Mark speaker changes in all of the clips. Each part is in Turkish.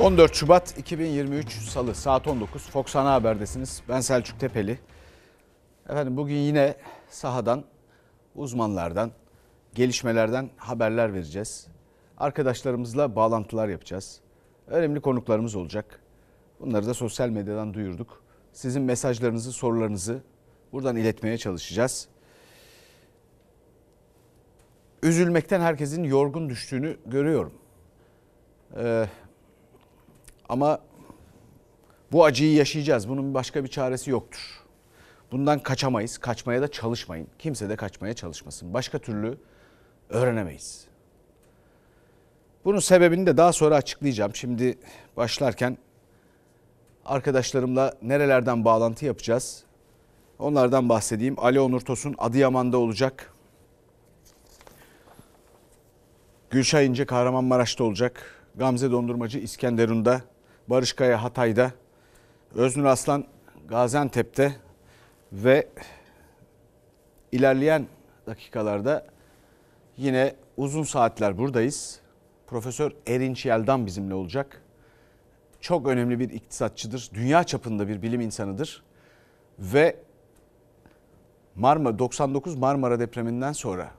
Speaker 1: 14 Şubat 2023 Salı saat 19 Fox Ana Haber'desiniz. Ben Selçuk Tepeli. Efendim bugün yine sahadan, uzmanlardan, gelişmelerden haberler vereceğiz. Arkadaşlarımızla bağlantılar yapacağız. Önemli konuklarımız olacak. Bunları da sosyal medyadan duyurduk. Sizin mesajlarınızı, sorularınızı buradan iletmeye çalışacağız. Üzülmekten herkesin yorgun düştüğünü görüyorum. Ee, ama bu acıyı yaşayacağız. Bunun başka bir çaresi yoktur. Bundan kaçamayız. Kaçmaya da çalışmayın. Kimse de kaçmaya çalışmasın. Başka türlü öğrenemeyiz. Bunun sebebini de daha sonra açıklayacağım. Şimdi başlarken arkadaşlarımla nerelerden bağlantı yapacağız? Onlardan bahsedeyim. Ali Onur Tosun Adıyaman'da olacak. Gülşah İnce Kahramanmaraş'ta olacak. Gamze Dondurmacı İskenderun'da. Barış Kaya Hatay'da. Öznur Aslan Gaziantep'te ve ilerleyen dakikalarda yine uzun saatler buradayız. Profesör Erinç Yeldan bizimle olacak. Çok önemli bir iktisatçıdır. Dünya çapında bir bilim insanıdır. Ve Marmara 99 Marmara depreminden sonra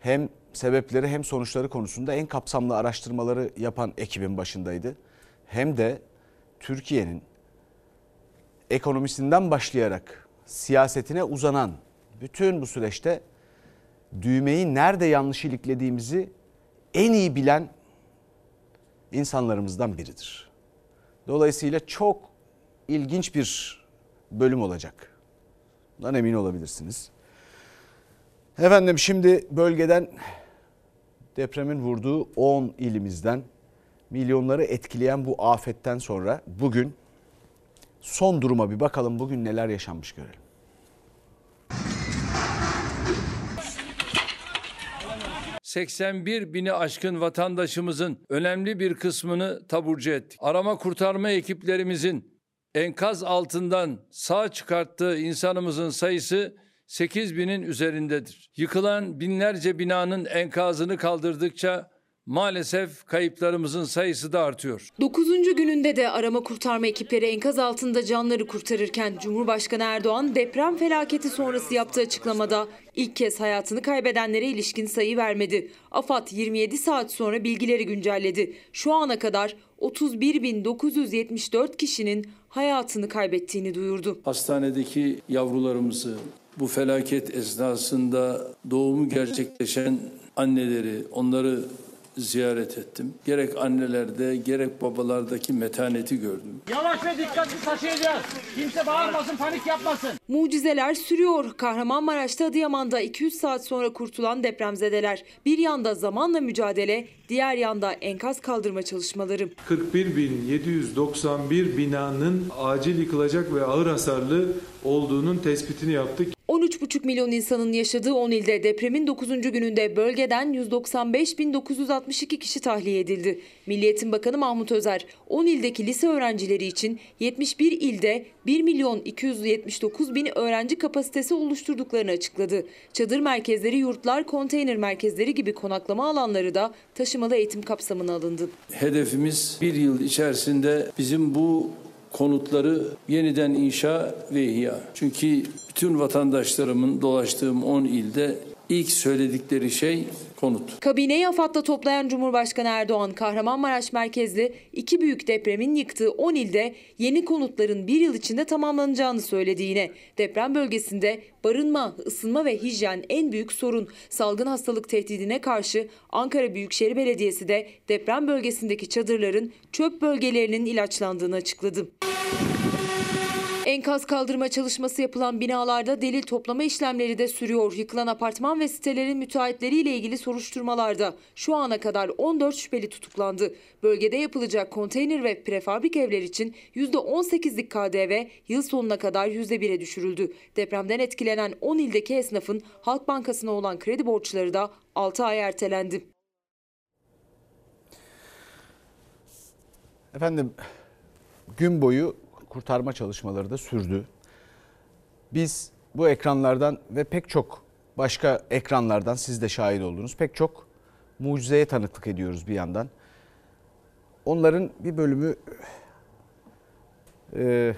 Speaker 1: hem sebepleri hem sonuçları konusunda en kapsamlı araştırmaları yapan ekibin başındaydı. Hem de Türkiye'nin ekonomisinden başlayarak siyasetine uzanan bütün bu süreçte düğmeyi nerede yanlış iliklediğimizi en iyi bilen insanlarımızdan biridir. Dolayısıyla çok ilginç bir bölüm olacak. Bundan emin olabilirsiniz. Efendim şimdi bölgeden depremin vurduğu 10 ilimizden milyonları etkileyen bu afetten sonra bugün son duruma bir bakalım bugün neler yaşanmış görelim.
Speaker 2: ...81 bini aşkın vatandaşımızın önemli bir kısmını taburcu ettik. Arama kurtarma ekiplerimizin enkaz altından sağ çıkarttığı insanımızın sayısı 8 binin üzerindedir. Yıkılan binlerce binanın enkazını kaldırdıkça maalesef kayıplarımızın sayısı da artıyor.
Speaker 3: 9. gününde de arama kurtarma ekipleri enkaz altında canları kurtarırken Cumhurbaşkanı Erdoğan deprem felaketi sonrası yaptığı açıklamada ilk kez hayatını kaybedenlere ilişkin sayı vermedi. AFAD 27 saat sonra bilgileri güncelledi. Şu ana kadar 31.974 kişinin hayatını kaybettiğini duyurdu.
Speaker 2: Hastanedeki yavrularımızı, bu felaket esnasında doğumu gerçekleşen anneleri, onları ziyaret ettim. Gerek annelerde gerek babalardaki metaneti gördüm.
Speaker 4: Yavaş ve dikkatli taşıyacağız. Kimse bağırmasın, panik yapmasın.
Speaker 3: Mucizeler sürüyor. Kahramanmaraş'ta Adıyaman'da 200 saat sonra kurtulan depremzedeler. Bir yanda zamanla mücadele, diğer yanda enkaz kaldırma çalışmaları.
Speaker 5: 41.791 binanın acil yıkılacak ve ağır hasarlı olduğunun tespitini yaptık.
Speaker 3: 13,5 milyon insanın yaşadığı 10 ilde depremin 9. gününde bölgeden 195.962 kişi tahliye edildi. Milliyetin Bakanı Mahmut Özer 10 ildeki lise öğrencileri için 71 ilde 1 milyon 279 bin öğrenci kapasitesi oluşturduklarını açıkladı. Çadır merkezleri, yurtlar, konteyner merkezleri gibi konaklama alanları da taşımalı eğitim kapsamına alındı.
Speaker 2: Hedefimiz bir yıl içerisinde bizim bu konutları yeniden inşa ve ihya. Çünkü bütün vatandaşlarımın dolaştığım 10 ilde ilk söyledikleri şey konut.
Speaker 3: Kabineyi AFAD'da toplayan Cumhurbaşkanı Erdoğan, Kahramanmaraş merkezli iki büyük depremin yıktığı 10 ilde yeni konutların bir yıl içinde tamamlanacağını söyledi yine. Deprem bölgesinde barınma, ısınma ve hijyen en büyük sorun. Salgın hastalık tehdidine karşı Ankara Büyükşehir Belediyesi de deprem bölgesindeki çadırların çöp bölgelerinin ilaçlandığını açıkladı. Enkaz kaldırma çalışması yapılan binalarda delil toplama işlemleri de sürüyor. Yıkılan apartman ve sitelerin müteahhitleriyle ilgili soruşturmalarda şu ana kadar 14 şüpheli tutuklandı. Bölgede yapılacak konteyner ve prefabrik evler için %18'lik KDV yıl sonuna kadar %1'e düşürüldü. Depremden etkilenen 10 ildeki esnafın Halk Bankası'na olan kredi borçları da 6 ay ertelendi.
Speaker 1: Efendim gün boyu kurtarma çalışmaları da sürdü. Biz bu ekranlardan ve pek çok başka ekranlardan siz de şahit oldunuz. Pek çok mucizeye tanıklık ediyoruz bir yandan. onların bir bölümü e,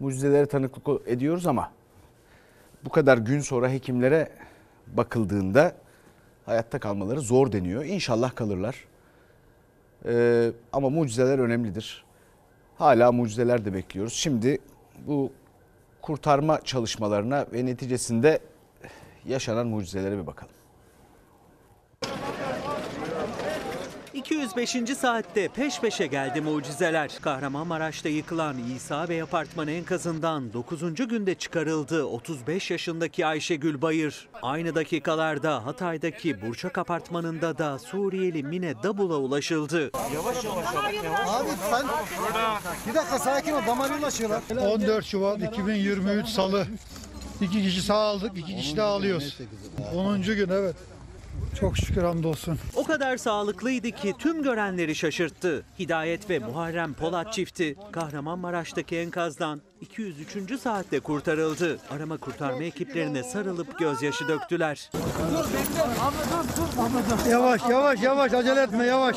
Speaker 1: mucizelere tanıklık ediyoruz ama bu kadar gün sonra hekimlere bakıldığında hayatta kalmaları zor deniyor. İnşallah kalırlar. Ee, ama mucizeler önemlidir. Hala mucizeler de bekliyoruz. Şimdi bu kurtarma çalışmalarına ve neticesinde yaşanan mucizelere bir bakalım.
Speaker 6: 205. saatte peş peşe geldi mucizeler. Kahramanmaraş'ta yıkılan İsa Bey apartmanı enkazından 9. günde çıkarıldı 35 yaşındaki Ayşegül Bayır. Aynı dakikalarda Hatay'daki Burçak apartmanında da Suriyeli Mine Dabul'a ulaşıldı.
Speaker 7: Abi sen bir dakika sakin ol damarına ulaşıyorlar.
Speaker 8: 14 Şubat 2023 Salı. İki kişi sağ aldık, iki kişi de alıyoruz. 10. gün evet. Çok şükür hamdolsun.
Speaker 6: O kadar sağlıklıydı ki tüm görenleri şaşırttı. Hidayet ve Muharrem Polat çifti Kahramanmaraş'taki enkazdan 203. saatte kurtarıldı. Arama kurtarma ekiplerine sarılıp gözyaşı döktüler.
Speaker 8: Yavaş yavaş yavaş acele etme yavaş.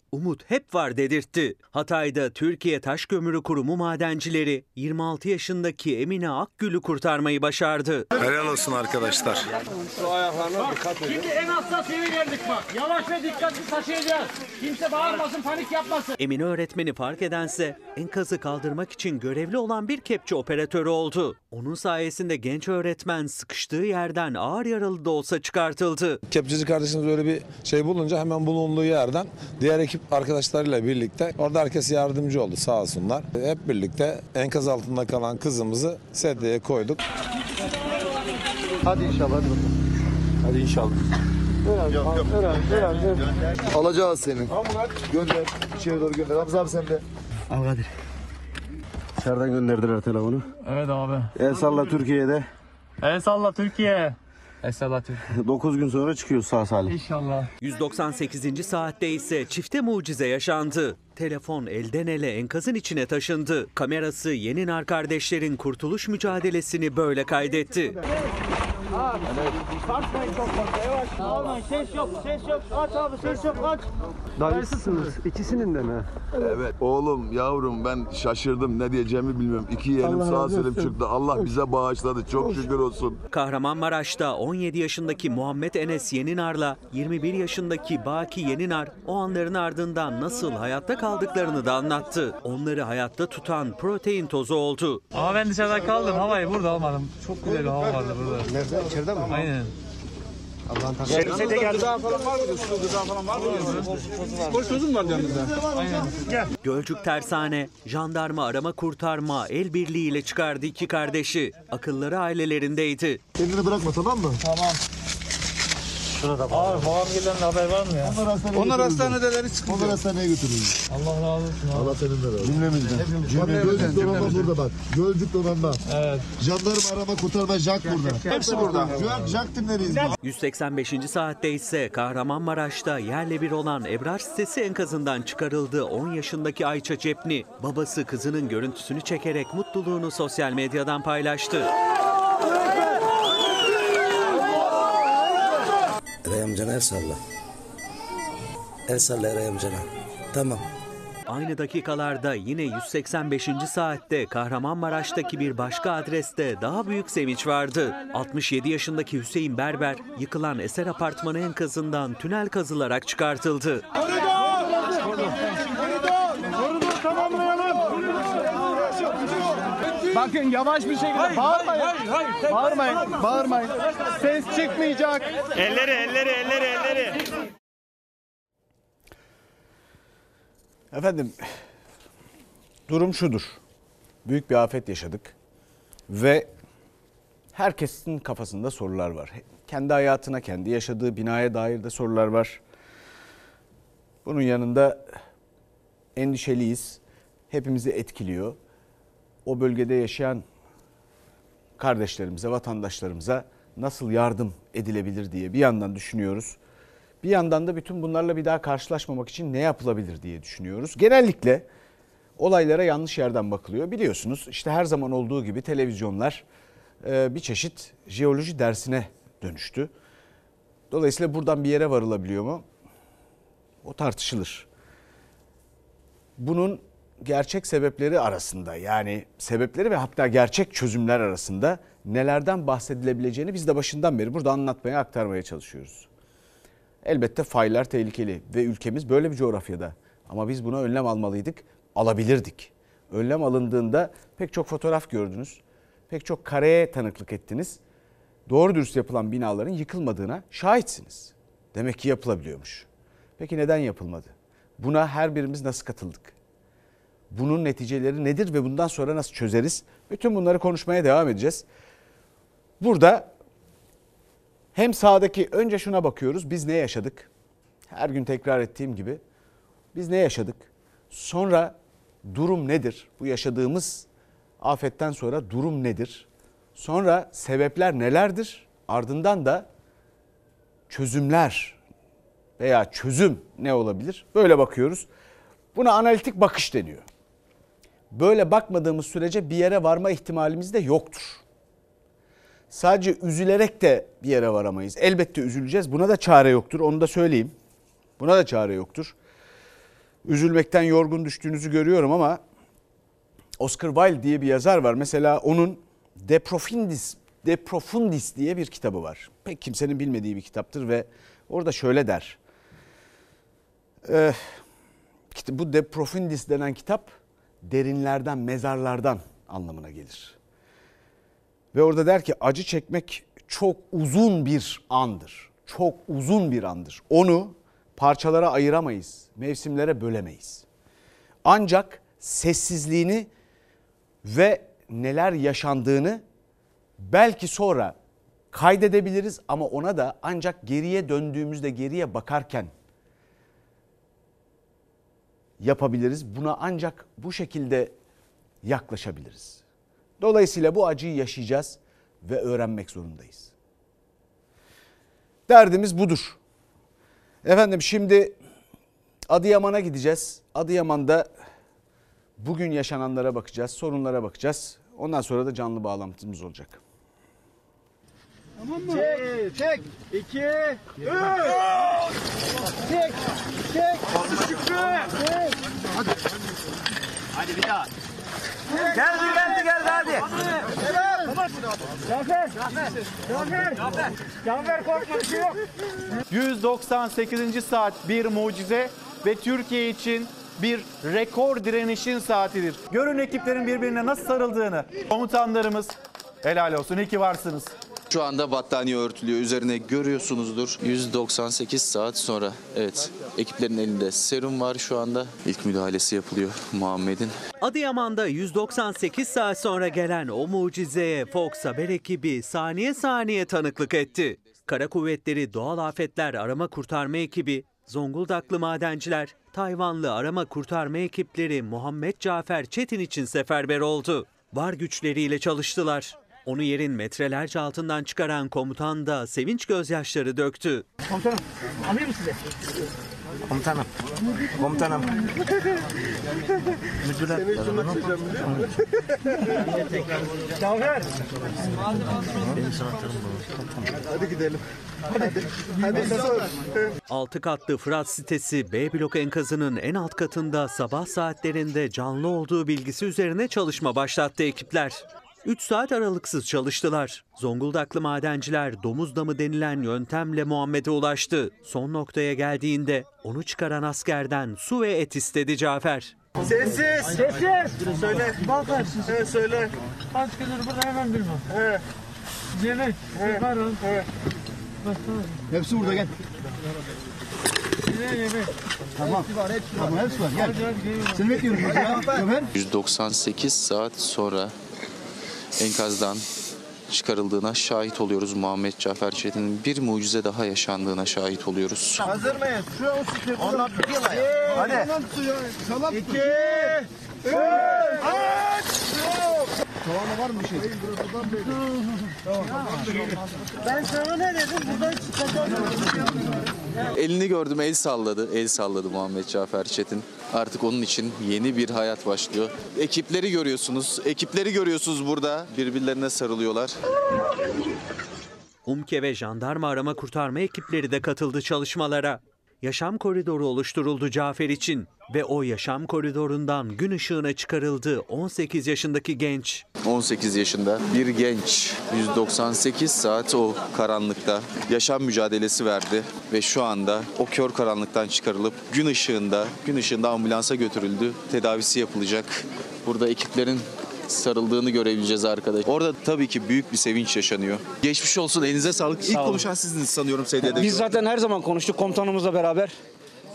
Speaker 6: umut hep var dedirtti. Hatay'da Türkiye Taş Kömürü Kurumu madencileri 26 yaşındaki Emine Akgül'ü kurtarmayı başardı.
Speaker 9: Helal olsun arkadaşlar.
Speaker 4: Şimdi en hassas yere geldik bak. Yavaş ve dikkatli taşıyacağız. Kimse bağırmasın, panik yapmasın.
Speaker 6: Emine öğretmeni fark edense enkazı kaldırmak için görevli olan bir kepçe operatörü oldu. Onun sayesinde genç öğretmen sıkıştığı yerden ağır yaralı da olsa çıkartıldı.
Speaker 9: Kepçeci kardeşimiz öyle bir şey bulunca hemen bulunduğu yerden diğer ekip arkadaşlarıyla birlikte orada herkes yardımcı oldu sağ olsunlar. Hep birlikte enkaz altında kalan kızımızı sedyeye koyduk.
Speaker 7: Hadi inşallah hadi bakalım.
Speaker 9: Hadi inşallah.
Speaker 7: Alacağız seni. Gönder. İçeri doğru gönder. Hamza abi sen de.
Speaker 10: Al Kadir. Dışarıdan gönderdiler telefonu.
Speaker 4: Evet abi.
Speaker 10: El salla Türkiye'de.
Speaker 4: El salla Türkiye. El salla Türkiye.
Speaker 10: 9 gün sonra çıkıyoruz sağ salim.
Speaker 4: İnşallah.
Speaker 6: 198. saatte ise çifte mucize yaşandı. Telefon elden ele enkazın içine taşındı. Kamerası Yeninar kardeşlerin kurtuluş mücadelesini böyle kaydetti.
Speaker 4: Bağırmayın, ses yok, ses yok. Aç abi, ses yok, aç.
Speaker 10: Dayısısınız. İkisinin de mi?
Speaker 11: Evet oğlum yavrum ben şaşırdım ne diyeceğimi bilmiyorum. İki yeğenim sağ salim çıktı. Allah bize bağışladı. Çok şükür olsun.
Speaker 6: Kahramanmaraş'ta 17 yaşındaki Muhammed Enes Yeninar'la 21 yaşındaki Baki Yeninar o anların ardından nasıl hayatta kaldıklarını da anlattı. Onları hayatta tutan protein tozu oldu.
Speaker 4: Ama ben dışarıda kaldım, havayı burada almadım. Çok güzel bir hava vardı burada.
Speaker 7: Nerede? İçeride mi?
Speaker 4: Aynen.
Speaker 7: Allah'ın takdirine.
Speaker 6: Gölcük Tersane, jandarma arama kurtarma el birliğiyle çıkardı iki kardeşi. Akılları ailelerindeydi.
Speaker 7: Kendini bırakma tamam mı?
Speaker 4: Abi babam gelen haber var mı ya?
Speaker 7: Onlar hastanedeleri çıkıyor. Onlar hastaneye götürüyor.
Speaker 4: Allah razı olsun abi.
Speaker 7: Allah senin de razı Cümlemizden. Cümle Gölcük donanma burada bak. Gölcük donanma.
Speaker 4: Evet.
Speaker 7: Jandarma arama kurtarma Jack burada. Hepsi burada. Jack, Jack timleriyiz.
Speaker 6: 185. saatte ise Kahramanmaraş'ta yerle bir olan Ebrar sitesi enkazından çıkarıldı 10 yaşındaki Ayça Cepni. Babası kızının görüntüsünü çekerek mutluluğunu sosyal medyadan paylaştı.
Speaker 10: Eray amcana el salla. El salla Eray amcana. Tamam.
Speaker 6: Aynı dakikalarda yine 185. saatte Kahramanmaraş'taki bir başka adreste daha büyük sevinç vardı. 67 yaşındaki Hüseyin Berber yıkılan eser apartmanı enkazından tünel kazılarak çıkartıldı.
Speaker 4: Bakın yavaş bir şekilde bağırmayın. Bağırmayın, bağırmayın. Ses çıkmayacak. Elleri, elleri, elleri, elleri.
Speaker 1: Efendim durum şudur. Büyük bir afet yaşadık ve herkesin kafasında sorular var. Kendi hayatına, kendi yaşadığı binaya dair de sorular var. Bunun yanında endişeliyiz. Hepimizi etkiliyor. O bölgede yaşayan kardeşlerimize, vatandaşlarımıza nasıl yardım edilebilir diye bir yandan düşünüyoruz. Bir yandan da bütün bunlarla bir daha karşılaşmamak için ne yapılabilir diye düşünüyoruz. Genellikle olaylara yanlış yerden bakılıyor. Biliyorsunuz işte her zaman olduğu gibi televizyonlar e, bir çeşit jeoloji dersine dönüştü. Dolayısıyla buradan bir yere varılabiliyor mu? O tartışılır. Bunun gerçek sebepleri arasında yani sebepleri ve hatta gerçek çözümler arasında nelerden bahsedilebileceğini biz de başından beri burada anlatmaya aktarmaya çalışıyoruz. Elbette faylar tehlikeli ve ülkemiz böyle bir coğrafyada. Ama biz buna önlem almalıydık, alabilirdik. Önlem alındığında pek çok fotoğraf gördünüz, pek çok kareye tanıklık ettiniz. Doğru dürüst yapılan binaların yıkılmadığına şahitsiniz. Demek ki yapılabiliyormuş. Peki neden yapılmadı? Buna her birimiz nasıl katıldık? Bunun neticeleri nedir ve bundan sonra nasıl çözeriz? Bütün bunları konuşmaya devam edeceğiz. Burada hem sağdaki önce şuna bakıyoruz. Biz ne yaşadık? Her gün tekrar ettiğim gibi biz ne yaşadık? Sonra durum nedir? Bu yaşadığımız afetten sonra durum nedir? Sonra sebepler nelerdir? Ardından da çözümler veya çözüm ne olabilir? Böyle bakıyoruz. Buna analitik bakış deniyor. Böyle bakmadığımız sürece bir yere varma ihtimalimiz de yoktur. Sadece üzülerek de bir yere varamayız. Elbette üzüleceğiz. Buna da çare yoktur. Onu da söyleyeyim. Buna da çare yoktur. Üzülmekten yorgun düştüğünüzü görüyorum ama Oscar Wilde diye bir yazar var. Mesela onun De Profundis, De Profundis diye bir kitabı var. Pek kimsenin bilmediği bir kitaptır ve orada şöyle der. Ee, bu De Profundis denen kitap derinlerden, mezarlardan anlamına gelir. Ve orada der ki acı çekmek çok uzun bir andır. Çok uzun bir andır. Onu parçalara ayıramayız, mevsimlere bölemeyiz. Ancak sessizliğini ve neler yaşandığını belki sonra kaydedebiliriz ama ona da ancak geriye döndüğümüzde geriye bakarken yapabiliriz. Buna ancak bu şekilde yaklaşabiliriz. Dolayısıyla bu acıyı yaşayacağız ve öğrenmek zorundayız. Derdimiz budur. Efendim şimdi Adıyaman'a gideceğiz. Adıyaman'da bugün yaşananlara bakacağız, sorunlara bakacağız. Ondan sonra da canlı bağlantımız olacak.
Speaker 4: Tamam mı? Çek, çek. İki, üç. Çek, çek. Şükrü. Çek. Hadi. Hadi bir daha. Geldi geldi geldi hadi. Cafer. Cafer. Cafer. Cafer korkma bir şey yok. 198. saat bir mucize ve Türkiye için bir rekor direnişin saatidir. Görün ekiplerin birbirine nasıl sarıldığını. Komutanlarımız helal olsun iyi ki varsınız.
Speaker 12: Şu anda battaniye örtülüyor. Üzerine görüyorsunuzdur. 198 saat sonra evet ekiplerin elinde serum var şu anda. İlk müdahalesi yapılıyor Muhammed'in.
Speaker 6: Adıyaman'da 198 saat sonra gelen o mucizeye Fox Haber ekibi saniye saniye tanıklık etti. Kara Kuvvetleri Doğal Afetler Arama Kurtarma Ekibi, Zonguldaklı madenciler, Tayvanlı arama kurtarma ekipleri Muhammed Cafer Çetin için seferber oldu. Var güçleriyle çalıştılar. Onu yerin metrelerce altından çıkaran komutan da sevinç gözyaşları döktü.
Speaker 4: Komutanım, alayım size.
Speaker 13: Komutanım. Komutanım. Müdüre.
Speaker 4: Seni biliyor musun? Cafer. Hadi gidelim. Hadi. Hadi sor.
Speaker 6: Altı katlı Fırat sitesi B blok enkazının en alt katında sabah saatlerinde canlı olduğu bilgisi üzerine çalışma başlattı ekipler. 3 saat aralıksız çalıştılar. Zonguldaklı madenciler domuz damı denilen yöntemle Muhammed'e ulaştı. Son noktaya geldiğinde onu çıkaran askerden su ve et istedi Cafer.
Speaker 4: Sessiz. Sessiz. Söyle. Balkan. Evet söyle. Kaç gündür burada hemen bilmem. Evet. Yemek. Evet. Var oğlum. Evet. Hepsi burada gel. Yemek.
Speaker 13: Tamam. Hepsi var, hepsi var. Tamam, hepsi var. Gel. Seni bekliyorum burada ya. Ömer.
Speaker 12: 198 saat sonra enkazdan çıkarıldığına şahit oluyoruz. Muhammed Cafer Çetin'in bir mucize daha yaşandığına şahit oluyoruz.
Speaker 4: Hazır mıyız? Şu an. Hadi. Salap. İki. Üç. Aç.
Speaker 13: Tavanda var mı şey?
Speaker 7: Ben sana ne dedim? Buradan çıkacağım.
Speaker 12: Elini gördüm el salladı. El salladı Muhammed Cafer Çetin. Artık onun için yeni bir hayat başlıyor. Ekipleri görüyorsunuz. Ekipleri görüyorsunuz burada. Birbirlerine sarılıyorlar.
Speaker 6: UMKE ve jandarma arama kurtarma ekipleri de katıldı çalışmalara. Yaşam koridoru oluşturuldu Cafer için ve o yaşam koridorundan gün ışığına çıkarıldı 18 yaşındaki genç.
Speaker 12: 18 yaşında bir genç 198 saat o karanlıkta yaşam mücadelesi verdi ve şu anda o kör karanlıktan çıkarılıp gün ışığında gün ışığında ambulansa götürüldü. Tedavisi yapılacak. Burada ekiplerin sarıldığını görebileceğiz arkada. Orada tabii ki büyük bir sevinç yaşanıyor. Geçmiş olsun elinize sağlık. İlk
Speaker 14: olun.
Speaker 12: konuşan sizdiniz sanıyorum sedyede.
Speaker 14: Biz zaten her zaman konuştuk komutanımızla beraber.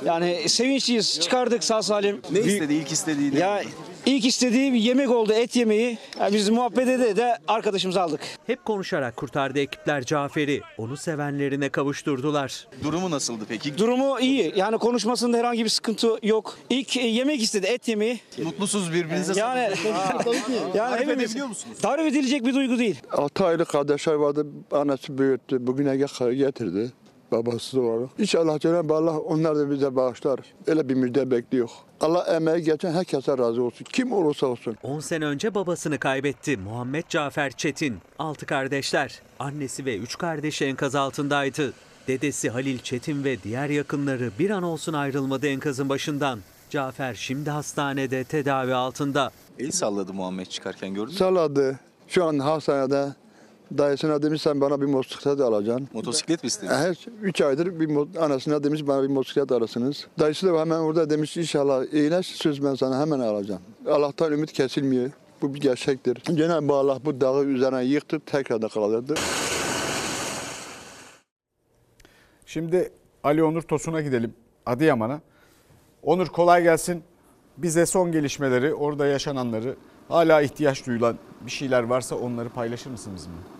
Speaker 14: Yani sevinçliyiz. Çıkardık sağ salim.
Speaker 12: Ne istedi ilk istediğini?
Speaker 14: Ya ilk istediği bir yemek oldu, et yemeği. Ya biz muhabbet ede de arkadaşımızı aldık.
Speaker 6: Hep konuşarak kurtardı ekipler Cafer'i. Onu sevenlerine kavuşturdular.
Speaker 12: Durumu nasıldı peki?
Speaker 14: Durumu iyi. Yani konuşmasında herhangi bir sıkıntı yok. İlk e, yemek istedi, et yemeği.
Speaker 12: Mutlusunuz birbirinize
Speaker 14: Yani yani
Speaker 12: Tarif
Speaker 14: hepimiz
Speaker 12: edebiliyor musunuz?
Speaker 14: tarif edilecek bir duygu değil.
Speaker 15: 6 aylık kardeşler vardı. Annesi büyüttü. Bugüne getirdi. Babası olarak. İnşallah Cenab-ı Allah onlar da bize bağışlar. Öyle bir müjde bekliyor. Allah emeği geçen herkese razı olsun. Kim olursa olsun.
Speaker 6: 10 sene önce babasını kaybetti Muhammed Cafer Çetin. 6 kardeşler, annesi ve 3 kardeşi enkaz altındaydı. Dedesi Halil Çetin ve diğer yakınları bir an olsun ayrılmadı enkazın başından. Cafer şimdi hastanede tedavi altında.
Speaker 12: El salladı Muhammed çıkarken gördün mü?
Speaker 15: Saladı. Şu an hastanede dayısına demiş sen bana bir motosiklet alacaksın.
Speaker 12: Motosiklet mi istedin?
Speaker 15: Her 3 aydır bir anasına demiş bana bir motosiklet alasınız. Dayısı da hemen orada demiş inşallah iyileş söz ben sana hemen alacağım. Allah'tan ümit kesilmiyor. Bu bir gerçektir. Cenab-ı Allah bu dağı üzerine yıktı tekrar da kaldırdı.
Speaker 1: Şimdi Ali Onur Tosun'a gidelim. Adıyaman'a. Onur kolay gelsin. Bize son gelişmeleri, orada yaşananları, hala ihtiyaç duyulan bir şeyler varsa onları paylaşır mısın bizimle?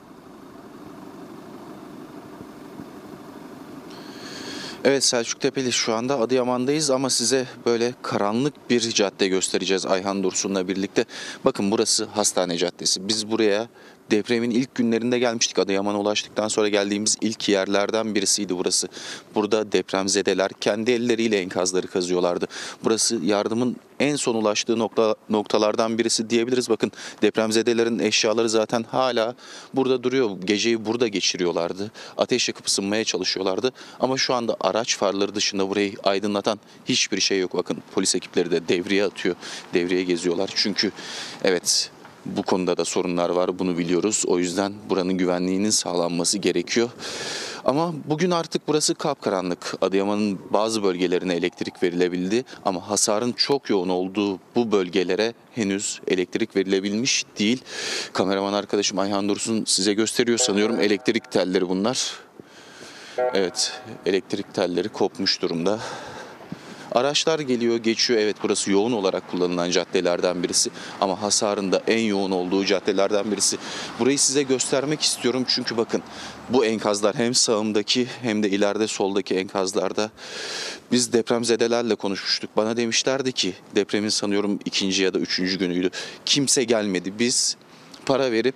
Speaker 12: Evet Selçuk Tepeli şu anda Adıyaman'dayız ama size böyle karanlık bir cadde göstereceğiz Ayhan Dursun'la birlikte. Bakın burası Hastane Caddesi. Biz buraya depremin ilk günlerinde gelmiştik. Adıyaman'a ulaştıktan sonra geldiğimiz ilk yerlerden birisiydi burası. Burada depremzedeler kendi elleriyle enkazları kazıyorlardı. Burası yardımın en son ulaştığı nokta, noktalardan birisi diyebiliriz. Bakın depremzedelerin eşyaları zaten hala burada duruyor. Geceyi burada geçiriyorlardı. Ateş yakıp ısınmaya çalışıyorlardı. Ama şu anda araç farları dışında burayı aydınlatan hiçbir şey yok. Bakın polis ekipleri de devreye atıyor. Devreye geziyorlar. Çünkü evet bu konuda da sorunlar var bunu biliyoruz. O yüzden buranın güvenliğinin sağlanması gerekiyor. Ama bugün artık burası kapkaranlık. Adıyaman'ın bazı bölgelerine elektrik verilebildi ama hasarın çok yoğun olduğu bu bölgelere henüz elektrik verilebilmiş değil. Kameraman arkadaşım Ayhan Dursun size gösteriyor sanıyorum elektrik telleri bunlar. Evet, elektrik telleri kopmuş durumda. Araçlar geliyor, geçiyor. Evet burası yoğun olarak kullanılan caddelerden birisi ama hasarın da en yoğun olduğu caddelerden birisi. Burayı size göstermek istiyorum çünkü bakın bu enkazlar hem sağımdaki hem de ileride soldaki enkazlarda biz depremzedelerle konuşmuştuk. Bana demişlerdi ki depremin sanıyorum ikinci ya da üçüncü günüydü. Kimse gelmedi. Biz para verip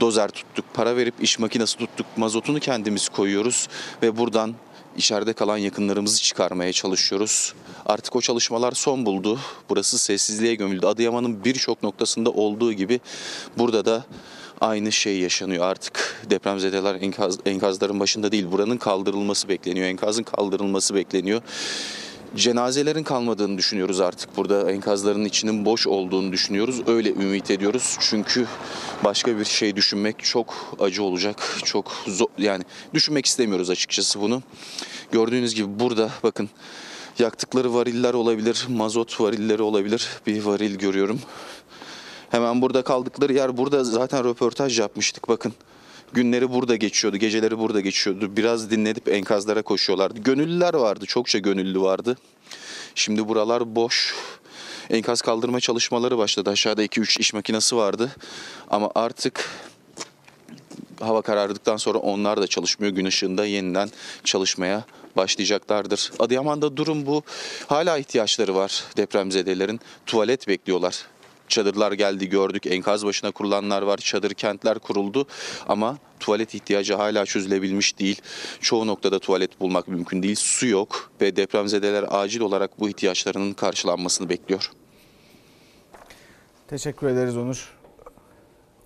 Speaker 12: dozer tuttuk, para verip iş makinesi tuttuk, mazotunu kendimiz koyuyoruz ve buradan içeride kalan yakınlarımızı çıkarmaya çalışıyoruz. Artık o çalışmalar son buldu. Burası sessizliğe gömüldü. Adıyaman'ın birçok noktasında olduğu gibi burada da aynı şey yaşanıyor. Artık depremzedeler enkaz, enkazların başında değil. Buranın kaldırılması bekleniyor. Enkazın kaldırılması bekleniyor. Cenazelerin kalmadığını düşünüyoruz artık. Burada enkazların içinin boş olduğunu düşünüyoruz. Öyle ümit ediyoruz. Çünkü başka bir şey düşünmek çok acı olacak. Çok zor, yani düşünmek istemiyoruz açıkçası bunu. Gördüğünüz gibi burada bakın yaktıkları variller olabilir, mazot varilleri olabilir. Bir varil görüyorum. Hemen burada kaldıkları yer burada zaten röportaj yapmıştık bakın. Günleri burada geçiyordu, geceleri burada geçiyordu. Biraz dinledip enkazlara koşuyorlardı. Gönüllüler vardı, çokça gönüllü vardı. Şimdi buralar boş. Enkaz kaldırma çalışmaları başladı. Aşağıda 2-3 iş makinesi vardı. Ama artık hava karardıktan sonra onlar da çalışmıyor. Gün ışığında yeniden çalışmaya başlayacaklardır. Adıyaman'da durum bu. Hala ihtiyaçları var depremzedelerin. Tuvalet bekliyorlar. Çadırlar geldi gördük. Enkaz başına kurulanlar var. Çadır kentler kuruldu ama tuvalet ihtiyacı hala çözülebilmiş değil. Çoğu noktada tuvalet bulmak mümkün değil. Su yok ve depremzedeler acil olarak bu ihtiyaçlarının karşılanmasını bekliyor.
Speaker 1: Teşekkür ederiz Onur.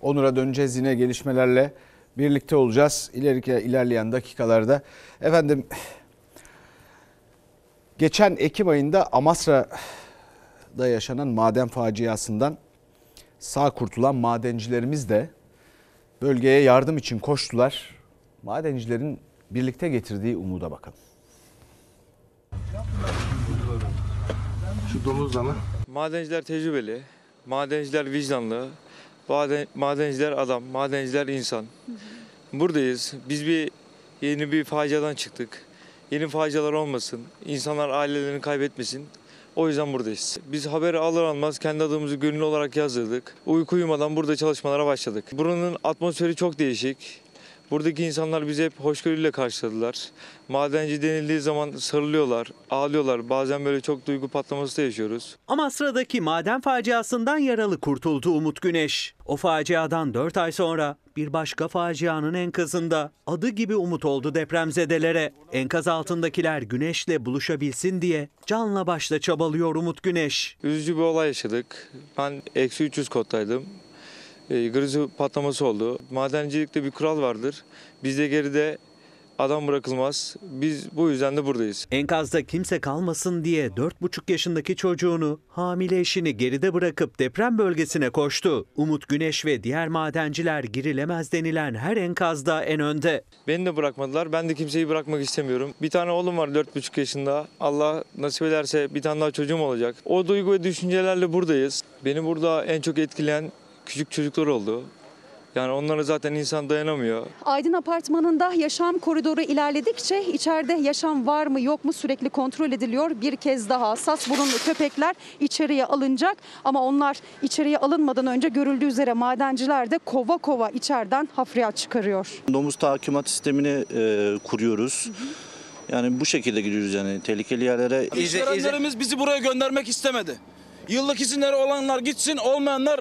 Speaker 1: Onur'a döneceğiz yine gelişmelerle birlikte olacağız ileriki ilerleyen dakikalarda. Efendim geçen Ekim ayında Amasra'da yaşanan maden faciasından sağ kurtulan madencilerimiz de bölgeye yardım için koştular. Madencilerin birlikte getirdiği umuda bakalım.
Speaker 16: Şu domuz mı? Madenciler tecrübeli, madenciler vicdanlı, maden, madenciler adam, madenciler insan. Buradayız. Biz bir yeni bir faciadan çıktık. Yeni facialar olmasın, insanlar ailelerini kaybetmesin. O yüzden buradayız. Biz haberi alır almaz kendi adımızı gönüllü olarak yazdırdık. Uyku uyumadan burada çalışmalara başladık. Buranın atmosferi çok değişik. Buradaki insanlar bizi hep hoşgörüyle karşıladılar. Madenci denildiği zaman sarılıyorlar, ağlıyorlar. Bazen böyle çok duygu patlaması da yaşıyoruz.
Speaker 6: Amasra'daki maden faciasından yaralı kurtuldu Umut Güneş. O faciadan 4 ay sonra bir başka facianın enkazında adı gibi umut oldu depremzedelere. Enkaz altındakiler Güneş'le buluşabilsin diye canla başla çabalıyor Umut Güneş.
Speaker 16: Üzücü bir olay yaşadık. Ben eksi 300 koddaydım. E, grizi patlaması oldu. Madencilikte bir kural vardır. Bizde geride adam bırakılmaz. Biz bu yüzden de buradayız.
Speaker 6: Enkazda kimse kalmasın diye 4,5 yaşındaki çocuğunu hamile eşini geride bırakıp deprem bölgesine koştu. Umut Güneş ve diğer madenciler girilemez denilen her enkazda en önde.
Speaker 16: Beni de bırakmadılar. Ben de kimseyi bırakmak istemiyorum. Bir tane oğlum var 4,5 yaşında. Allah nasip ederse bir tane daha çocuğum olacak. O duygu ve düşüncelerle buradayız. Beni burada en çok etkileyen küçük çocuklar oldu. Yani onlara zaten insan dayanamıyor.
Speaker 17: Aydın Apartmanı'nda yaşam koridoru ilerledikçe içeride yaşam var mı yok mu sürekli kontrol ediliyor. Bir kez daha hassas burunlu köpekler içeriye alınacak ama onlar içeriye alınmadan önce görüldüğü üzere madenciler de kova kova içeriden hafriyat çıkarıyor.
Speaker 18: Domuz tahakkümat sistemini e, kuruyoruz. Yani bu şekilde gidiyoruz yani tehlikeli yerlere.
Speaker 19: İşverenlerimiz bizi buraya göndermek istemedi. Yıllık izinleri olanlar gitsin, olmayanlar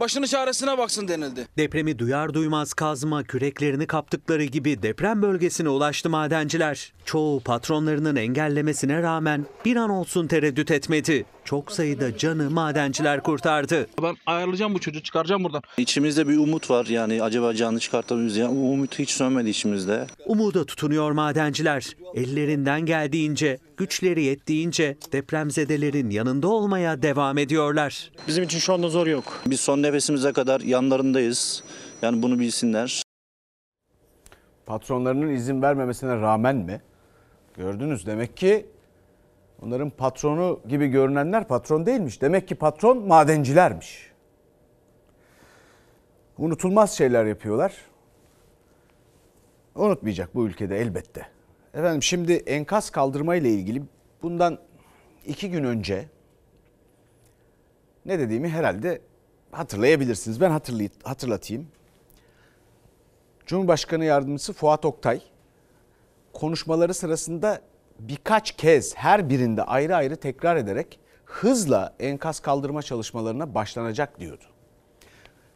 Speaker 19: başının çaresine baksın denildi.
Speaker 6: Depremi duyar duymaz kazma küreklerini kaptıkları gibi deprem bölgesine ulaştı madenciler. Çoğu patronlarının engellemesine rağmen bir an olsun tereddüt etmedi. Çok sayıda canı madenciler kurtardı.
Speaker 19: Ben ayarlayacağım bu çocuğu çıkaracağım buradan.
Speaker 18: İçimizde bir umut var yani acaba canlı çıkartabiliriz ya. O umut hiç sönmedi içimizde.
Speaker 6: Umuda tutunuyor madenciler. Ellerinden geldiğince, güçleri yettiğince depremzedelerin yanında olmaya devam ediyorlar.
Speaker 18: Bizim için şu anda zor yok. Biz son nefesimize kadar yanlarındayız. Yani bunu bilsinler.
Speaker 1: Patronlarının izin vermemesine rağmen mi? Gördünüz demek ki onların patronu gibi görünenler patron değilmiş. Demek ki patron madencilermiş. Unutulmaz şeyler yapıyorlar. Unutmayacak bu ülkede elbette. Efendim şimdi enkaz kaldırma ile ilgili bundan iki gün önce ne dediğimi herhalde hatırlayabilirsiniz. Ben hatırlatayım. Cumhurbaşkanı Yardımcısı Fuat Oktay konuşmaları sırasında birkaç kez her birinde ayrı ayrı tekrar ederek hızla enkaz kaldırma çalışmalarına başlanacak diyordu.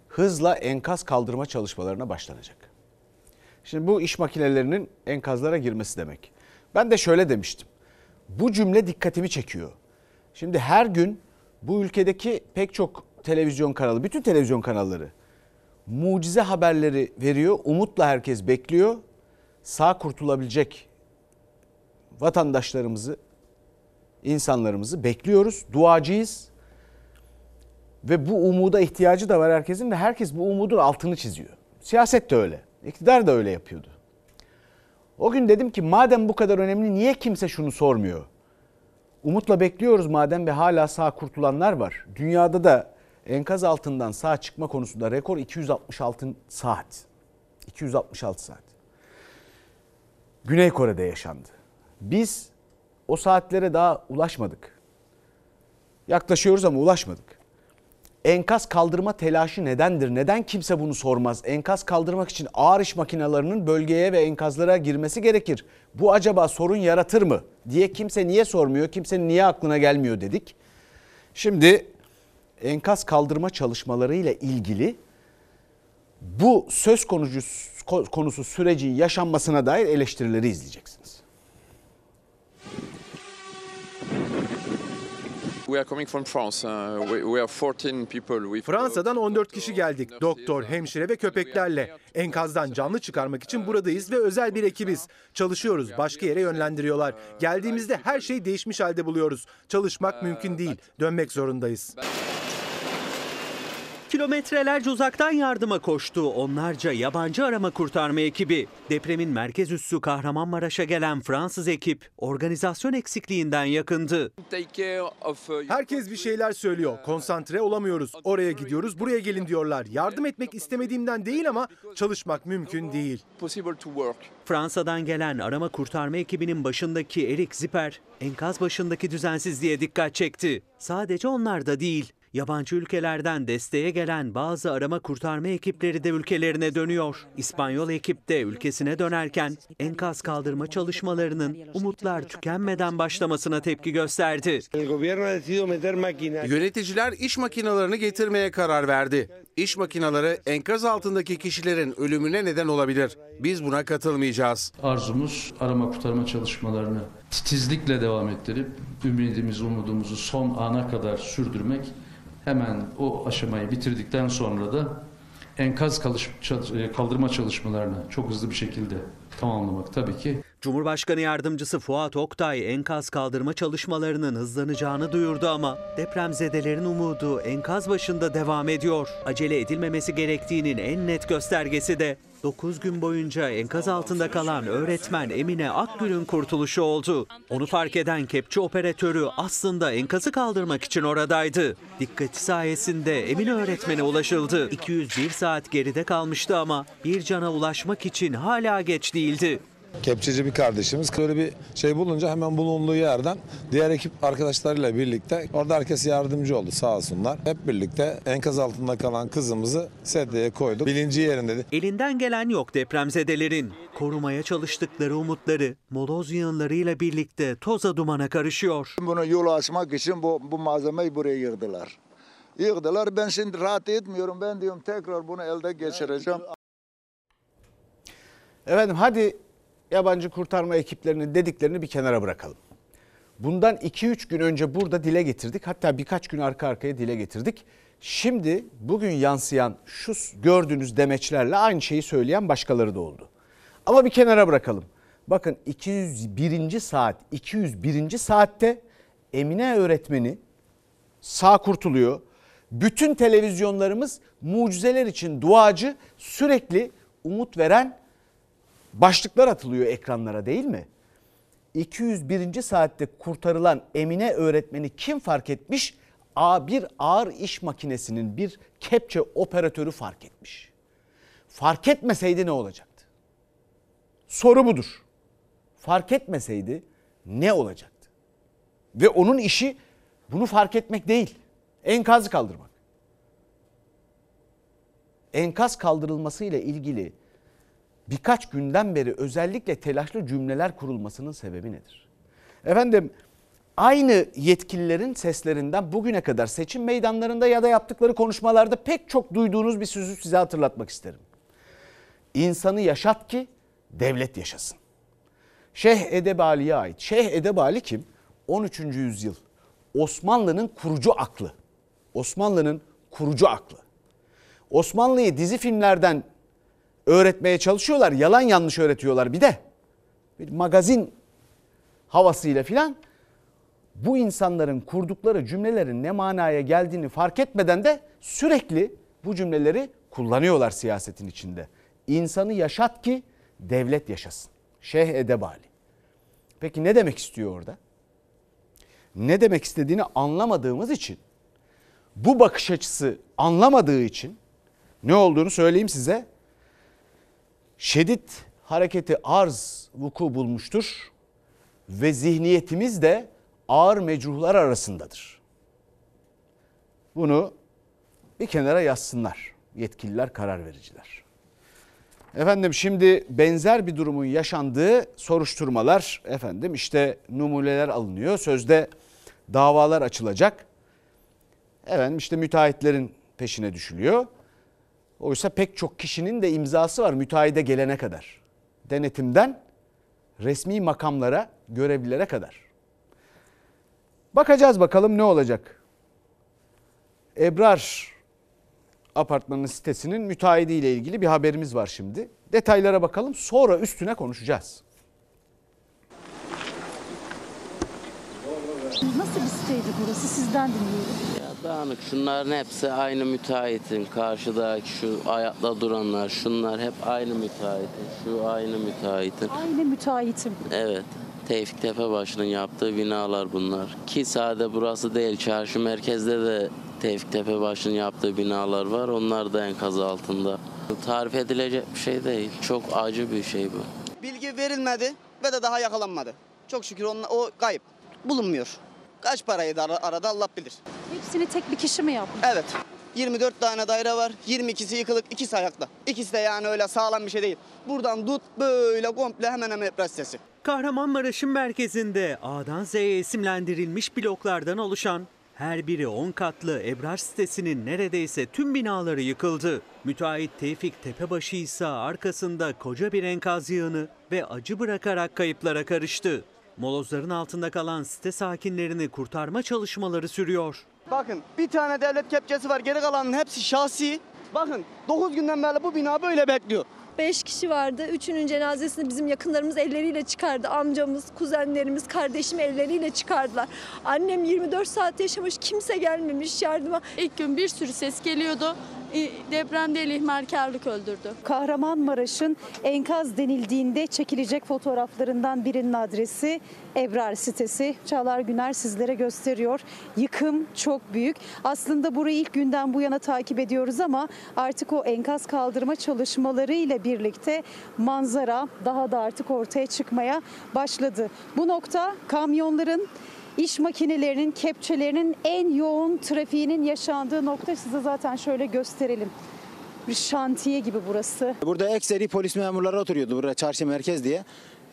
Speaker 1: Hızla enkaz kaldırma çalışmalarına başlanacak. Şimdi bu iş makinelerinin enkazlara girmesi demek. Ben de şöyle demiştim. Bu cümle dikkatimi çekiyor. Şimdi her gün bu ülkedeki pek çok televizyon kanalı, bütün televizyon kanalları mucize haberleri veriyor. Umutla herkes bekliyor. Sağ kurtulabilecek vatandaşlarımızı, insanlarımızı bekliyoruz. Duacıyız. Ve bu umuda ihtiyacı da var herkesin ve herkes bu umudun altını çiziyor. Siyaset de öyle. İktidar da öyle yapıyordu. O gün dedim ki madem bu kadar önemli niye kimse şunu sormuyor? Umutla bekliyoruz madem ve hala sağ kurtulanlar var. Dünyada da enkaz altından sağ çıkma konusunda rekor 266 saat. 266 saat. Güney Kore'de yaşandı. Biz o saatlere daha ulaşmadık. Yaklaşıyoruz ama ulaşmadık. Enkaz kaldırma telaşı nedendir? Neden kimse bunu sormaz? Enkaz kaldırmak için ağır iş makinelerinin bölgeye ve enkazlara girmesi gerekir. Bu acaba sorun yaratır mı? diye kimse niye sormuyor? Kimsenin niye aklına gelmiyor dedik. Şimdi enkaz kaldırma çalışmalarıyla ilgili bu söz konusu, konusu sürecin yaşanmasına dair eleştirileri izleyeceksiniz.
Speaker 20: Uh, we, we are 14 people with
Speaker 21: Fransa'dan 14 kişi geldik. Doktor, hemşire ve köpeklerle. Enkazdan canlı çıkarmak için buradayız ve özel bir ekibiz. Çalışıyoruz, başka yere yönlendiriyorlar. Geldiğimizde her şey değişmiş halde buluyoruz. Çalışmak mümkün değil, dönmek zorundayız.
Speaker 6: Kilometrelerce uzaktan yardıma koştu onlarca yabancı arama kurtarma ekibi. Depremin merkez üssü Kahramanmaraş'a gelen Fransız ekip organizasyon eksikliğinden yakındı.
Speaker 21: Herkes bir şeyler söylüyor. Konsantre olamıyoruz. Oraya gidiyoruz, buraya gelin diyorlar. Yardım etmek istemediğimden değil ama çalışmak mümkün değil.
Speaker 6: Fransa'dan gelen arama kurtarma ekibinin başındaki Erik Ziper, enkaz başındaki düzensizliğe dikkat çekti. Sadece onlar da değil. Yabancı ülkelerden desteğe gelen bazı arama kurtarma ekipleri de ülkelerine dönüyor. İspanyol ekip de ülkesine dönerken enkaz kaldırma çalışmalarının umutlar tükenmeden başlamasına tepki gösterdi.
Speaker 22: Yöneticiler iş makinalarını getirmeye karar verdi. İş makinaları enkaz altındaki kişilerin ölümüne neden olabilir. Biz buna katılmayacağız.
Speaker 2: Arzumuz arama kurtarma çalışmalarını titizlikle devam ettirip ümidimizi, umudumuzu son ana kadar sürdürmek. Hemen o aşamayı bitirdikten sonra da enkaz e, kaldırma çalışmalarını çok hızlı bir şekilde tamamlamak tabii ki
Speaker 6: Cumhurbaşkanı Yardımcısı Fuat Oktay enkaz kaldırma çalışmalarının hızlanacağını duyurdu ama depremzedelerin umudu enkaz başında devam ediyor. Acele edilmemesi gerektiğinin en net göstergesi de 9 gün boyunca enkaz altında kalan öğretmen Emine Akgül'ün kurtuluşu oldu. Onu fark eden kepçe operatörü aslında enkazı kaldırmak için oradaydı. Dikkati sayesinde Emine öğretmene ulaşıldı. 201 saat geride kalmıştı ama bir cana ulaşmak için hala geç değildi.
Speaker 9: Kepçeci bir kardeşimiz böyle bir şey bulunca hemen bulunduğu yerden diğer ekip arkadaşlarıyla birlikte orada herkes yardımcı oldu sağ olsunlar. Hep birlikte enkaz altında kalan kızımızı sedyeye koyduk. Bilinci yerinde.
Speaker 6: Elinden gelen yok depremzedelerin. Korumaya çalıştıkları umutları moloz yığınlarıyla birlikte toza dumana karışıyor.
Speaker 23: Bunu yol açmak için bu, bu malzemeyi buraya yığdılar. Yığdılar. Ben şimdi rahat etmiyorum. Ben diyorum tekrar bunu elde geçireceğim.
Speaker 1: Efendim hadi yabancı kurtarma ekiplerinin dediklerini bir kenara bırakalım. Bundan 2-3 gün önce burada dile getirdik. Hatta birkaç gün arka arkaya dile getirdik. Şimdi bugün yansıyan şu gördüğünüz demeçlerle aynı şeyi söyleyen başkaları da oldu. Ama bir kenara bırakalım. Bakın 201. saat 201. saatte Emine öğretmeni sağ kurtuluyor. Bütün televizyonlarımız mucizeler için duacı sürekli umut veren başlıklar atılıyor ekranlara değil mi? 201. saatte kurtarılan Emine öğretmeni kim fark etmiş? A bir ağır iş makinesinin bir kepçe operatörü fark etmiş. Fark etmeseydi ne olacaktı? Soru budur. Fark etmeseydi ne olacaktı? Ve onun işi bunu fark etmek değil. Enkazı kaldırmak. Enkaz kaldırılması ile ilgili birkaç günden beri özellikle telaşlı cümleler kurulmasının sebebi nedir? Efendim aynı yetkililerin seslerinden bugüne kadar seçim meydanlarında ya da yaptıkları konuşmalarda pek çok duyduğunuz bir sözü size hatırlatmak isterim. İnsanı yaşat ki devlet yaşasın. Şeyh Edebali'ye ait. Şeyh Edebali kim? 13. yüzyıl. Osmanlı'nın kurucu aklı. Osmanlı'nın kurucu aklı. Osmanlı'yı dizi filmlerden öğretmeye çalışıyorlar. Yalan yanlış öğretiyorlar bir de. Bir magazin havasıyla filan bu insanların kurdukları cümlelerin ne manaya geldiğini fark etmeden de sürekli bu cümleleri kullanıyorlar siyasetin içinde. İnsanı yaşat ki devlet yaşasın. Şeyh Edebali. Peki ne demek istiyor orada? Ne demek istediğini anlamadığımız için bu bakış açısı anlamadığı için ne olduğunu söyleyeyim size. Şedid hareketi arz vuku bulmuştur ve zihniyetimiz de ağır mecruhlar arasındadır. Bunu bir kenara yazsınlar yetkililer, karar vericiler. Efendim şimdi benzer bir durumun yaşandığı soruşturmalar efendim işte numuneler alınıyor. Sözde davalar açılacak. Efendim işte müteahhitlerin peşine düşülüyor. Oysa pek çok kişinin de imzası var müteahhide gelene kadar. Denetimden resmi makamlara, görevlilere kadar. Bakacağız bakalım ne olacak. Ebrar apartmanın sitesinin müteahhidiyle ilgili bir haberimiz var şimdi. Detaylara bakalım sonra üstüne konuşacağız.
Speaker 17: Nasıl bir siteydi burası sizden dinliyorum.
Speaker 24: Dağınık şunların hepsi aynı müteahhitin. Karşıdaki şu ayakta duranlar şunlar hep aynı müteahhitin. Şu aynı müteahhitin.
Speaker 17: Aynı müteahhitim.
Speaker 24: Evet. Tevfik Tepebaşı'nın yaptığı binalar bunlar. Ki sade burası değil. Çarşı merkezde de Tevfik Tepebaşı'nın yaptığı binalar var. Onlar da enkaz altında. Tarif edilecek bir şey değil. Çok acı bir şey bu.
Speaker 25: Bilgi verilmedi ve de daha yakalanmadı. Çok şükür onunla, o kayıp. Bulunmuyor. Kaç parayı da ara- arada Allah bilir.
Speaker 17: Hepsini tek bir kişi mi yapmış?
Speaker 25: Evet. 24 tane daire var. 22'si yıkılık, ikisi ayakta. İkisi de yani öyle sağlam bir şey değil. Buradan tut böyle komple hemen hemen Ebrar sitesi.
Speaker 6: Kahramanmaraş'ın merkezinde A'dan Z'ye isimlendirilmiş bloklardan oluşan her biri 10 katlı Ebrar sitesinin neredeyse tüm binaları yıkıldı. Müteahhit Tevfik Tepebaşı ise arkasında koca bir enkaz yığını ve acı bırakarak kayıplara karıştı. Molozların altında kalan site sakinlerini kurtarma çalışmaları sürüyor.
Speaker 25: Bakın bir tane devlet kepçesi var. Geri kalanın hepsi şahsi. Bakın 9 günden beri bu bina böyle bekliyor.
Speaker 26: 5 kişi vardı. Üçünün cenazesini bizim yakınlarımız elleriyle çıkardı. Amcamız, kuzenlerimiz, kardeşim elleriyle çıkardılar. Annem 24 saat yaşamış, kimse gelmemiş yardıma.
Speaker 27: İlk gün bir sürü ses geliyordu. E, Depremde el ihmalkarlık öldürdü.
Speaker 17: Kahramanmaraş'ın enkaz denildiğinde çekilecek fotoğraflarından birinin adresi Ebrar sitesi. Çağlar Güner sizlere gösteriyor. Yıkım çok büyük. Aslında burayı ilk günden bu yana takip ediyoruz ama artık o enkaz kaldırma çalışmaları ile birlikte manzara daha da artık ortaya çıkmaya başladı. Bu nokta kamyonların İş makinelerinin, kepçelerinin en yoğun trafiğinin yaşandığı nokta size zaten şöyle gösterelim. Bir şantiye gibi burası.
Speaker 28: Burada ekseri polis memurları oturuyordu burada çarşı merkez diye.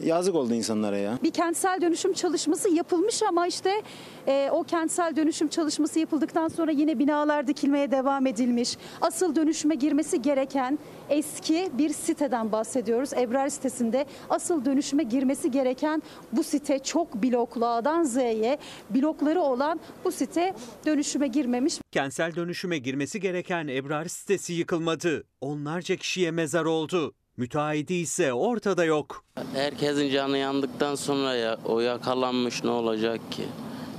Speaker 28: Yazık oldu insanlara ya.
Speaker 17: Bir kentsel dönüşüm çalışması yapılmış ama işte e, o kentsel dönüşüm çalışması yapıldıktan sonra yine binalar dikilmeye devam edilmiş. Asıl dönüşüme girmesi gereken eski bir siteden bahsediyoruz. Ebrar sitesinde asıl dönüşüme girmesi gereken bu site çok bloklu A'dan Z'ye blokları olan bu site dönüşüme girmemiş.
Speaker 6: Kentsel dönüşüme girmesi gereken Ebrar sitesi yıkılmadı. Onlarca kişiye mezar oldu. Müteahhidi ise ortada yok.
Speaker 24: Herkesin canı yandıktan sonra ya o yakalanmış ne olacak ki?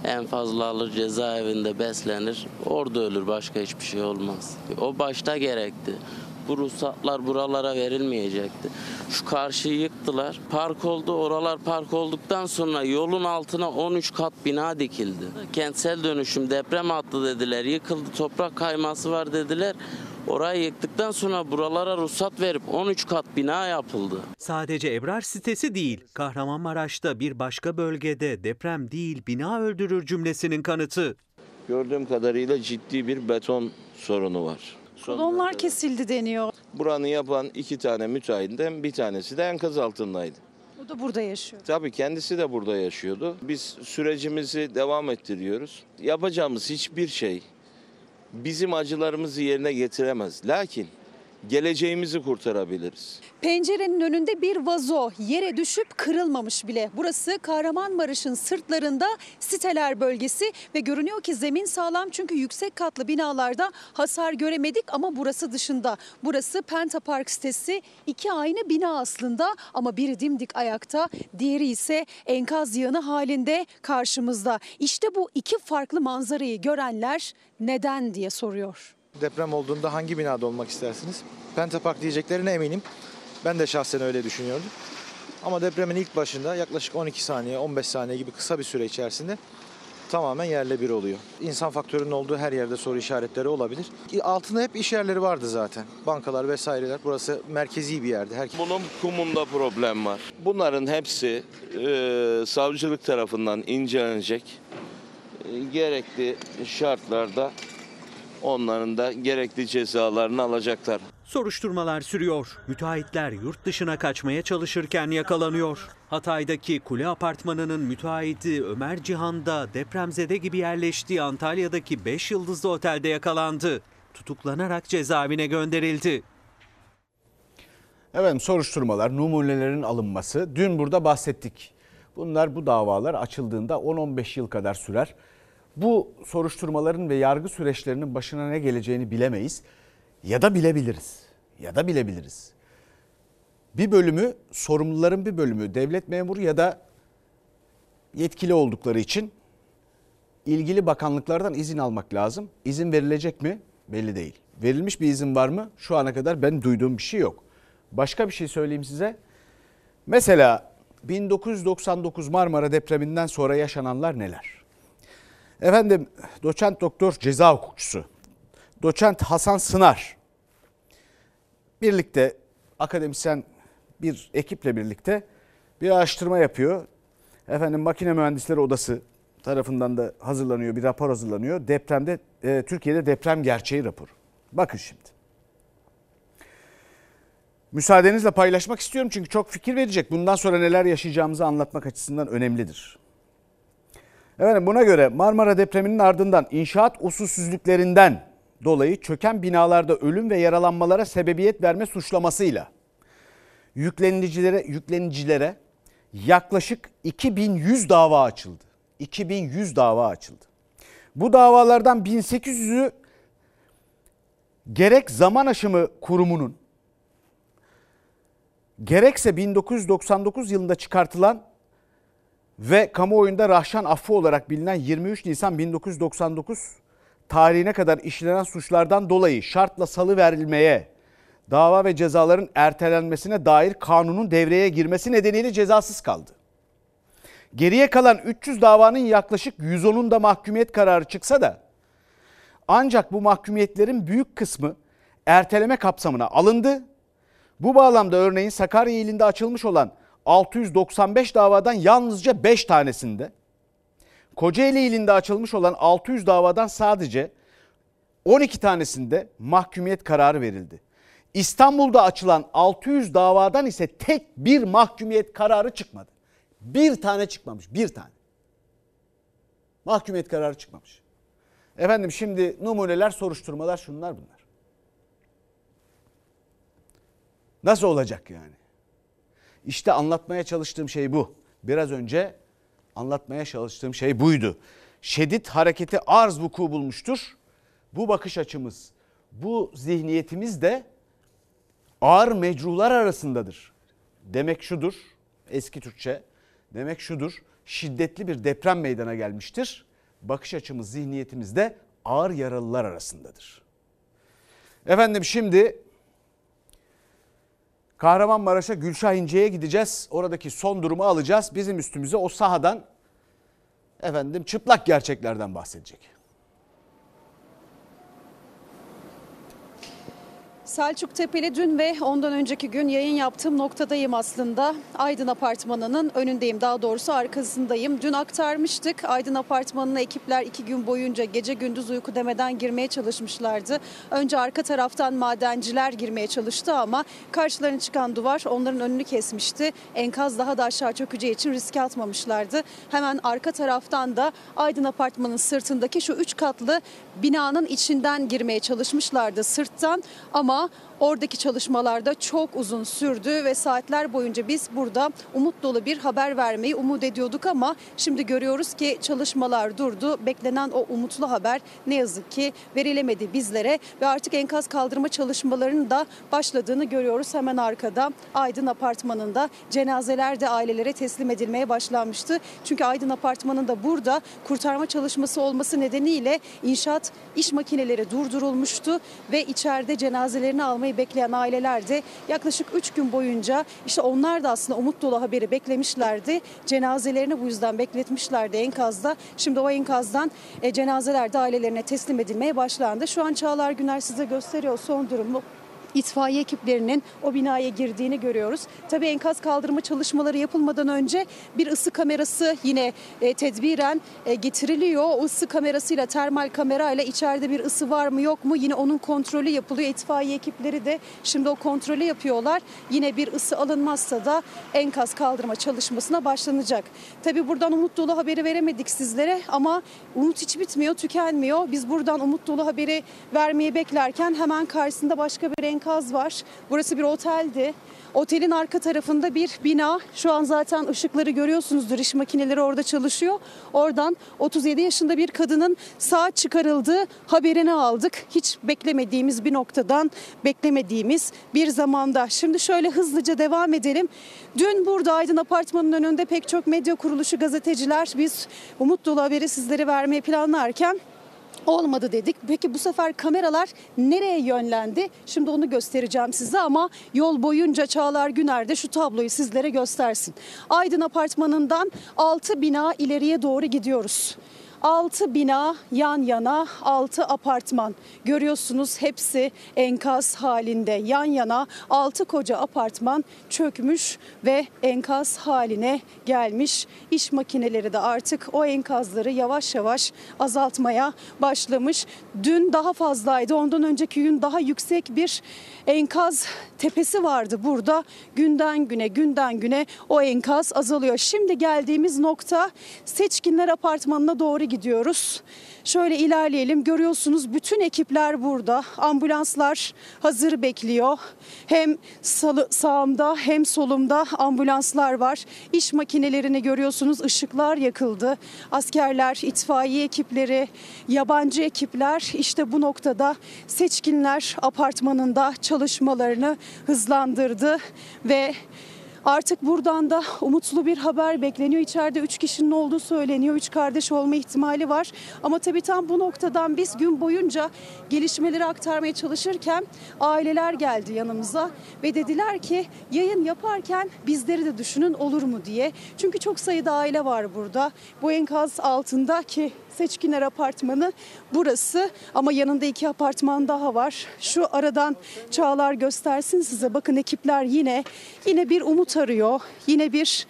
Speaker 24: En fazla alır cezaevinde beslenir. Orada ölür başka hiçbir şey olmaz. O başta gerekti. Bu ruhsatlar buralara verilmeyecekti. Şu karşıyı yıktılar. Park oldu. Oralar park olduktan sonra yolun altına 13 kat bina dikildi. Kentsel dönüşüm deprem attı dediler. Yıkıldı toprak kayması var dediler. Orayı yıktıktan sonra buralara ruhsat verip 13 kat bina yapıldı.
Speaker 6: Sadece Ebrar sitesi değil, Kahramanmaraş'ta bir başka bölgede deprem değil bina öldürür cümlesinin kanıtı.
Speaker 29: Gördüğüm kadarıyla ciddi bir beton sorunu var.
Speaker 17: Kolonlar kesildi deniyor.
Speaker 29: Buranın yapan iki tane müteahhitten bir tanesi de enkaz altındaydı.
Speaker 17: O da burada yaşıyor.
Speaker 29: Tabii kendisi de burada yaşıyordu. Biz sürecimizi devam ettiriyoruz. Yapacağımız hiçbir şey bizim acılarımızı yerine getiremez. Lakin geleceğimizi kurtarabiliriz.
Speaker 17: Pencerenin önünde bir vazo yere düşüp kırılmamış bile. Burası Kahramanmaraş'ın sırtlarında siteler bölgesi ve görünüyor ki zemin sağlam çünkü yüksek katlı binalarda hasar göremedik ama burası dışında. Burası Penta Park sitesi iki aynı bina aslında ama biri dimdik ayakta diğeri ise enkaz yığını halinde karşımızda. İşte bu iki farklı manzarayı görenler neden diye soruyor.
Speaker 30: Deprem olduğunda hangi binada olmak istersiniz? Pentapark diyeceklerine eminim. Ben de şahsen öyle düşünüyordum. Ama depremin ilk başında yaklaşık 12 saniye, 15 saniye gibi kısa bir süre içerisinde tamamen yerle bir oluyor. İnsan faktörünün olduğu her yerde soru işaretleri olabilir. Altında hep iş yerleri vardı zaten. Bankalar vesaireler. Burası merkezi bir yerdi. Her...
Speaker 29: Bunun kumunda problem var. Bunların hepsi e, savcılık tarafından incelenecek. E, gerekli şartlarda onların da gerekli cezalarını alacaklar.
Speaker 6: Soruşturmalar sürüyor. Müteahhitler yurt dışına kaçmaya çalışırken yakalanıyor. Hatay'daki kule apartmanının müteahhiti Ömer Cihan da depremzede gibi yerleştiği Antalya'daki 5 yıldızlı otelde yakalandı. Tutuklanarak cezaevine gönderildi.
Speaker 1: Efendim soruşturmalar, numunelerin alınması. Dün burada bahsettik. Bunlar bu davalar açıldığında 10-15 yıl kadar sürer. Bu soruşturmaların ve yargı süreçlerinin başına ne geleceğini bilemeyiz. Ya da bilebiliriz. Ya da bilebiliriz. Bir bölümü, sorumluların bir bölümü devlet memuru ya da yetkili oldukları için ilgili bakanlıklardan izin almak lazım. İzin verilecek mi? Belli değil. Verilmiş bir izin var mı? Şu ana kadar ben duyduğum bir şey yok. Başka bir şey söyleyeyim size. Mesela 1999 Marmara depreminden sonra yaşananlar neler? Efendim doçent doktor ceza hukukçusu doçent Hasan Sınar birlikte akademisyen bir ekiple birlikte bir araştırma yapıyor. Efendim makine mühendisleri odası tarafından da hazırlanıyor bir rapor hazırlanıyor. Depremde e, Türkiye'de deprem gerçeği raporu. Bakın şimdi. Müsaadenizle paylaşmak istiyorum çünkü çok fikir verecek. Bundan sonra neler yaşayacağımızı anlatmak açısından önemlidir. Efendim buna göre Marmara depreminin ardından inşaat usulsüzlüklerinden dolayı çöken binalarda ölüm ve yaralanmalara sebebiyet verme suçlamasıyla yüklenicilere yüklenicilere yaklaşık 2100 dava açıldı. 2100 dava açıldı. Bu davalardan 1800'ü gerek zaman aşımı kurumunun gerekse 1999 yılında çıkartılan ve kamuoyunda Rahşan affı olarak bilinen 23 Nisan 1999 tarihine kadar işlenen suçlardan dolayı şartla salı verilmeye, dava ve cezaların ertelenmesine dair kanunun devreye girmesi nedeniyle cezasız kaldı. Geriye kalan 300 davanın yaklaşık 110'unda mahkumiyet kararı çıksa da ancak bu mahkumiyetlerin büyük kısmı erteleme kapsamına alındı. Bu bağlamda örneğin Sakarya ilinde açılmış olan 695 davadan yalnızca 5 tanesinde, Kocaeli ilinde açılmış olan 600 davadan sadece 12 tanesinde mahkumiyet kararı verildi. İstanbul'da açılan 600 davadan ise tek bir mahkumiyet kararı çıkmadı. Bir tane çıkmamış, bir tane. Mahkumiyet kararı çıkmamış. Efendim şimdi numuneler, soruşturmalar şunlar bunlar. Nasıl olacak yani? İşte anlatmaya çalıştığım şey bu. Biraz önce anlatmaya çalıştığım şey buydu. Şedid hareketi arz vuku bulmuştur. Bu bakış açımız, bu zihniyetimiz de ağır mecruhlar arasındadır. Demek şudur, eski Türkçe, demek şudur, şiddetli bir deprem meydana gelmiştir. Bakış açımız, zihniyetimiz de ağır yaralılar arasındadır. Efendim şimdi Kahramanmaraş'a Gülşah İnce'ye gideceğiz. Oradaki son durumu alacağız. Bizim üstümüze o sahadan efendim çıplak gerçeklerden bahsedecek.
Speaker 17: Selçuk Tepeli dün ve ondan önceki gün yayın yaptığım noktadayım aslında. Aydın Apartmanı'nın önündeyim daha doğrusu arkasındayım. Dün aktarmıştık. Aydın Apartmanı'na ekipler iki gün boyunca gece gündüz uyku demeden girmeye çalışmışlardı. Önce arka taraftan madenciler girmeye çalıştı ama karşılarına çıkan duvar onların önünü kesmişti. Enkaz daha da aşağı çökeceği için riske atmamışlardı. Hemen arka taraftan da Aydın Apartmanı'nın sırtındaki şu üç katlı binanın içinden girmeye çalışmışlardı sırttan ama oradaki çalışmalarda çok uzun sürdü ve saatler boyunca biz burada umut dolu bir haber vermeyi umut ediyorduk ama şimdi görüyoruz ki çalışmalar durdu. Beklenen o umutlu haber ne yazık ki verilemedi bizlere ve artık enkaz kaldırma çalışmalarının da başladığını görüyoruz. Hemen arkada Aydın Apartmanı'nda cenazeler de ailelere teslim edilmeye başlanmıştı. Çünkü Aydın Apartmanı'nda burada kurtarma çalışması olması nedeniyle inşaat iş makineleri durdurulmuştu ve içeride cenazelerini almayı bekleyen aileler de yaklaşık 3 gün boyunca işte onlar da aslında umut dolu haberi beklemişlerdi. Cenazelerini bu yüzden bekletmişlerdi enkazda. Şimdi o enkazdan e, cenazeler de ailelerine teslim edilmeye başlandı. Şu an Çağlar Güner size gösteriyor son durumu. İtfaiye ekiplerinin o binaya girdiğini görüyoruz. Tabii enkaz kaldırma çalışmaları yapılmadan önce bir ısı kamerası yine e, tedbiren e, getiriliyor. O ısı kamerasıyla termal kamerayla içeride bir ısı var mı yok mu yine onun kontrolü yapılıyor. İtfaiye ekipleri de şimdi o kontrolü yapıyorlar. Yine bir ısı alınmazsa da enkaz kaldırma çalışmasına başlanacak. Tabii buradan umut dolu haberi veremedik sizlere ama umut hiç bitmiyor, tükenmiyor. Biz buradan umut dolu haberi vermeyi beklerken hemen karşısında başka bir enkaz var. Burası bir oteldi. Otelin arka tarafında bir bina. Şu an zaten ışıkları görüyorsunuzdur. İş makineleri orada çalışıyor. Oradan 37 yaşında bir kadının sağ çıkarıldığı haberini aldık. Hiç beklemediğimiz bir noktadan, beklemediğimiz bir zamanda. Şimdi şöyle hızlıca devam edelim. Dün burada Aydın Apartmanı'nın önünde pek çok medya kuruluşu, gazeteciler biz umut dolu haberi sizlere vermeyi planlarken olmadı dedik. Peki bu sefer kameralar nereye yönlendi? Şimdi onu göstereceğim size ama yol boyunca Çağlar Güner de şu tabloyu sizlere göstersin. Aydın Apartmanı'ndan 6 bina ileriye doğru gidiyoruz. 6 bina yan yana, 6 apartman. Görüyorsunuz hepsi enkaz halinde. Yan yana 6 koca apartman çökmüş ve enkaz haline gelmiş. İş makineleri de artık o enkazları yavaş yavaş azaltmaya başlamış. Dün daha fazlaydı. Ondan önceki gün daha yüksek bir enkaz tepesi vardı burada. Günden güne, günden güne o enkaz azalıyor. Şimdi geldiğimiz nokta Seçkinler Apartmanı'na doğru gidiyoruz. Şöyle ilerleyelim. Görüyorsunuz bütün ekipler burada. Ambulanslar hazır bekliyor. Hem sağımda hem solumda ambulanslar var. İş makinelerini görüyorsunuz. Işıklar yakıldı. Askerler, itfaiye ekipleri, yabancı ekipler işte bu noktada Seçkinler Apartmanı'nda çalışmalarını hızlandırdı ve Artık buradan da umutlu bir haber bekleniyor. İçeride 3 kişinin olduğu söyleniyor. 3 kardeş olma ihtimali var. Ama tabii tam bu noktadan biz gün boyunca gelişmeleri aktarmaya çalışırken aileler geldi yanımıza ve dediler ki yayın yaparken bizleri de düşünün olur mu diye. Çünkü çok sayıda aile var burada. Bu enkaz altında ki Seçkinler Apartmanı burası ama yanında iki apartman daha var. Şu aradan Çağlar göstersin size. Bakın ekipler yine yine bir umut arıyor. Yine bir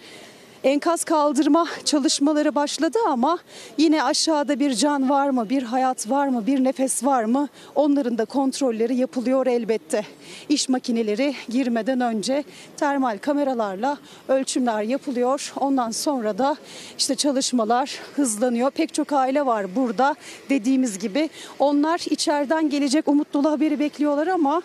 Speaker 17: enkaz kaldırma çalışmaları başladı ama yine aşağıda bir can var mı, bir hayat var mı, bir nefes var mı? Onların da kontrolleri yapılıyor elbette. İş makineleri girmeden önce termal kameralarla ölçümler yapılıyor. Ondan sonra da işte çalışmalar hızlanıyor. Pek çok aile var burada. Dediğimiz gibi onlar içeriden gelecek umut dolu haberi bekliyorlar ama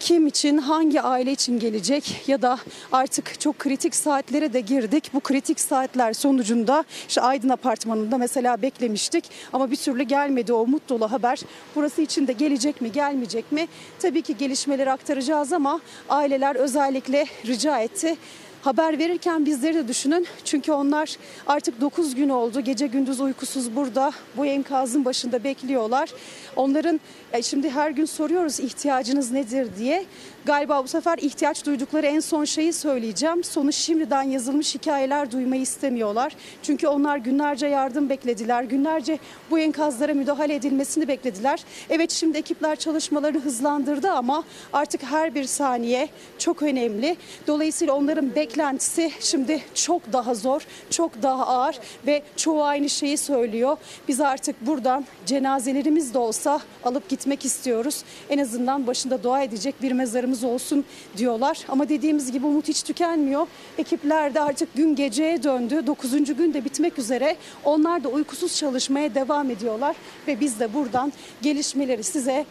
Speaker 17: kim için, hangi aile için gelecek ya da artık çok kritik saatlere de girdik. Bu kritik saatler sonucunda işte Aydın Apartmanı'nda mesela beklemiştik ama bir türlü gelmedi o umut dolu haber. Burası için de gelecek mi, gelmeyecek mi? Tabii ki gelişmeleri aktaracağız ama aileler özellikle rica etti. Haber verirken bizleri de düşünün. Çünkü onlar artık 9 gün oldu. Gece gündüz uykusuz burada bu enkazın başında bekliyorlar. Onların e, şimdi her gün soruyoruz ihtiyacınız nedir diye. Galiba bu sefer ihtiyaç duydukları en son şeyi söyleyeceğim. Sonu şimdiden yazılmış hikayeler duymayı istemiyorlar. Çünkü onlar günlerce yardım beklediler. Günlerce bu enkazlara müdahale edilmesini beklediler. Evet şimdi ekipler çalışmalarını hızlandırdı ama artık her bir saniye çok önemli. Dolayısıyla onların beklentisi şimdi çok daha zor, çok daha ağır ve çoğu aynı şeyi söylüyor. Biz artık buradan cenazelerimiz de olsa alıp gitmek istiyoruz. En azından başında dua edecek bir mezarımız olsun diyorlar. Ama dediğimiz gibi umut hiç tükenmiyor. Ekipler de artık gün geceye döndü. 9. gün de bitmek üzere. Onlar da uykusuz çalışmaya devam ediyorlar ve biz de buradan gelişmeleri size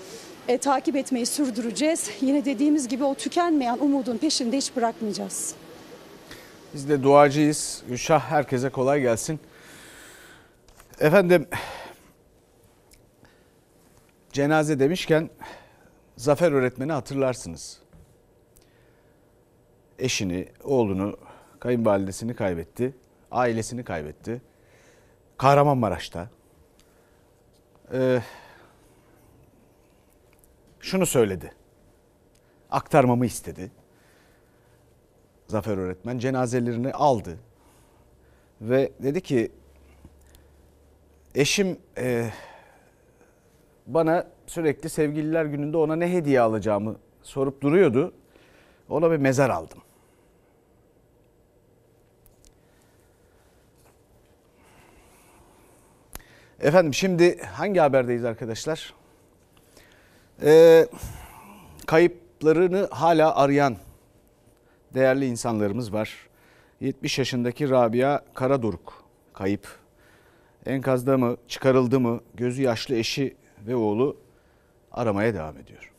Speaker 17: e, takip etmeyi sürdüreceğiz. Yine dediğimiz gibi o tükenmeyen umudun peşinde hiç bırakmayacağız.
Speaker 1: Biz de duacıyız. Gülşah herkese kolay gelsin. Efendim cenaze demişken Zafer öğretmeni hatırlarsınız. Eşini, oğlunu, kayınvalidesini kaybetti. Ailesini kaybetti. Kahramanmaraş'ta. Ee, şunu söyledi. Aktarmamı istedi. Zafer öğretmen cenazelerini aldı. Ve dedi ki eşim e, bana sürekli sevgililer gününde ona ne hediye alacağımı sorup duruyordu. Ona bir mezar aldım. Efendim şimdi hangi haberdeyiz arkadaşlar? Ee, kayıplarını hala arayan değerli insanlarımız var. 70 yaşındaki Rabia Karadoruk kayıp. Enkazda mı, çıkarıldı mı, gözü yaşlı eşi ve oğlu aramaya devam ediyor.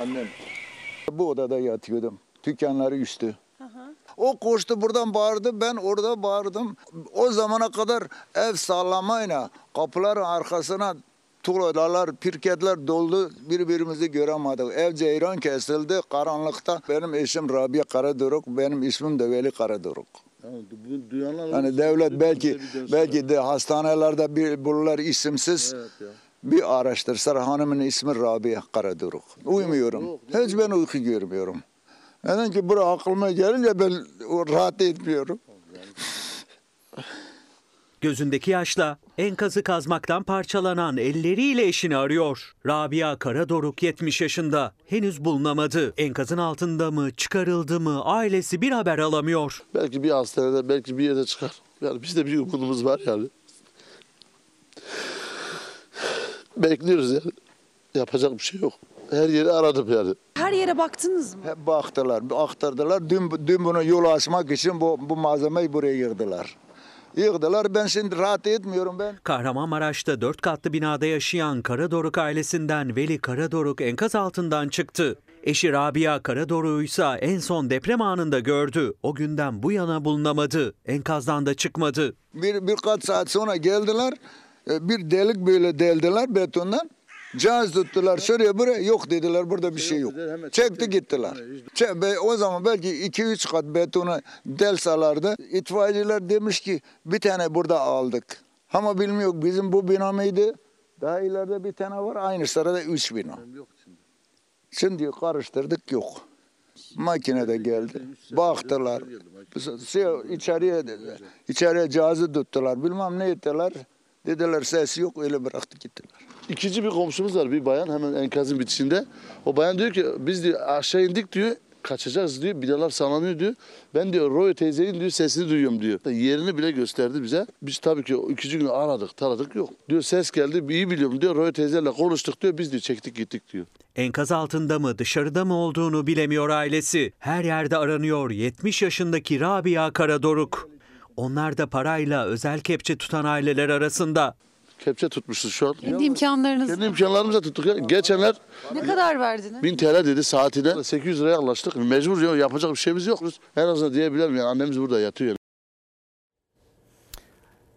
Speaker 23: Annem. Bu odada yatıyordum. Dükkanları üstü. O koştu buradan bağırdı, ben orada bağırdım. O zamana kadar ev sallamayla kapıların arkasına tuğlalar, pirketler doldu. Birbirimizi göremedik. Ev ceyran kesildi karanlıkta. Benim eşim Rabia Karadoruk, benim ismim de Veli Karadoruk. Hani devlet belki belki de hastanelerde bir bulurlar isimsiz. Bir araştırsalar hanımın ismi Rabia Karadoruk. Uyumuyorum. Hiç ben uyku görmüyorum. Neden ki buraya aklıma gelince ben rahat etmiyorum.
Speaker 6: Gözündeki yaşla enkazı kazmaktan parçalanan elleriyle eşini arıyor. Rabia Karadoruk 70 yaşında. Henüz bulunamadı. Enkazın altında mı, çıkarıldı mı ailesi bir haber alamıyor.
Speaker 31: Belki bir hastanede, belki bir yerde çıkar. Yani bizde bir umudumuz var yani. Bekliyoruz yani. Yapacak bir şey yok. Her yeri aradım yani.
Speaker 17: Her yere baktınız mı?
Speaker 23: Hep baktılar, aktardılar. Dün, dün bunu yol açmak için bu, bu malzemeyi buraya yığdılar. Yığdılar. Ben şimdi rahat etmiyorum ben.
Speaker 6: Kahramanmaraş'ta 4 katlı binada yaşayan Karadoruk ailesinden Veli Karadoruk enkaz altından çıktı. Eşi Rabia Karadoruk'u ise en son deprem anında gördü. O günden bu yana bulunamadı. Enkazdan da çıkmadı.
Speaker 23: Bir, birkaç saat sonra geldiler. E, Bir delik böyle deldiler betondan. Cihaz tuttular şuraya buraya yok dediler burada bir şey yok. Çekti gittiler. O zaman belki 2-3 kat betonu delsalardı. İtfaiyeciler demiş ki bir tane burada aldık. Ama bilmiyor bizim bu bina mıydı? Daha ileride bir tane var aynı sırada 3 bina. Şimdi karıştırdık yok. Makine de geldi. Baktılar. Şey, içeriye, içeriye cihazı tuttular. Bilmem ne ettiler. Dediler ses yok öyle bıraktı gittiler.
Speaker 31: İkinci bir komşumuz var bir bayan hemen enkazın bitişinde. O bayan diyor ki biz diyor aşağı indik diyor. Kaçacağız diyor. Binalar sallanıyor diyor. Ben diyor Roy teyzenin diyor sesini duyuyorum diyor. Yerini bile gösterdi bize. Biz tabii ki o ikinci gün aradık taradık yok. Diyor ses geldi iyi biliyorum diyor. Roy teyzeyle konuştuk diyor. Biz diyor çektik gittik diyor.
Speaker 6: Enkaz altında mı dışarıda mı olduğunu bilemiyor ailesi. Her yerde aranıyor 70 yaşındaki Rabia Karadoruk. Onlar da parayla özel kepçe tutan aileler arasında.
Speaker 31: Kepçe tutmuşuz şu an.
Speaker 17: Kendi imkanlarınız.
Speaker 31: Kendi imkanlarımızla tuttuk ya. Geçenler
Speaker 17: Ne kadar verdiniz?
Speaker 31: 1000 TL dedi saatine. 800 liraya anlaştık. Mecbur ya yapacak bir şeyimiz yok. En azından diyebilirim yani annemiz burada yatıyor. Yani.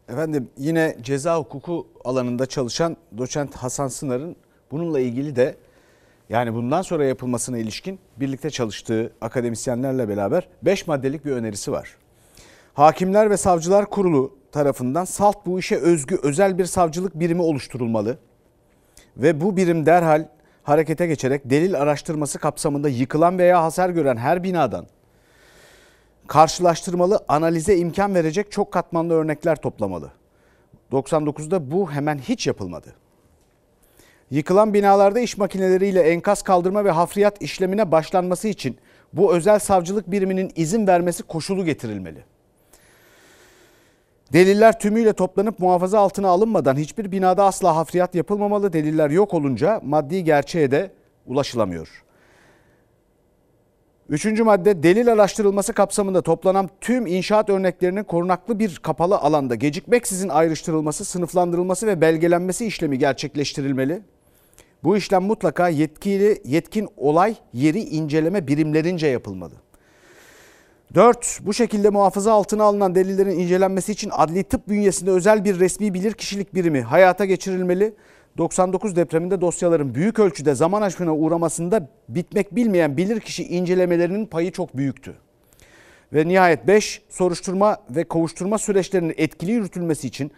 Speaker 1: Efendim yine ceza hukuku alanında çalışan doçent Hasan Sınar'ın bununla ilgili de yani bundan sonra yapılmasına ilişkin birlikte çalıştığı akademisyenlerle beraber 5 maddelik bir önerisi var. Hakimler ve Savcılar Kurulu tarafından salt bu işe özgü özel bir savcılık birimi oluşturulmalı. Ve bu birim derhal harekete geçerek delil araştırması kapsamında yıkılan veya hasar gören her binadan karşılaştırmalı analize imkan verecek çok katmanlı örnekler toplamalı. 99'da bu hemen hiç yapılmadı. Yıkılan binalarda iş makineleriyle enkaz kaldırma ve hafriyat işlemine başlanması için bu özel savcılık biriminin izin vermesi koşulu getirilmeli. Deliller tümüyle toplanıp muhafaza altına alınmadan hiçbir binada asla hafriyat yapılmamalı. Deliller yok olunca maddi gerçeğe de ulaşılamıyor. Üçüncü madde delil araştırılması kapsamında toplanan tüm inşaat örneklerinin korunaklı bir kapalı alanda gecikmeksizin ayrıştırılması, sınıflandırılması ve belgelenmesi işlemi gerçekleştirilmeli. Bu işlem mutlaka yetkili yetkin olay yeri inceleme birimlerince yapılmalı. 4. Bu şekilde muhafaza altına alınan delillerin incelenmesi için adli tıp bünyesinde özel bir resmi bilirkişilik birimi hayata geçirilmeli. 99 depreminde dosyaların büyük ölçüde zaman aşımına uğramasında bitmek bilmeyen bilirkişi incelemelerinin payı çok büyüktü. Ve nihayet 5. Soruşturma ve kovuşturma süreçlerinin etkili yürütülmesi için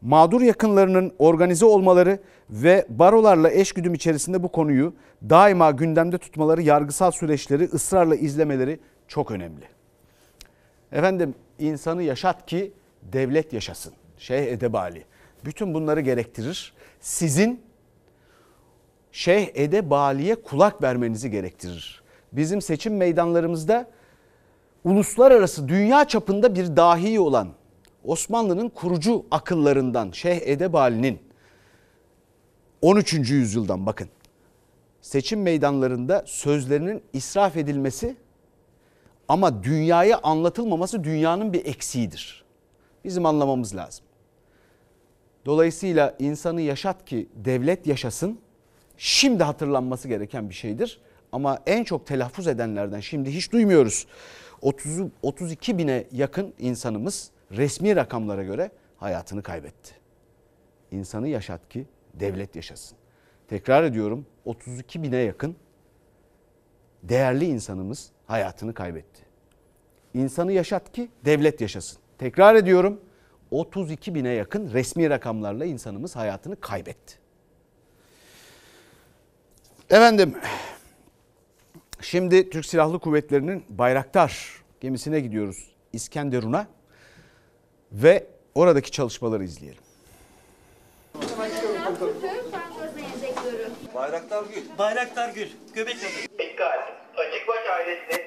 Speaker 1: mağdur yakınlarının organize olmaları ve barolarla eşgüdüm içerisinde bu konuyu daima gündemde tutmaları, yargısal süreçleri ısrarla izlemeleri çok önemli. Efendim insanı yaşat ki devlet yaşasın. Şeyh Edebali. Bütün bunları gerektirir. Sizin Şeyh Edebali'ye kulak vermenizi gerektirir. Bizim seçim meydanlarımızda uluslararası dünya çapında bir dahi olan Osmanlı'nın kurucu akıllarından Şeyh Edebali'nin 13. yüzyıldan bakın seçim meydanlarında sözlerinin israf edilmesi ama dünyaya anlatılmaması dünyanın bir eksiğidir. Bizim anlamamız lazım. Dolayısıyla insanı yaşat ki devlet yaşasın şimdi hatırlanması gereken bir şeydir. Ama en çok telaffuz edenlerden şimdi hiç duymuyoruz. 30 32 bine yakın insanımız resmi rakamlara göre hayatını kaybetti. İnsanı yaşat ki devlet yaşasın. Tekrar ediyorum 32 bine yakın değerli insanımız hayatını kaybetti. İnsanı yaşat ki devlet yaşasın. Tekrar ediyorum 32 bine yakın resmi rakamlarla insanımız hayatını kaybetti. Efendim şimdi Türk Silahlı Kuvvetleri'nin Bayraktar gemisine gidiyoruz İskenderun'a ve oradaki çalışmaları izleyelim.
Speaker 32: Bayraktar Gül. Bayraktar Gül. Göbekli.
Speaker 33: Dikkat! Açıkbaş kızı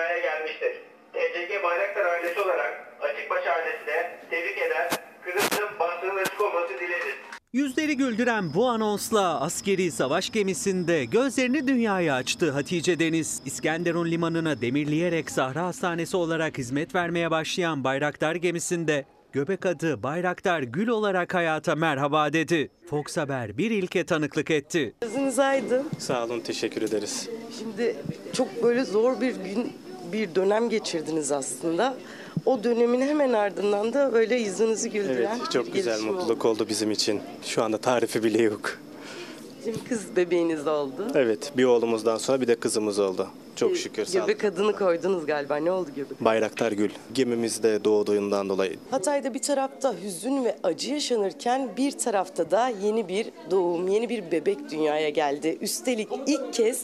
Speaker 33: dünyaya gelmiştir. TCG Bayraktar ailesi olarak Açıkbaş ailesine tebrik eder, kızımızın bahtının açık olması dileriz.
Speaker 6: Yüzleri güldüren bu anonsla askeri savaş gemisinde gözlerini dünyaya açtı Hatice Deniz. İskenderun limanına demirleyerek Sahra Hastanesi olarak hizmet vermeye başlayan Bayraktar gemisinde göbek adı Bayraktar Gül olarak hayata merhaba dedi. Fox Haber bir ilke tanıklık etti.
Speaker 34: Gözünüz aydın.
Speaker 32: Sağ olun, teşekkür ederiz.
Speaker 34: Şimdi çok böyle zor bir gün, bir dönem geçirdiniz aslında. O dönemin hemen ardından da böyle yüzünüzü güldüren
Speaker 32: Evet, çok
Speaker 34: bir
Speaker 32: güzel
Speaker 34: gelişme
Speaker 32: mutluluk
Speaker 34: oldu.
Speaker 32: oldu bizim için. Şu anda tarifi bile yok.
Speaker 34: Şimdi kız bebeğiniz oldu.
Speaker 32: Evet, bir oğlumuzdan sonra bir de kızımız oldu. Çok şükür. Sağ olun.
Speaker 34: Göbek adını koydunuz galiba. Ne oldu göbek?
Speaker 32: Bayraktar Gül. Gemimizde doğduğundan dolayı
Speaker 34: Hatay'da bir tarafta hüzün ve acı yaşanırken bir tarafta da yeni bir doğum, yeni bir bebek dünyaya geldi. Üstelik ilk kez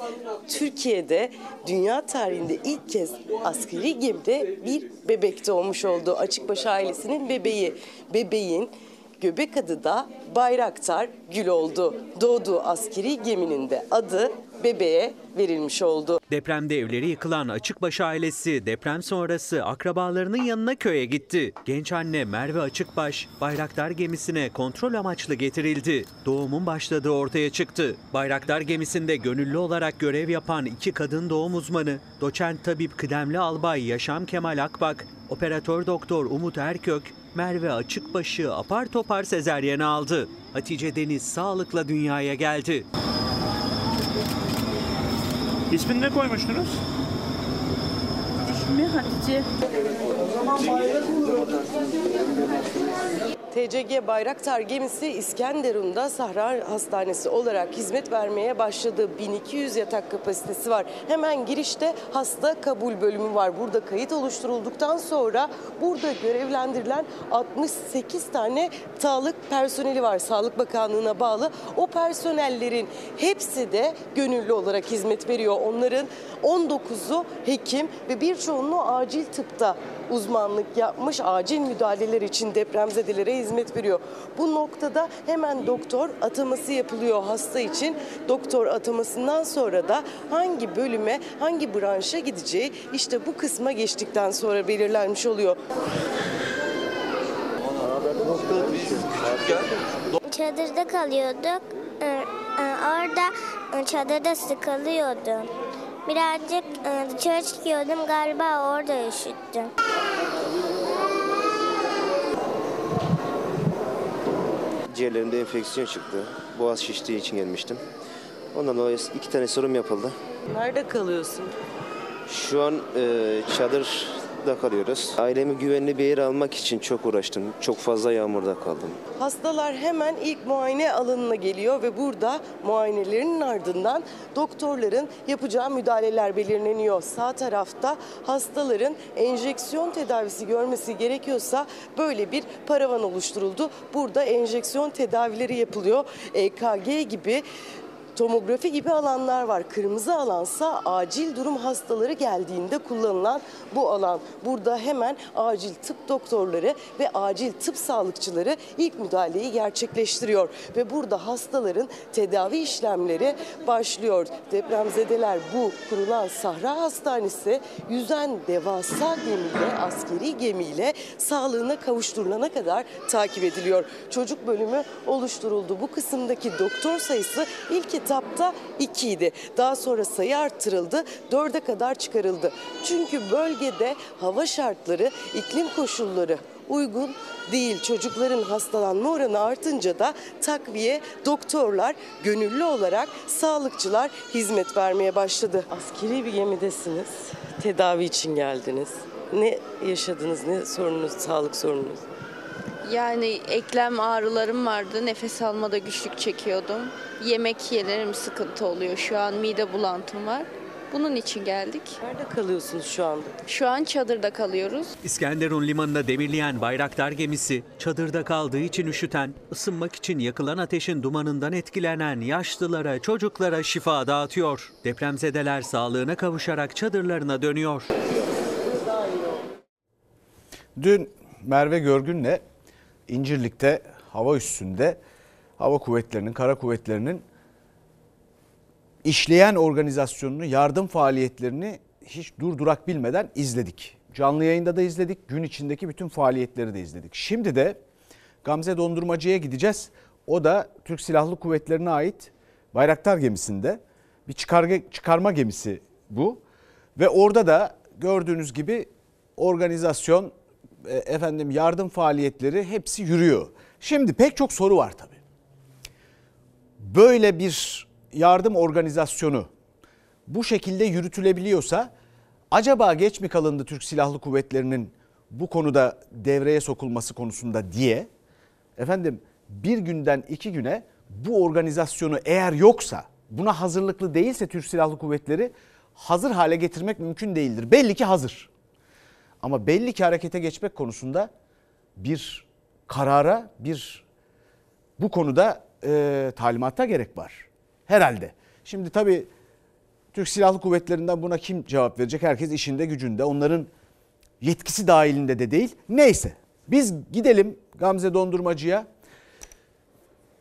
Speaker 34: Türkiye'de dünya tarihinde ilk kez askeri gemide bir bebek doğmuş oldu. Açıkbaş ailesinin bebeği. Bebeğin göbek adı da Bayraktar Gül oldu. Doğduğu askeri geminin de adı bebeğe verilmiş oldu.
Speaker 6: Depremde evleri yıkılan Açıkbaş ailesi deprem sonrası akrabalarının yanına köye gitti. Genç anne Merve Açıkbaş Bayraktar gemisine kontrol amaçlı getirildi. Doğumun başladığı ortaya çıktı. Bayraktar gemisinde gönüllü olarak görev yapan iki kadın doğum uzmanı, doçent tabip kıdemli albay Yaşam Kemal Akbak, operatör doktor Umut Erkök, Merve Açıkbaş'ı apar topar sezeryene aldı. Hatice Deniz sağlıkla dünyaya geldi.
Speaker 32: İsmini ne koymuştunuz?
Speaker 27: İsmi Hatice.
Speaker 34: TCG Bayraktar gemisi İskenderun'da Sahra Hastanesi olarak hizmet vermeye başladı. 1200 yatak kapasitesi var. Hemen girişte hasta kabul bölümü var. Burada kayıt oluşturulduktan sonra burada görevlendirilen 68 tane sağlık personeli var. Sağlık Bakanlığı'na bağlı. O personellerin hepsi de gönüllü olarak hizmet veriyor. Onların 19'u hekim ve birçoğunluğu acil tıpta uzmanlık yapmış acil müdahaleler için depremzedelere hizmet veriyor. Bu noktada hemen doktor ataması yapılıyor hasta için. Doktor atamasından sonra da hangi bölüme, hangi branşa gideceği işte bu kısma geçtikten sonra belirlenmiş oluyor.
Speaker 35: Çadırda kalıyorduk. Ee, e, Orada e, çadırda sıkılıyordum. Birazcık e, dışarı çıkıyordum galiba orada üşüttüm.
Speaker 36: Ciğerlerimde enfeksiyon çıktı. Boğaz şiştiği için gelmiştim. Ondan dolayı iki tane serum yapıldı.
Speaker 34: Nerede kalıyorsun?
Speaker 36: Şu an e, çadırda kalıyoruz. Ailemi güvenli bir yere almak için çok uğraştım. Çok fazla yağmurda kaldım.
Speaker 34: Hastalar hemen ilk muayene alanına geliyor ve burada muayenelerinin ardından doktorların yapacağı müdahaleler belirleniyor. Sağ tarafta hastaların enjeksiyon tedavisi görmesi gerekiyorsa böyle bir paravan oluşturuldu. Burada enjeksiyon tedavileri yapılıyor. EKG gibi tomografi gibi alanlar var. Kırmızı alansa acil durum hastaları geldiğinde kullanılan bu alan. Burada hemen acil tıp doktorları ve acil tıp sağlıkçıları ilk müdahaleyi gerçekleştiriyor. Ve burada hastaların tedavi işlemleri başlıyor. Depremzedeler bu kurulan Sahra Hastanesi yüzen devasa gemiyle, askeri gemiyle sağlığına kavuşturulana kadar takip ediliyor. Çocuk bölümü oluşturuldu. Bu kısımdaki doktor sayısı ilk etapta 2 idi. Daha sonra sayı arttırıldı, 4'e kadar çıkarıldı. Çünkü bölgede hava şartları, iklim koşulları uygun değil. Çocukların hastalanma oranı artınca da takviye doktorlar gönüllü olarak sağlıkçılar hizmet vermeye başladı. Askeri bir gemidesiniz. Tedavi için geldiniz. Ne yaşadınız? Ne sorununuz, sağlık sorununuz?
Speaker 37: Yani eklem ağrılarım vardı. Nefes almada güçlük çekiyordum. Yemek yelerim sıkıntı oluyor. Şu an mide bulantım var. Bunun için geldik.
Speaker 34: Nerede kalıyorsunuz şu anda?
Speaker 37: Şu an çadırda kalıyoruz.
Speaker 6: İskenderun limanında demirleyen Bayraktar gemisi çadırda kaldığı için üşüten, ısınmak için yakılan ateşin dumanından etkilenen yaşlılara, çocuklara şifa dağıtıyor. Depremzedeler sağlığına kavuşarak çadırlarına dönüyor.
Speaker 1: Dün Merve Görgün'le İncirlik'te hava üstünde hava kuvvetlerinin, kara kuvvetlerinin işleyen organizasyonunu, yardım faaliyetlerini hiç durdurak bilmeden izledik. Canlı yayında da izledik, gün içindeki bütün faaliyetleri de izledik. Şimdi de Gamze Dondurmacı'ya gideceğiz. O da Türk Silahlı Kuvvetleri'ne ait Bayraktar gemisinde bir çıkarga, çıkarma gemisi bu. Ve orada da gördüğünüz gibi organizasyon, efendim yardım faaliyetleri hepsi yürüyor. Şimdi pek çok soru var tabii. Böyle bir yardım organizasyonu bu şekilde yürütülebiliyorsa acaba geç mi kalındı Türk Silahlı Kuvvetleri'nin bu konuda devreye sokulması konusunda diye efendim bir günden iki güne bu organizasyonu eğer yoksa buna hazırlıklı değilse Türk Silahlı Kuvvetleri hazır hale getirmek mümkün değildir. Belli ki hazır. Ama belli ki harekete geçmek konusunda bir karara, bir bu konuda e, talimata gerek var. Herhalde. Şimdi tabii Türk Silahlı Kuvvetleri'nden buna kim cevap verecek? Herkes işinde gücünde. Onların yetkisi dahilinde de değil. Neyse biz gidelim Gamze Dondurmacı'ya.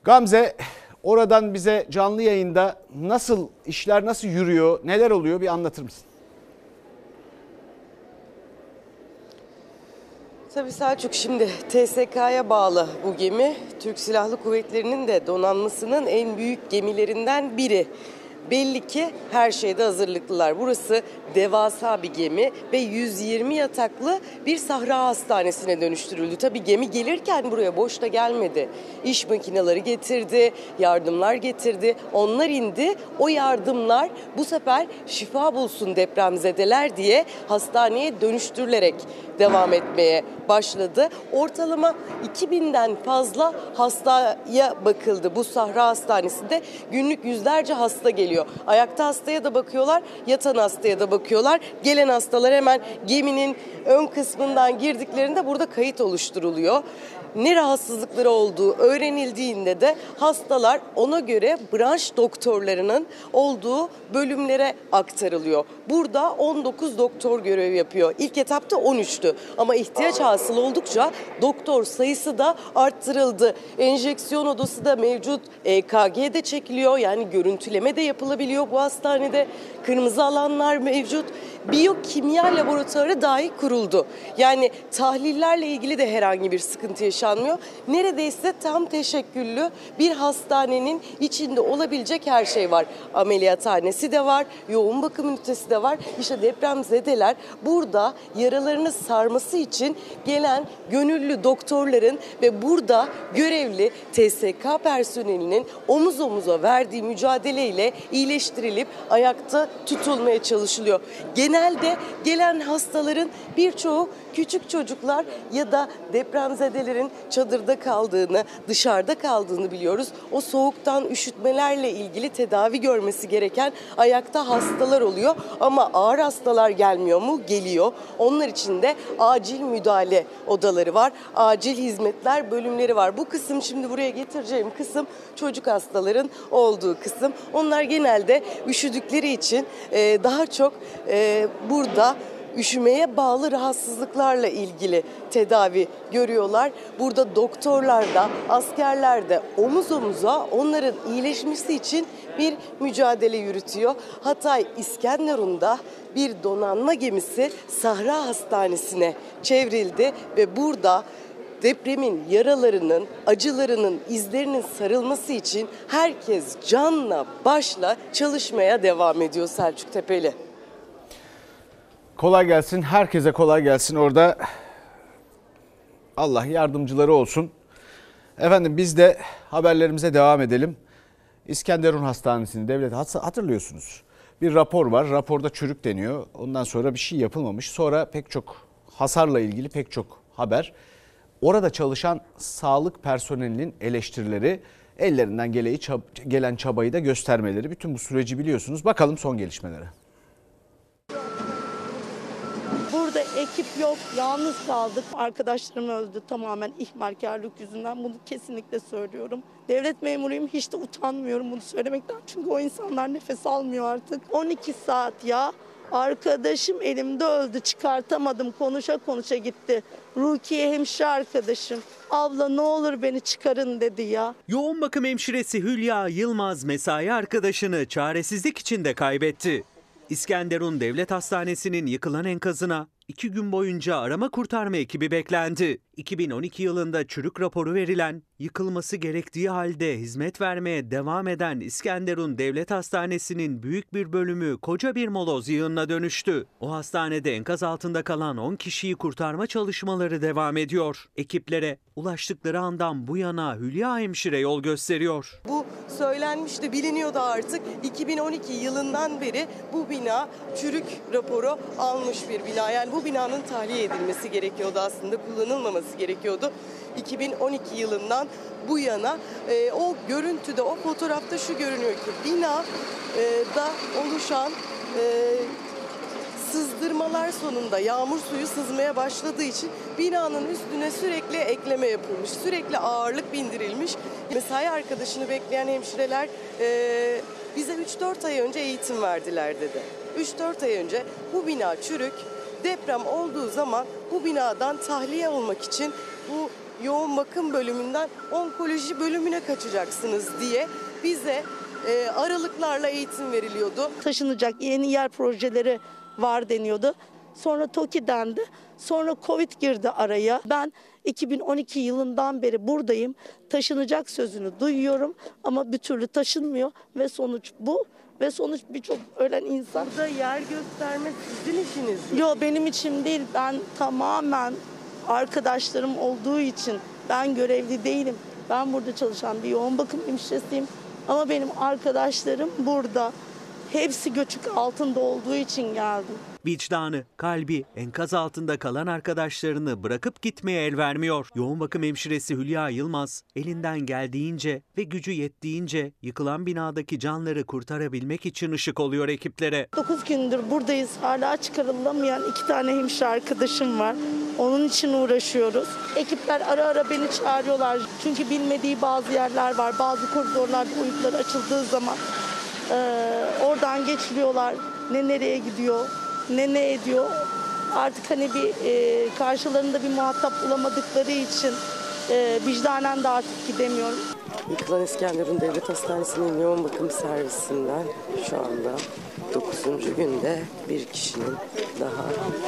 Speaker 1: Gamze oradan bize canlı yayında nasıl işler nasıl yürüyor, neler oluyor bir anlatır mısın?
Speaker 34: Tabii Selçuk şimdi TSK'ya bağlı bu gemi. Türk Silahlı Kuvvetleri'nin de donanmasının en büyük gemilerinden biri. Belli ki her şeyde hazırlıklılar. Burası devasa bir gemi ve 120 yataklı bir sahra hastanesine dönüştürüldü. Tabii gemi gelirken buraya boş da gelmedi. İş makineleri getirdi, yardımlar getirdi. Onlar indi. O yardımlar bu sefer şifa bulsun depremzedeler diye hastaneye dönüştürülerek devam etmeye başladı. Ortalama 2000'den fazla hastaya bakıldı bu Sahra Hastanesi'nde. Günlük yüzlerce hasta geliyor. Ayakta hastaya da bakıyorlar, yatan hastaya da bakıyorlar. Gelen hastalar hemen geminin ön kısmından girdiklerinde burada kayıt oluşturuluyor ne rahatsızlıkları olduğu öğrenildiğinde de hastalar ona göre branş doktorlarının olduğu bölümlere aktarılıyor. Burada 19 doktor görev yapıyor. İlk etapta 13'tü ama ihtiyaç hasıl oldukça doktor sayısı da arttırıldı. Enjeksiyon odası da mevcut. EKG de çekiliyor yani görüntüleme de yapılabiliyor bu hastanede. Kırmızı alanlar mevcut. Biyokimya laboratuvarı dahi kuruldu. Yani tahlillerle ilgili de herhangi bir sıkıntı yaşanmıyor. Neredeyse tam teşekküllü bir hastanenin içinde olabilecek her şey var. Ameliyathanesi de var, yoğun bakım ünitesi de var. İşte depremzedeler burada yaralarını sarması için gelen gönüllü doktorların ve burada görevli TSK personelinin omuz omuza verdiği mücadeleyle iyileştirilip ayakta tutulmaya çalışılıyor. Genelde gelen hastaların birçoğu küçük çocuklar ya da depremzedelerin çadırda kaldığını, dışarıda kaldığını biliyoruz. O soğuktan üşütmelerle ilgili tedavi görmesi gereken ayakta hastalar oluyor. Ama ağır hastalar gelmiyor mu? Geliyor. Onlar için de acil müdahale odaları var. Acil hizmetler bölümleri var. Bu kısım şimdi buraya getireceğim kısım çocuk hastaların olduğu kısım. Onlar genelde üşüdükleri için e, daha çok e, burada üşümeye bağlı rahatsızlıklarla ilgili tedavi görüyorlar. Burada doktorlar da askerler de omuz omuza onların iyileşmesi için bir mücadele yürütüyor. Hatay İskenderun'da bir donanma gemisi Sahra Hastanesi'ne çevrildi ve burada depremin yaralarının, acılarının izlerinin sarılması için herkes canla başla çalışmaya devam ediyor Selçuk Tepeli.
Speaker 1: Kolay gelsin. Herkese kolay gelsin. Orada Allah yardımcıları olsun. Efendim biz de haberlerimize devam edelim. İskenderun Hastanesi'nin devlet hatırlıyorsunuz. Bir rapor var. Raporda çürük deniyor. Ondan sonra bir şey yapılmamış. Sonra pek çok hasarla ilgili pek çok haber. Orada çalışan sağlık personelinin eleştirileri, ellerinden gelen çabayı da göstermeleri. Bütün bu süreci biliyorsunuz. Bakalım son gelişmelere.
Speaker 27: Burada ekip yok, yalnız kaldık. Arkadaşlarım öldü tamamen ihmalkarlık yüzünden. Bunu kesinlikle söylüyorum. Devlet memuruyum, hiç de utanmıyorum bunu söylemekten. Çünkü o insanlar nefes almıyor artık. 12 saat ya. Arkadaşım elimde öldü, çıkartamadım. Konuşa konuşa gitti. Rukiye hemşire arkadaşım. Abla ne olur beni çıkarın dedi ya.
Speaker 6: Yoğun bakım hemşiresi Hülya Yılmaz mesai arkadaşını çaresizlik içinde kaybetti. İskenderun Devlet Hastanesi'nin yıkılan enkazına iki gün boyunca arama kurtarma ekibi beklendi. 2012 yılında çürük raporu verilen, yıkılması gerektiği halde hizmet vermeye devam eden İskenderun Devlet Hastanesi'nin büyük bir bölümü koca bir moloz yığınına dönüştü. O hastanede enkaz altında kalan 10 kişiyi kurtarma çalışmaları devam ediyor. Ekiplere ulaştıkları andan bu yana Hülya Hemşire yol gösteriyor.
Speaker 34: Bu söylenmişti, biliniyordu artık. 2012 yılından beri bu bina çürük raporu almış bir bina. Yani bu binanın tahliye edilmesi gerekiyordu aslında, kullanılmaması gerekiyordu. 2012 yılından bu yana e, o görüntüde, o fotoğrafta şu görünüyor ki bina e, da oluşan e, sızdırmalar sonunda yağmur suyu sızmaya başladığı için binanın üstüne sürekli ekleme yapılmış, sürekli ağırlık bindirilmiş. Mesai arkadaşını bekleyen hemşireler e, bize 3-4 ay önce eğitim verdiler dedi. 3-4 ay önce bu bina çürük, deprem olduğu zaman bu binadan tahliye olmak için bu yoğun bakım bölümünden onkoloji bölümüne kaçacaksınız diye bize e, aralıklarla eğitim veriliyordu.
Speaker 27: Taşınacak yeni yer projeleri var deniyordu. Sonra TOKİ dendi. Sonra Covid girdi araya. Ben 2012 yılından beri buradayım. Taşınacak sözünü duyuyorum ama bir türlü taşınmıyor ve sonuç bu ve sonuç birçok ölen insan.
Speaker 34: Burada yer gösterme sizin işiniz mi?
Speaker 27: Yok benim için değil. Ben tamamen arkadaşlarım olduğu için ben görevli değilim. Ben burada çalışan bir yoğun bakım hemşiresiyim. Ama benim arkadaşlarım burada. Hepsi göçük altında olduğu için geldim.
Speaker 6: Vicdanı, kalbi, enkaz altında kalan arkadaşlarını bırakıp gitmeye el vermiyor. Yoğun bakım hemşiresi Hülya Yılmaz elinden geldiğince ve gücü yettiğince yıkılan binadaki canları kurtarabilmek için ışık oluyor ekiplere.
Speaker 27: 9 gündür buradayız. Hala çıkarılamayan iki tane hemşire arkadaşım var. Onun için uğraşıyoruz. Ekipler ara ara beni çağırıyorlar. Çünkü bilmediği bazı yerler var. Bazı koridorlarda uyukları açıldığı zaman oradan geçiliyorlar. Ne nereye gidiyor, ne ne ediyor. Artık hani bir e, karşılarında bir muhatap bulamadıkları için e, vicdanen de artık gidemiyorum.
Speaker 34: Yıkılan İskenderun Devlet Hastanesi'nin yoğun bakım servisinden şu anda 9. günde bir kişinin daha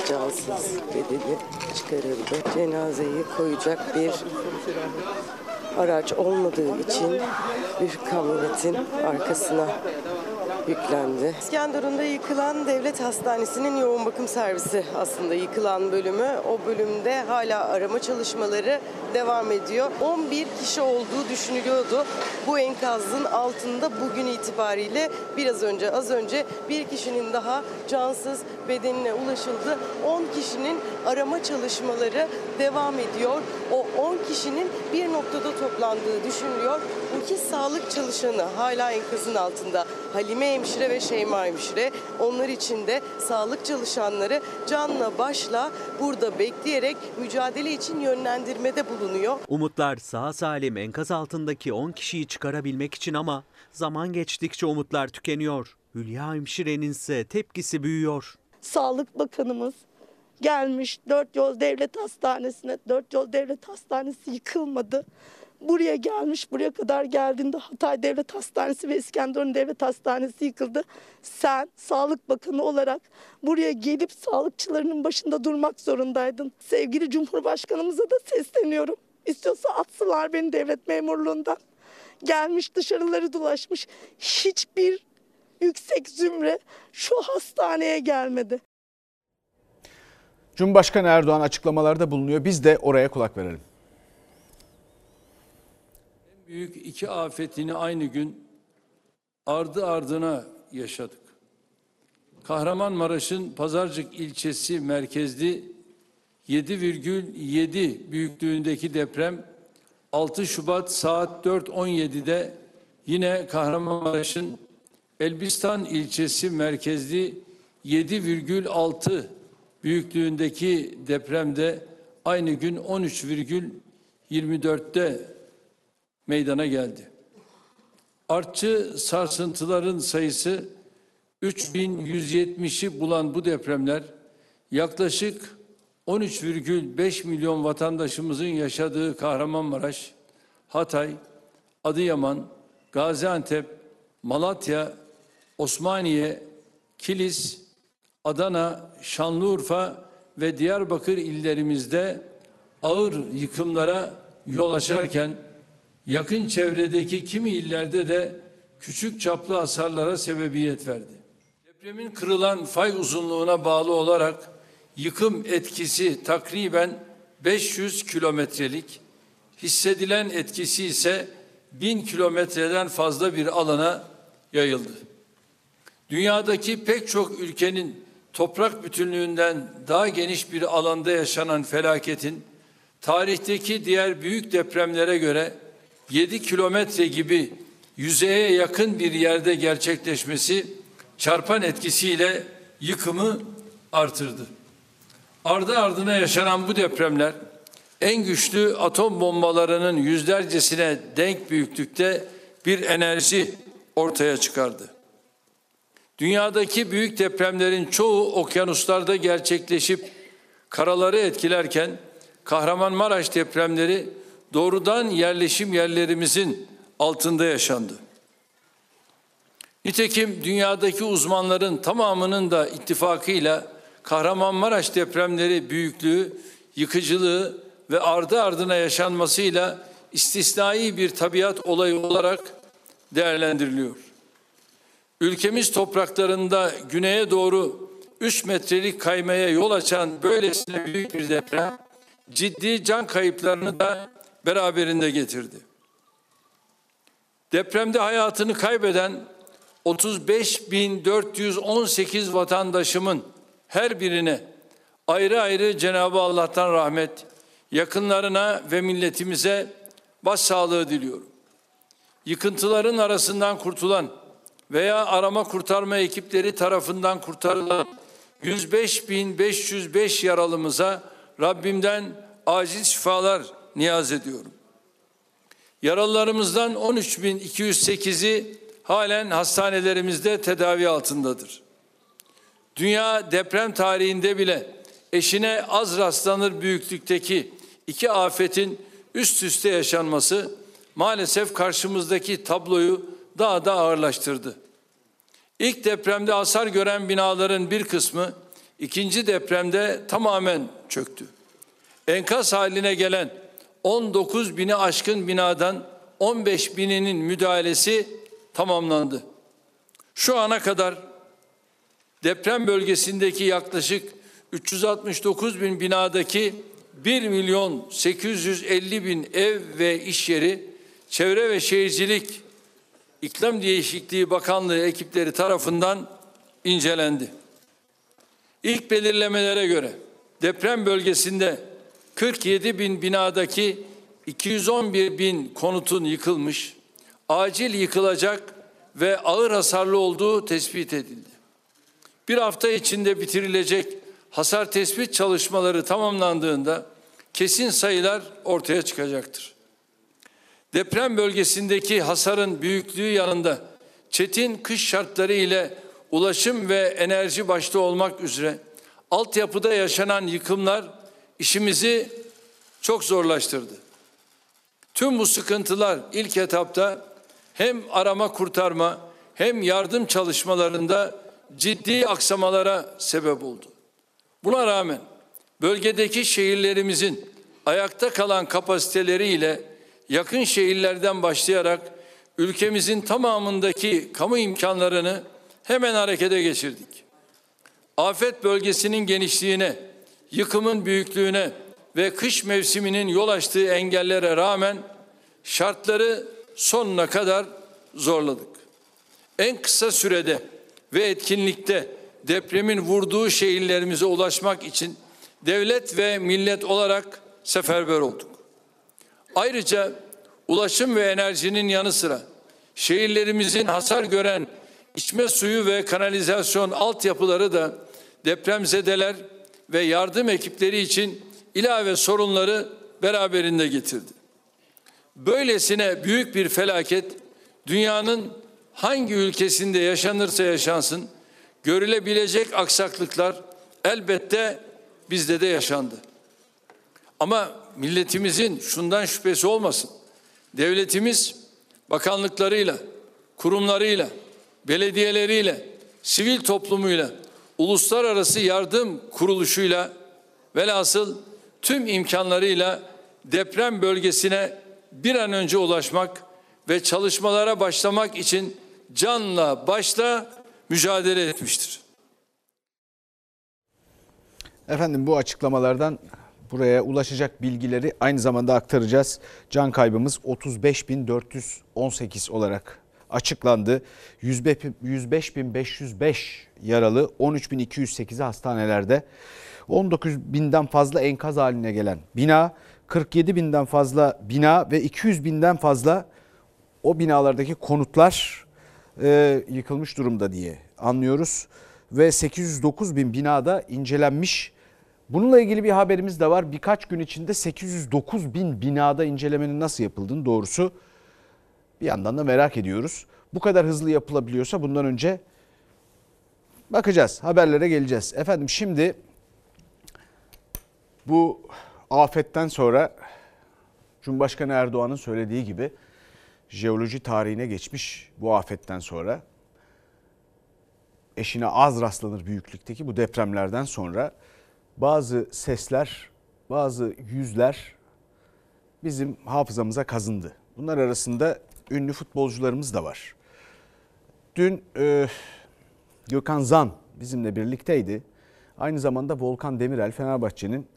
Speaker 34: cansız bedeni çıkarıldı. Cenazeyi koyacak bir araç olmadığı için bir kamyonetin arkasına yüklendi. İskenderun'da yıkılan devlet hastanesinin yoğun bakım servisi aslında yıkılan bölümü. O bölümde hala arama çalışmaları devam ediyor. 11 kişi olduğu düşünülüyordu. Bu enkazın altında bugün itibariyle biraz önce az önce bir kişinin daha cansız bedenine ulaşıldı. 10 kişinin arama çalışmaları devam ediyor. O 10 kişinin bir noktada toplandığı düşünülüyor. Bu iki sağlık çalışanı hala enkazın altında. Halime hemşire ve Şeyma hemşire. Onlar için de sağlık çalışanları canla başla burada bekleyerek mücadele için yönlendirmede bulunuyor.
Speaker 6: Umutlar sağ salim enkaz altındaki 10 kişiyi çıkarabilmek için ama zaman geçtikçe umutlar tükeniyor. Hülya hemşirenin ise tepkisi büyüyor.
Speaker 27: Sağlık Bakanımız gelmiş Dört Yol Devlet Hastanesi'ne. Dört Yol Devlet Hastanesi yıkılmadı. Buraya gelmiş, buraya kadar geldiğinde Hatay Devlet Hastanesi ve İskenderun Devlet Hastanesi yıkıldı. Sen Sağlık Bakanı olarak buraya gelip sağlıkçılarının başında durmak zorundaydın. Sevgili Cumhurbaşkanımıza da sesleniyorum. İstiyorsa atsınlar beni devlet memurluğundan. Gelmiş dışarıları dolaşmış. Hiçbir yüksek zümre şu hastaneye gelmedi.
Speaker 1: Cumhurbaşkanı Erdoğan açıklamalarda bulunuyor. Biz de oraya kulak verelim.
Speaker 2: Büyük iki afetini aynı gün ardı ardına yaşadık. Kahramanmaraş'ın Pazarcık ilçesi merkezli 7,7 büyüklüğündeki deprem 6 Şubat saat 4.17'de yine Kahramanmaraş'ın Elbistan ilçesi merkezli 7,6 büyüklüğündeki depremde aynı gün 13,24'te meydana geldi. Artçı sarsıntıların sayısı 3170'i bulan bu depremler yaklaşık 13,5 milyon vatandaşımızın yaşadığı Kahramanmaraş, Hatay, Adıyaman, Gaziantep, Malatya, Osmaniye, Kilis, Adana, Şanlıurfa ve Diyarbakır illerimizde ağır yıkımlara yol açarken yakın çevredeki kimi illerde de küçük çaplı hasarlara sebebiyet verdi. Depremin kırılan fay uzunluğuna bağlı olarak yıkım etkisi takriben 500 kilometrelik, hissedilen etkisi ise 1000 kilometreden fazla bir alana yayıldı. Dünyadaki pek çok ülkenin toprak bütünlüğünden daha geniş bir alanda yaşanan felaketin tarihteki diğer büyük depremlere göre 7 kilometre gibi yüzeye yakın bir yerde gerçekleşmesi çarpan etkisiyle yıkımı artırdı. Ardı ardına yaşanan bu depremler en güçlü atom bombalarının yüzlercesine denk büyüklükte bir enerji ortaya çıkardı. Dünyadaki büyük depremlerin çoğu okyanuslarda gerçekleşip karaları etkilerken Kahramanmaraş depremleri doğrudan yerleşim yerlerimizin altında yaşandı. Nitekim dünyadaki uzmanların tamamının da ittifakıyla Kahramanmaraş depremleri büyüklüğü, yıkıcılığı ve ardı ardına yaşanmasıyla istisnai bir tabiat olayı olarak değerlendiriliyor. Ülkemiz topraklarında güneye doğru 3 metrelik kaymaya yol açan böylesine büyük bir deprem ciddi can kayıplarını da beraberinde getirdi. Depremde hayatını kaybeden 35.418 vatandaşımın her birine ayrı ayrı Cenab-ı Allah'tan rahmet, yakınlarına ve milletimize başsağlığı diliyorum. Yıkıntıların arasından kurtulan veya arama kurtarma ekipleri tarafından kurtarılan 105.505 yaralımıza Rabbimden acil şifalar niyaz ediyorum. Yaralılarımızdan 13.208'i halen hastanelerimizde tedavi altındadır. Dünya deprem tarihinde bile eşine az rastlanır büyüklükteki iki afetin üst üste yaşanması maalesef karşımızdaki tabloyu daha da ağırlaştırdı. İlk depremde hasar gören binaların bir kısmı ikinci depremde tamamen çöktü. Enkaz haline gelen 19 bini aşkın binadan 15 bininin müdahalesi tamamlandı. Şu ana kadar deprem bölgesindeki yaklaşık 369 bin binadaki 1 milyon 850 bin ev ve iş yeri Çevre ve Şehircilik İklim Değişikliği Bakanlığı ekipleri tarafından incelendi. İlk belirlemelere göre deprem bölgesinde 47 bin binadaki 211 bin konutun yıkılmış, acil yıkılacak ve ağır hasarlı olduğu tespit edildi. Bir hafta içinde bitirilecek hasar tespit çalışmaları tamamlandığında kesin sayılar ortaya çıkacaktır. Deprem bölgesindeki hasarın büyüklüğü yanında çetin kış şartları ile ulaşım ve enerji başta olmak üzere altyapıda yaşanan yıkımlar işimizi çok zorlaştırdı. Tüm bu sıkıntılar ilk etapta hem arama kurtarma hem yardım çalışmalarında ciddi aksamalara sebep oldu. Buna rağmen bölgedeki şehirlerimizin ayakta kalan kapasiteleriyle yakın şehirlerden başlayarak ülkemizin tamamındaki kamu imkanlarını hemen harekete geçirdik. Afet bölgesinin genişliğine, yıkımın büyüklüğüne ve kış mevsiminin yol açtığı engellere rağmen şartları sonuna kadar zorladık. En kısa sürede ve etkinlikte depremin vurduğu şehirlerimize ulaşmak için devlet ve millet olarak seferber olduk. Ayrıca ulaşım ve enerjinin yanı sıra şehirlerimizin hasar gören içme suyu ve kanalizasyon altyapıları da depremzedeler ve yardım ekipleri için ilave sorunları beraberinde getirdi. Böylesine büyük bir felaket dünyanın hangi ülkesinde yaşanırsa yaşansın görülebilecek aksaklıklar elbette bizde de yaşandı. Ama milletimizin şundan şüphesi olmasın. Devletimiz bakanlıklarıyla, kurumlarıyla, belediyeleriyle, sivil toplumuyla, uluslararası yardım kuruluşuyla velhasıl tüm imkanlarıyla deprem bölgesine bir an önce ulaşmak ve çalışmalara başlamak için canla başla mücadele etmiştir.
Speaker 1: Efendim bu açıklamalardan buraya ulaşacak bilgileri aynı zamanda aktaracağız. Can kaybımız 35.418 olarak açıklandı. 105.505 yaralı, 13.208'i hastanelerde. 19.000'den fazla enkaz haline gelen bina, 47.000'den fazla bina ve 200.000'den fazla o binalardaki konutlar e, yıkılmış durumda diye anlıyoruz. Ve 809 bin binada incelenmiş. Bununla ilgili bir haberimiz de var. Birkaç gün içinde 809 bin binada incelemenin nasıl yapıldığını doğrusu bir yandan da merak ediyoruz. Bu kadar hızlı yapılabiliyorsa bundan önce bakacağız. Haberlere geleceğiz. Efendim şimdi bu afetten sonra Cumhurbaşkanı Erdoğan'ın söylediği gibi jeoloji tarihine geçmiş bu afetten sonra eşine az rastlanır büyüklükteki bu depremlerden sonra bazı sesler, bazı yüzler bizim hafızamıza kazındı. Bunlar arasında ünlü futbolcularımız da var. Dün e, Gökhan Zan bizimle birlikteydi. Aynı zamanda Volkan Demirel Fenerbahçe'nin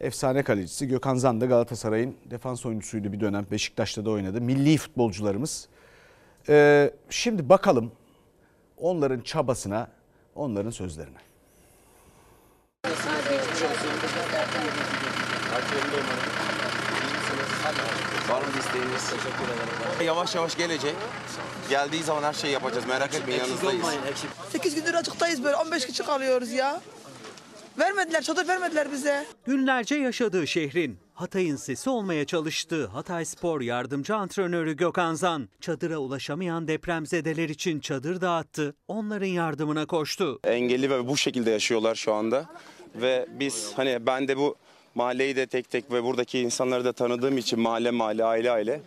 Speaker 1: efsane kalecisi. Gökhan Zan da Galatasaray'ın defans oyuncusuydu bir dönem. Beşiktaş'ta da oynadı. Milli futbolcularımız. E, şimdi bakalım onların çabasına, onların sözlerine.
Speaker 38: İsteğiniz? Teşekkür ederim. Yavaş yavaş gelecek. Geldiği zaman her şeyi yapacağız. Merak etmeyin yanınızdayız.
Speaker 27: 8 gündür açıktayız böyle 15 kişi kalıyoruz ya. Vermediler, çadır vermediler bize.
Speaker 6: Günlerce yaşadığı şehrin Hatay'ın sesi olmaya çalıştığı Hatay Spor yardımcı antrenörü Gökhan Zan, çadıra ulaşamayan depremzedeler için çadır dağıttı, onların yardımına koştu.
Speaker 38: Engelli ve bu şekilde yaşıyorlar şu anda. Ve biz hani ben de bu mahalleyi de tek tek ve buradaki insanları da tanıdığım için mahalle mahalle aile aile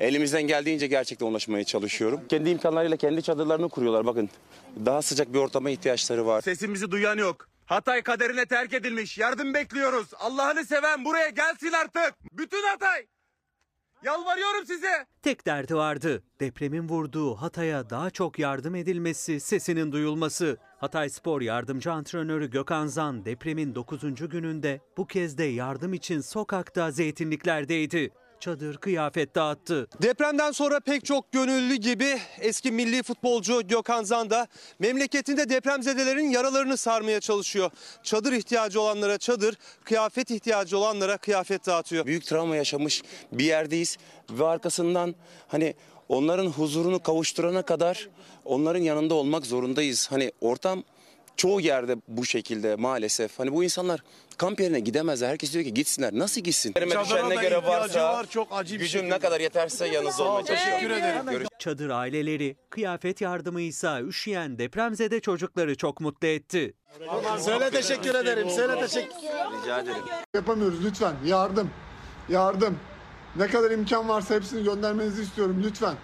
Speaker 38: elimizden geldiğince gerçekten ulaşmaya çalışıyorum. Kendi imkanlarıyla kendi çadırlarını kuruyorlar bakın. Daha sıcak bir ortama ihtiyaçları var.
Speaker 39: Sesimizi duyan yok. Hatay kaderine terk edilmiş. Yardım bekliyoruz. Allah'ını seven buraya gelsin artık. Bütün Hatay. Yalvarıyorum size.
Speaker 6: Tek derdi vardı. Depremin vurduğu Hatay'a daha çok yardım edilmesi, sesinin duyulması. Hatay Spor yardımcı antrenörü Gökhan Zan depremin 9. gününde bu kez de yardım için sokakta zeytinliklerdeydi. Çadır kıyafet dağıttı.
Speaker 40: Depremden sonra pek çok gönüllü gibi eski milli futbolcu Gökhan Zan da memleketinde depremzedelerin yaralarını sarmaya çalışıyor. Çadır ihtiyacı olanlara çadır, kıyafet ihtiyacı olanlara kıyafet dağıtıyor.
Speaker 41: Büyük travma yaşamış bir yerdeyiz ve arkasından hani onların huzurunu kavuşturana kadar onların yanında olmak zorundayız. Hani ortam çoğu yerde bu şekilde maalesef. Hani bu insanlar kamp yerine gidemezler. Herkes diyor ki gitsinler. Nasıl gitsin? Düşen ne göre varsa
Speaker 40: var, çok acı bir
Speaker 41: gücüm
Speaker 40: şekilde.
Speaker 41: ne kadar yeterse yanınızda olmaya çalışıyorum. Görüş-
Speaker 6: Çadır aileleri kıyafet yardımı ise üşüyen depremzede çocukları çok mutlu etti.
Speaker 40: Söyle teşekkür ederim. Söyle teşekkür.
Speaker 41: Rica ederim.
Speaker 42: Yapamıyoruz lütfen. Yardım. Yardım. Ne kadar imkan varsa hepsini göndermenizi istiyorum lütfen.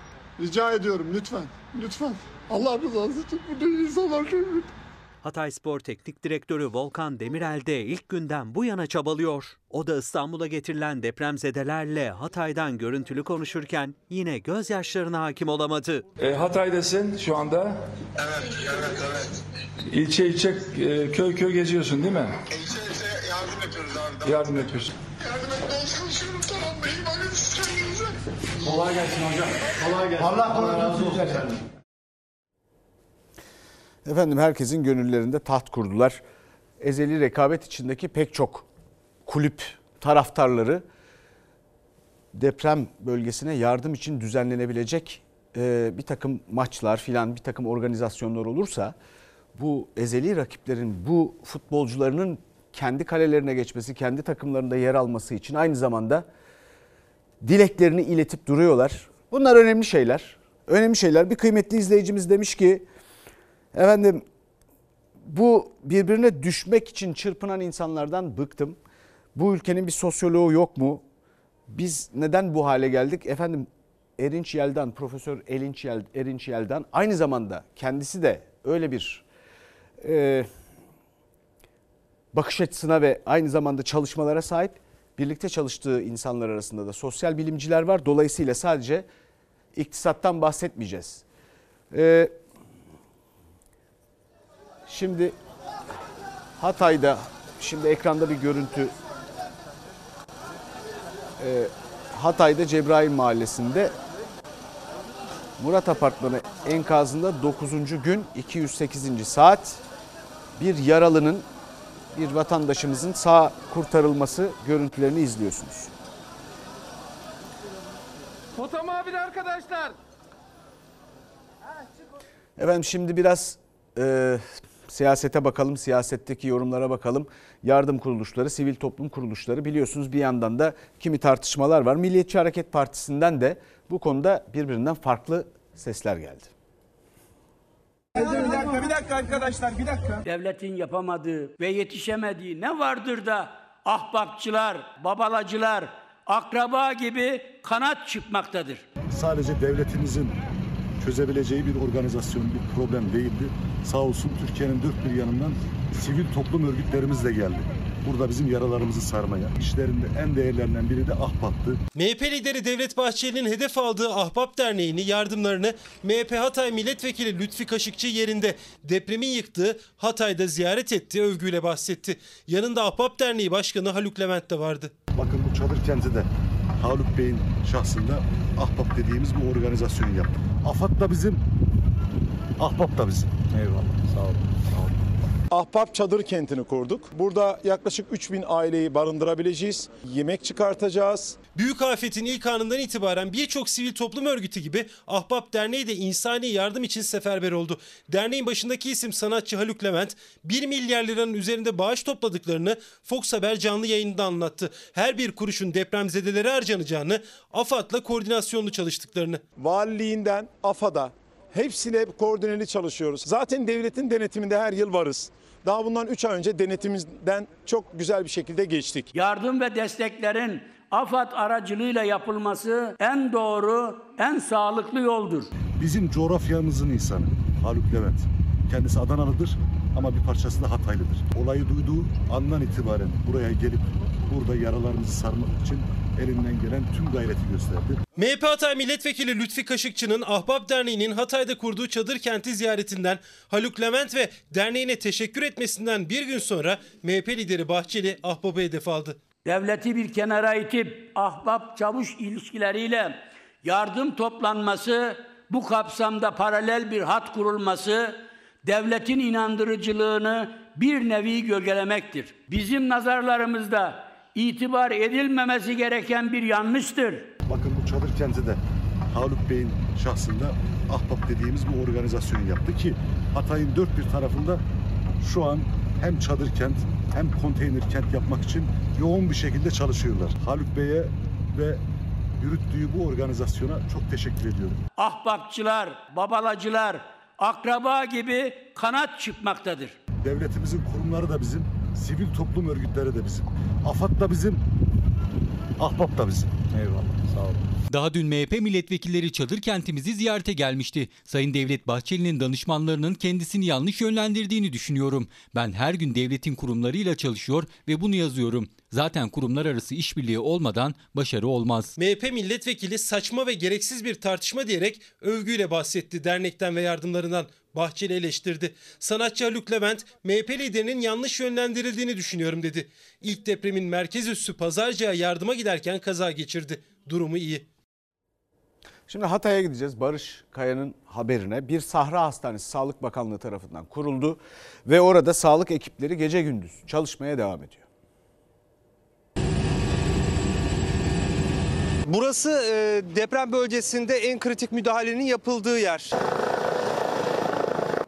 Speaker 42: Rica ediyorum lütfen. Lütfen. Allah rızası için burada insanlar çok.
Speaker 6: Hatay Spor Teknik Direktörü Volkan Demirel de ilk günden bu yana çabalıyor. O da İstanbul'a getirilen depremzedelerle Hatay'dan görüntülü konuşurken yine gözyaşlarına hakim olamadı.
Speaker 43: E, Hatay'dasın şu anda.
Speaker 42: Evet, evet, evet.
Speaker 43: İlçe ilçe e, köy köy geziyorsun değil mi?
Speaker 42: İlçe ilçe yardım yapıyoruz abi.
Speaker 43: Yardım yapıyorsun.
Speaker 42: Yardım etmeye çalışıyorum tamam benim annem.
Speaker 43: Kolay gelsin hocam. Kolay gelsin.
Speaker 42: Allah razı olsun.
Speaker 1: Efendim herkesin gönüllerinde taht kurdular. Ezeli rekabet içindeki pek çok kulüp taraftarları deprem bölgesine yardım için düzenlenebilecek e, bir takım maçlar filan bir takım organizasyonlar olursa bu ezeli rakiplerin bu futbolcularının kendi kalelerine geçmesi, kendi takımlarında yer alması için aynı zamanda dileklerini iletip duruyorlar. Bunlar önemli şeyler. Önemli şeyler. Bir kıymetli izleyicimiz demiş ki efendim bu birbirine düşmek için çırpınan insanlardan bıktım. Bu ülkenin bir sosyoloğu yok mu? Biz neden bu hale geldik? Efendim Erinç Yeldan, Profesör Erinç, Yel, Erinç Yeldan aynı zamanda kendisi de öyle bir e, bakış açısına ve aynı zamanda çalışmalara sahip. Birlikte çalıştığı insanlar arasında da sosyal bilimciler var. Dolayısıyla sadece iktisattan bahsetmeyeceğiz. E, şimdi Hatay'da, şimdi ekranda bir görüntü. E, Hatay'da Cebrail Mahallesi'nde Murat Apartmanı enkazında 9. gün 208. saat bir yaralının bir vatandaşımızın sağ kurtarılması görüntülerini izliyorsunuz.
Speaker 44: Foto muhabiri arkadaşlar.
Speaker 1: Efendim şimdi biraz e, siyasete bakalım, siyasetteki yorumlara bakalım. Yardım kuruluşları, sivil toplum kuruluşları biliyorsunuz bir yandan da kimi tartışmalar var. Milliyetçi Hareket Partisi'nden de bu konuda birbirinden farklı sesler geldi.
Speaker 44: Bir dakika, bir dakika arkadaşlar, bir dakika.
Speaker 45: Devletin yapamadığı ve yetişemediği ne vardır da ahbapçılar, babalacılar, akraba gibi kanat çıkmaktadır.
Speaker 46: sadece devletimizin çözebileceği bir organizasyon, bir problem değildi. Sağ olsun Türkiye'nin dört bir yanından sivil toplum örgütlerimiz de geldi. Burada bizim yaralarımızı sarmaya. İşlerinde en değerlerinden biri de Ahbap'tı.
Speaker 47: MHP lideri Devlet Bahçeli'nin hedef aldığı Ahbap Derneği'ni yardımlarını MHP Hatay Milletvekili Lütfi Kaşıkçı yerinde depremin yıktığı Hatay'da ziyaret etti, övgüyle bahsetti. Yanında Ahbap Derneği Başkanı Haluk Levent de vardı.
Speaker 46: Bakın bu çadır kenti de Haluk Bey'in şahsında Ahbap dediğimiz bu organizasyonu yaptık. AFAD da bizim, Ahbap da bizim. Eyvallah, sağ olun.
Speaker 21: Ahbap Çadır Kenti'ni kurduk. Burada yaklaşık 3000 aileyi barındırabileceğiz. Yemek çıkartacağız.
Speaker 47: Büyük afetin ilk anından itibaren birçok sivil toplum örgütü gibi Ahbap Derneği de insani yardım için seferber oldu. Derneğin başındaki isim sanatçı Haluk Levent 1 milyar liranın üzerinde bağış topladıklarını Fox Haber canlı yayında anlattı. Her bir kuruşun depremzedelere harcanacağını, AFAD'la koordinasyonlu çalıştıklarını.
Speaker 21: Valiliğinden AFAD'a hepsine koordineli çalışıyoruz. Zaten devletin denetiminde her yıl varız. Daha bundan 3 ay önce denetimizden çok güzel bir şekilde geçtik.
Speaker 45: Yardım ve desteklerin AFAD aracılığıyla yapılması en doğru, en sağlıklı yoldur.
Speaker 46: Bizim coğrafyamızın insanı Haluk Levent. Kendisi Adanalıdır ama bir parçası da Hataylıdır. Olayı duyduğu andan itibaren buraya gelip burada yaralarımızı sarmak için elinden gelen tüm gayreti gösterdi.
Speaker 47: MHP Hatay Milletvekili Lütfi Kaşıkçı'nın Ahbap Derneği'nin Hatay'da kurduğu çadır kenti ziyaretinden Haluk Levent ve derneğine teşekkür etmesinden bir gün sonra MHP lideri Bahçeli Ahbap'ı hedef aldı.
Speaker 45: Devleti bir kenara itip ahbap çavuş ilişkileriyle yardım toplanması, bu kapsamda paralel bir hat kurulması devletin inandırıcılığını bir nevi gölgelemektir. Bizim nazarlarımızda itibar edilmemesi gereken bir yanlıştır.
Speaker 46: Bakın bu çadır kenti de Haluk Bey'in şahsında Ahbap dediğimiz bu organizasyonu yaptı ki Hatay'ın dört bir tarafında şu an hem çadır kent hem konteyner kent yapmak için yoğun bir şekilde çalışıyorlar. Haluk Bey'e ve yürüttüğü bu organizasyona çok teşekkür ediyorum.
Speaker 45: Ahbapçılar, babalacılar, akraba gibi kanat çıkmaktadır.
Speaker 46: Devletimizin kurumları da bizim, sivil toplum örgütleri de bizim. AFAD da bizim, Ahbap da bizim. Eyvallah, sağ olun.
Speaker 48: Daha dün MHP milletvekilleri çadır kentimizi ziyarete gelmişti. Sayın Devlet Bahçeli'nin danışmanlarının kendisini yanlış yönlendirdiğini düşünüyorum. Ben her gün devletin kurumlarıyla çalışıyor ve bunu yazıyorum. Zaten kurumlar arası işbirliği olmadan başarı olmaz.
Speaker 49: MHP milletvekili saçma ve gereksiz bir tartışma diyerek övgüyle bahsetti dernekten ve yardımlarından. Bahçeli eleştirdi. Sanatçı Haluk Levent, MHP liderinin yanlış yönlendirildiğini düşünüyorum dedi. İlk depremin merkez üssü Pazarcık'a yardıma giderken kaza geçirdi. Durumu iyi.
Speaker 1: Şimdi Hatay'a gideceğiz. Barış Kaya'nın haberine bir Sahra Hastanesi Sağlık Bakanlığı tarafından kuruldu ve orada sağlık ekipleri gece gündüz çalışmaya devam ediyor.
Speaker 40: Burası e, deprem bölgesinde en kritik müdahalenin yapıldığı yer.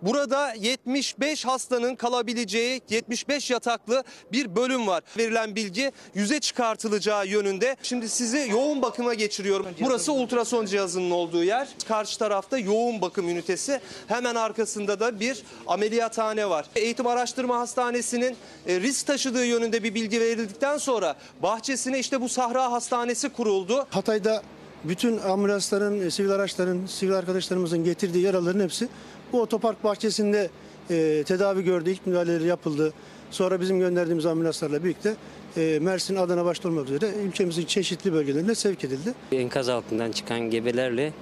Speaker 40: Burada 75 hastanın kalabileceği 75 yataklı bir bölüm var. Verilen bilgi yüze çıkartılacağı yönünde. Şimdi sizi yoğun bakıma geçiriyorum. Burası ultrason cihazının olduğu yer. Karşı tarafta yoğun bakım ünitesi. Hemen arkasında da bir ameliyathane var. Eğitim Araştırma Hastanesi'nin e, risk taşıdığı yönünde bir bilgi verildikten sonra bahçesine işte bu Sahra Hastanesi kuruldu.
Speaker 50: Hatay'da bütün ambulansların, e, sivil araçların, sivil arkadaşlarımızın getirdiği yaraların hepsi bu otopark bahçesinde e, tedavi gördü. İlk müdahaleleri yapıldı. Sonra bizim gönderdiğimiz ambulanslarla birlikte e, Mersin, Adana başta olmak üzere ülkemizin çeşitli bölgelerine sevk edildi.
Speaker 51: Enkaz altından çıkan gebelerle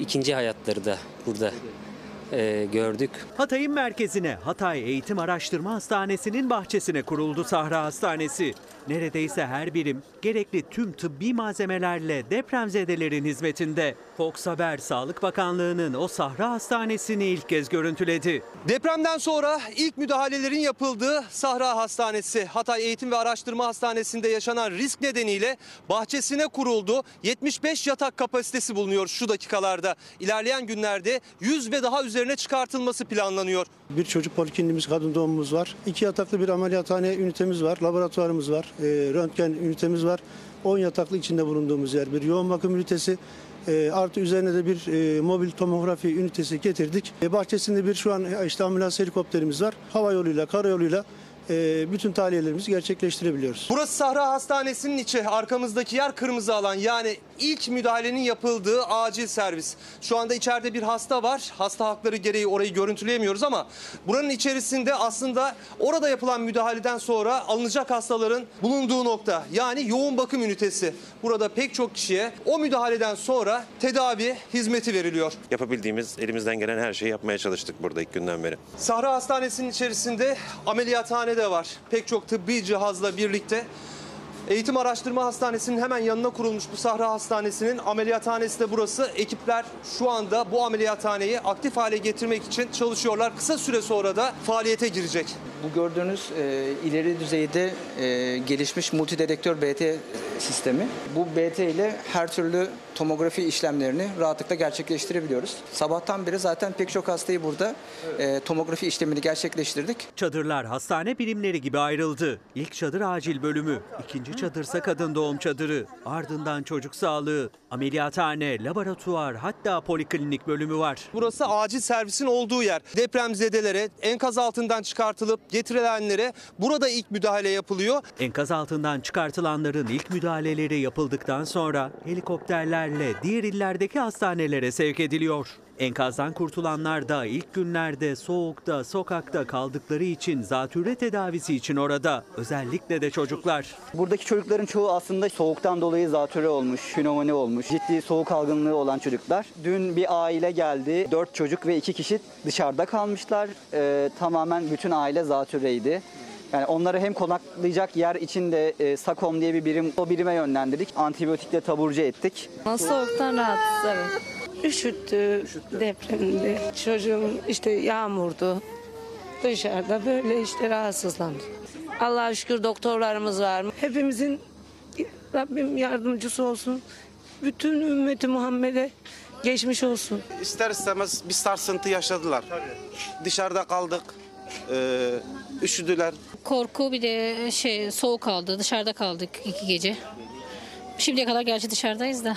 Speaker 51: ikinci hayatları da burada e, gördük.
Speaker 6: Hatay'ın merkezine Hatay Eğitim Araştırma Hastanesi'nin bahçesine kuruldu Sahra Hastanesi. Neredeyse her birim gerekli tüm tıbbi malzemelerle depremzedelerin hizmetinde. Fox Haber Sağlık Bakanlığı'nın o Sahra Hastanesi'ni ilk kez görüntüledi.
Speaker 40: Depremden sonra ilk müdahalelerin yapıldığı Sahra Hastanesi, Hatay Eğitim ve Araştırma Hastanesi'nde yaşanan risk nedeniyle bahçesine kuruldu. 75 yatak kapasitesi bulunuyor şu dakikalarda. İlerleyen günlerde 100 ve daha üzerine çıkartılması planlanıyor.
Speaker 50: Bir çocuk polikliniğimiz, kadın doğumumuz var. İki yataklı bir ameliyathane ünitemiz var, laboratuvarımız var, e, röntgen ünitemiz var. 10 yataklı içinde bulunduğumuz yer bir yoğun bakım ünitesi. E, artı üzerine de bir e, mobil tomografi ünitesi getirdik. E, bahçesinde bir şu an e, işte ambulans helikopterimiz var. Hava yoluyla, karayoluyla e, bütün tahliyelerimizi gerçekleştirebiliyoruz.
Speaker 40: Burası Sahra Hastanesi'nin içi. Arkamızdaki yer kırmızı alan. Yani ilk müdahalenin yapıldığı acil servis. Şu anda içeride bir hasta var. Hasta hakları gereği orayı görüntüleyemiyoruz ama buranın içerisinde aslında orada yapılan müdahaleden sonra alınacak hastaların bulunduğu nokta. Yani yoğun bakım ünitesi. Burada pek çok kişiye o müdahaleden sonra tedavi hizmeti veriliyor.
Speaker 52: Yapabildiğimiz, elimizden gelen her şeyi yapmaya çalıştık burada ilk günden beri.
Speaker 40: Sahra Hastanesi'nin içerisinde ameliyathane de var. Pek çok tıbbi cihazla birlikte. Eğitim Araştırma Hastanesi'nin hemen yanına kurulmuş bu Sahra Hastanesi'nin ameliyathanesi de burası. Ekipler şu anda bu ameliyathaneyi aktif hale getirmek için çalışıyorlar. Kısa süre sonra da faaliyete girecek.
Speaker 53: Bu gördüğünüz e, ileri düzeyde e, gelişmiş multidedektör BT sistemi. Bu BT ile her türlü tomografi işlemlerini rahatlıkla gerçekleştirebiliyoruz. Sabahtan beri zaten pek çok hastayı burada e, tomografi işlemini gerçekleştirdik.
Speaker 6: Çadırlar hastane birimleri gibi ayrıldı. İlk çadır acil bölümü, ikinci çadırsa kadın doğum çadırı, ardından çocuk sağlığı, ameliyathane, laboratuvar hatta poliklinik bölümü var.
Speaker 40: Burası acil servisin olduğu yer. Depremzedelere, enkaz altından çıkartılıp getirilenlere burada ilk müdahale yapılıyor.
Speaker 6: Enkaz altından çıkartılanların ilk müdahaleleri yapıldıktan sonra helikopterlerle diğer illerdeki hastanelere sevk ediliyor. Enkazdan kurtulanlar da ilk günlerde soğukta, sokakta kaldıkları için zatürre tedavisi için orada. Özellikle de çocuklar.
Speaker 54: Buradaki çocukların çoğu aslında soğuktan dolayı zatürre olmuş, pnömoni olmuş, ciddi soğuk algınlığı olan çocuklar. Dün bir aile geldi, dört çocuk ve iki kişi dışarıda kalmışlar. Ee, tamamen bütün aile zatürreydi. Yani onları hem konaklayacak yer için de e, SAKOM diye bir birim o birime yönlendirdik. Antibiyotikle taburcu ettik.
Speaker 55: Soğuktan rahatsız evet. Üşüttü, depremdi. Çocuğum işte yağmurdu. Dışarıda böyle işte rahatsızlandı. Allah'a şükür doktorlarımız var. Hepimizin Rabbim yardımcısı olsun. Bütün ümmeti Muhammed'e geçmiş olsun.
Speaker 56: İster istemez bir sarsıntı yaşadılar. Dışarıda kaldık. Ee, üşüdüler.
Speaker 57: Korku bir de şey soğuk aldı. Dışarıda kaldık iki gece. Şimdiye kadar gerçi dışarıdayız da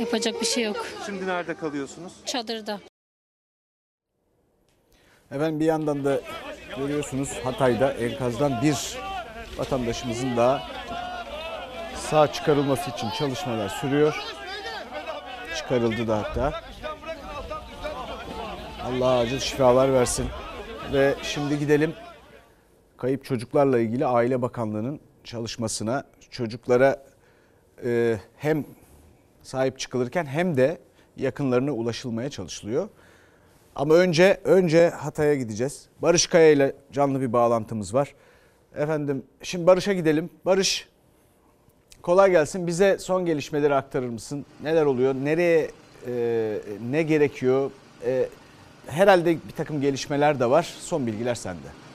Speaker 57: yapacak bir şey yok.
Speaker 40: Şimdi nerede kalıyorsunuz?
Speaker 57: Çadırda.
Speaker 1: Efendim bir yandan da görüyorsunuz Hatay'da enkazdan bir vatandaşımızın daha sağ çıkarılması için çalışmalar sürüyor. Çıkarıldı da hatta. Allah acil şifalar versin. Ve şimdi gidelim kayıp çocuklarla ilgili Aile Bakanlığı'nın çalışmasına. Çocuklara e, hem sahip çıkılırken hem de yakınlarına ulaşılmaya çalışılıyor. Ama önce önce Hatay'a gideceğiz. Barış Kaya ile canlı bir bağlantımız var. Efendim şimdi Barış'a gidelim. Barış kolay gelsin. Bize son gelişmeleri aktarır mısın? Neler oluyor? Nereye e, ne gerekiyor? E, herhalde bir takım gelişmeler de var. Son bilgiler sende.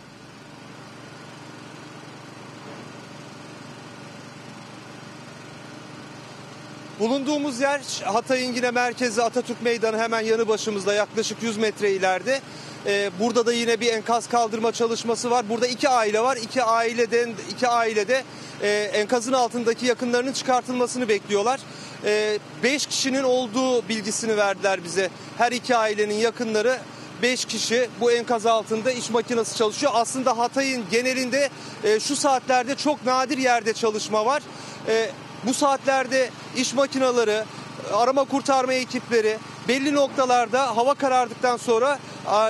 Speaker 40: Bulunduğumuz yer Hatay'ın yine merkezi Atatürk Meydanı hemen yanı başımızda yaklaşık 100 metre ileride. Ee, burada da yine bir enkaz kaldırma çalışması var. Burada iki aile var. İki aileden iki ailede e, enkazın altındaki yakınlarının çıkartılmasını bekliyorlar. E, beş kişinin olduğu bilgisini verdiler bize. Her iki ailenin yakınları 5 kişi bu enkaz altında iş makinesi çalışıyor. Aslında Hatay'ın genelinde e, şu saatlerde çok nadir yerde çalışma var. E, bu saatlerde iş makineleri, arama kurtarma ekipleri belli noktalarda hava karardıktan sonra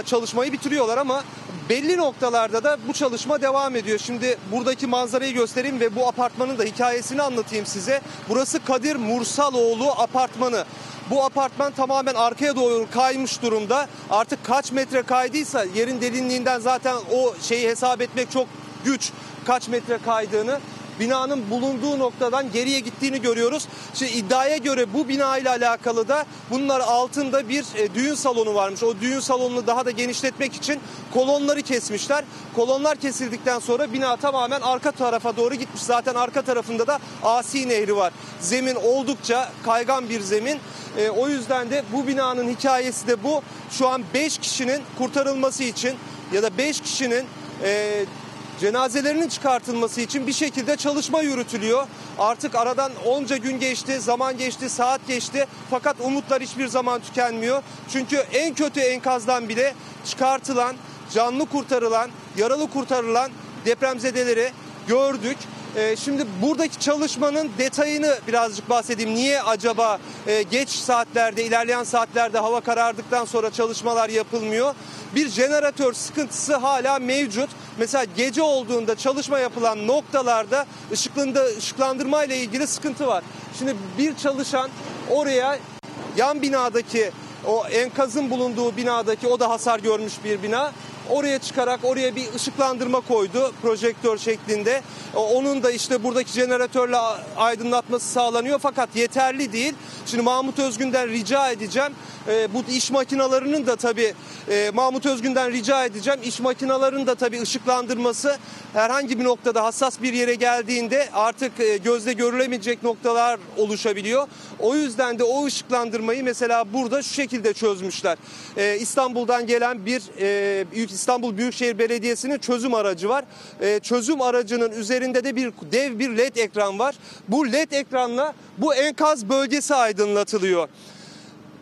Speaker 40: çalışmayı bitiriyorlar ama belli noktalarda da bu çalışma devam ediyor. Şimdi buradaki manzarayı göstereyim ve bu apartmanın da hikayesini anlatayım size. Burası Kadir Mursaloğlu apartmanı. Bu apartman tamamen arkaya doğru kaymış durumda. Artık kaç metre kaydıysa yerin derinliğinden zaten o şeyi hesap etmek çok güç. Kaç metre kaydığını binanın bulunduğu noktadan geriye gittiğini görüyoruz. Şimdi iddiaya göre bu bina ile alakalı da bunlar altında bir e, düğün salonu varmış. O düğün salonunu daha da genişletmek için kolonları kesmişler. Kolonlar kesildikten sonra bina tamamen arka tarafa doğru gitmiş. Zaten arka tarafında da Asi Nehri var. Zemin oldukça kaygan bir zemin. E, o yüzden de bu binanın hikayesi de bu. Şu an 5 kişinin kurtarılması için ya da 5 kişinin e, cenazelerinin çıkartılması için bir şekilde çalışma yürütülüyor. Artık aradan onca gün geçti, zaman geçti, saat geçti fakat umutlar hiçbir zaman tükenmiyor. Çünkü en kötü enkazdan bile çıkartılan, canlı kurtarılan, yaralı kurtarılan depremzedeleri gördük. Ee, şimdi buradaki çalışmanın detayını birazcık bahsedeyim. Niye acaba e, geç saatlerde, ilerleyen saatlerde hava karardıktan sonra çalışmalar yapılmıyor? Bir jeneratör sıkıntısı hala mevcut. Mesela gece olduğunda çalışma yapılan noktalarda ışıklandı, ışıklandırma ile ilgili sıkıntı var. Şimdi bir çalışan oraya yan binadaki o enkazın bulunduğu binadaki o da hasar görmüş bir bina. Oraya çıkarak oraya bir ışıklandırma koydu projektör şeklinde. Onun da işte buradaki jeneratörle aydınlatması sağlanıyor fakat yeterli değil. Şimdi Mahmut Özgün'den rica edeceğim. E, bu iş makinalarının da tabii e, Mahmut Özgün'den rica edeceğim. İş makinalarının da tabii ışıklandırması herhangi bir noktada hassas bir yere geldiğinde artık e, gözle görülemeyecek noktalar oluşabiliyor. O yüzden de o ışıklandırmayı mesela burada şu şekilde çözmüşler. E, İstanbul'dan gelen bir e, İstanbul Büyükşehir Belediyesi'nin çözüm aracı var. E, çözüm aracının üzerinde de bir dev bir led ekran var. Bu led ekranla bu enkaz bölgesi aydınlatılıyor.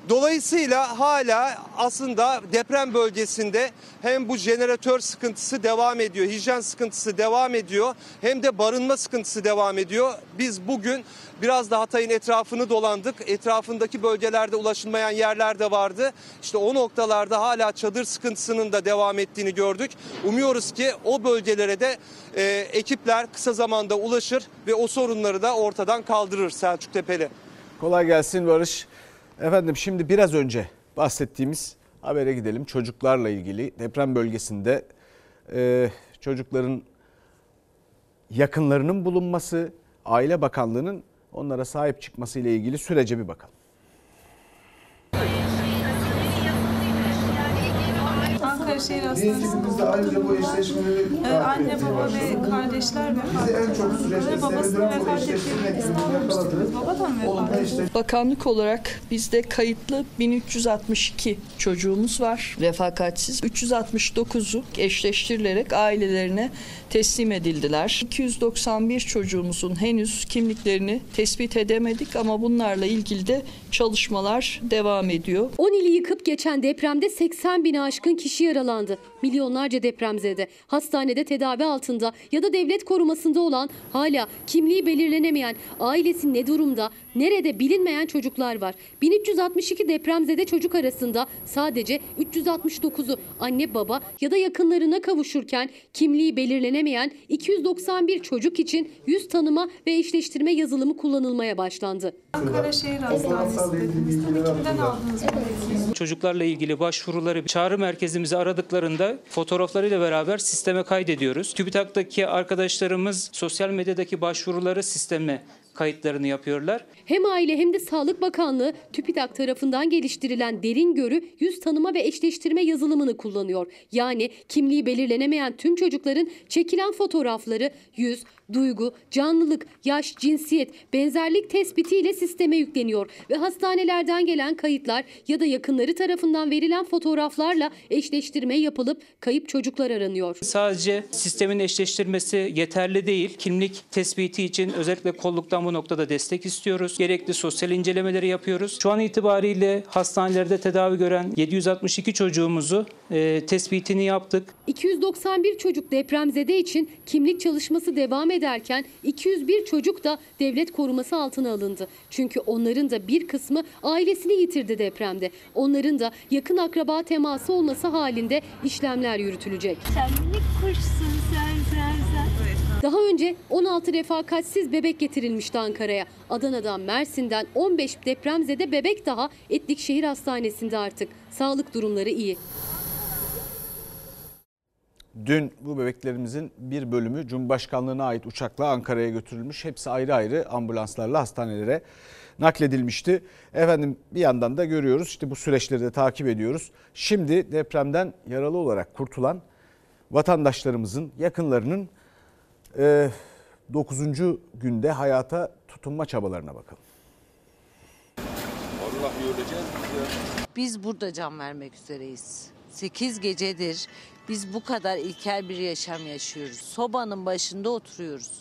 Speaker 40: Dolayısıyla hala aslında deprem bölgesinde hem bu jeneratör sıkıntısı devam ediyor, hijyen sıkıntısı devam ediyor hem de barınma sıkıntısı devam ediyor. Biz bugün biraz da Hatay'ın etrafını dolandık. Etrafındaki bölgelerde ulaşılmayan yerler de vardı. İşte o noktalarda hala çadır sıkıntısının da devam ettiğini gördük. Umuyoruz ki o bölgelere de e, ekipler kısa zamanda ulaşır ve o sorunları da ortadan kaldırır Selçuk Tepeli.
Speaker 1: Kolay gelsin Barış. Efendim şimdi biraz önce bahsettiğimiz habere gidelim. Çocuklarla ilgili deprem bölgesinde e, çocukların yakınlarının bulunması, Aile Bakanlığı'nın onlara sahip çıkması ile ilgili sürece bir bakalım.
Speaker 58: Ankara Şehir Hastanesi'nde
Speaker 59: ayrıca bu eşleşmeleri
Speaker 58: Ee, anne baba ve kardeşler vefat
Speaker 59: en çok süreçte
Speaker 58: etti.
Speaker 59: Bu
Speaker 58: vefat ettiğini İstanbul'da. Babadan vefat etti.
Speaker 60: Bakanlık olarak bizde kayıtlı 1362 çocuğumuz var. Refakatsiz 369'u eşleştirilerek ailelerine teslim edildiler. 291 çocuğumuzun henüz kimliklerini tespit edemedik ama bunlarla ilgili de çalışmalar devam ediyor.
Speaker 61: 10 ili yıkıp geçen depremde 80 bini aşkın kişi yaralandı. Milyonlarca depremzede, hastanede tedavi altında ya da devlet korumasında olan hala kimliği belirlenemeyen, ailesi ne durumda, nerede bilinmeyen çocuklar var. 1362 depremzede çocuk arasında sadece 369'u anne baba ya da yakınlarına kavuşurken kimliği belirlenemeyen 291 çocuk için yüz tanıma ve eşleştirme yazılımı kullanılmaya başlandı.
Speaker 58: Ankara Şehir Hastanesi. Kimden aldınız?
Speaker 62: Çocuklarla ilgili başvuruları çağrı merkezimizi aradıklarında fotoğraflarıyla beraber sisteme kaydediyoruz. TÜBİTAK'taki arkadaşlarımız sosyal medyadaki başvuruları sisteme kayıtlarını yapıyorlar.
Speaker 61: Hem Aile hem de Sağlık Bakanlığı TÜBİTAK tarafından geliştirilen derin görü yüz tanıma ve eşleştirme yazılımını kullanıyor. Yani kimliği belirlenemeyen tüm çocukların çekilen fotoğrafları yüz, duygu, canlılık, yaş, cinsiyet, benzerlik tespitiyle sisteme yükleniyor ve hastanelerden gelen kayıtlar ya da yakınları tarafından verilen fotoğraflarla eşleştirme yapılıp kayıp çocuklar aranıyor.
Speaker 62: Sadece sistemin eşleştirmesi yeterli değil. Kimlik tespiti için özellikle kolluktan bu noktada destek istiyoruz. Gerekli sosyal incelemeleri yapıyoruz. Şu an itibariyle hastanelerde tedavi gören 762 çocuğumuzu e, tespitini yaptık.
Speaker 61: 291 çocuk depremzede için kimlik çalışması devam ederken 201 çocuk da devlet koruması altına alındı. Çünkü onların da bir kısmı ailesini yitirdi depremde. Onların da yakın akraba teması olması halinde işlemler yürütülecek.
Speaker 63: Sen minik kuşsun sen sen sen.
Speaker 61: Daha önce 16 refakatsiz bebek getirilmişti Ankara'ya. Adana'dan, Mersin'den 15 depremzede bebek daha Etlik Şehir Hastanesi'nde artık. Sağlık durumları iyi.
Speaker 1: Dün bu bebeklerimizin bir bölümü Cumhurbaşkanlığına ait uçakla Ankara'ya götürülmüş. Hepsi ayrı ayrı ambulanslarla hastanelere nakledilmişti. Efendim bir yandan da görüyoruz işte bu süreçleri de takip ediyoruz. Şimdi depremden yaralı olarak kurtulan vatandaşlarımızın yakınlarının 9. günde hayata tutunma çabalarına bakalım.
Speaker 64: Biz burada can vermek üzereyiz. 8 gecedir biz bu kadar ilkel bir yaşam yaşıyoruz. Sobanın başında oturuyoruz.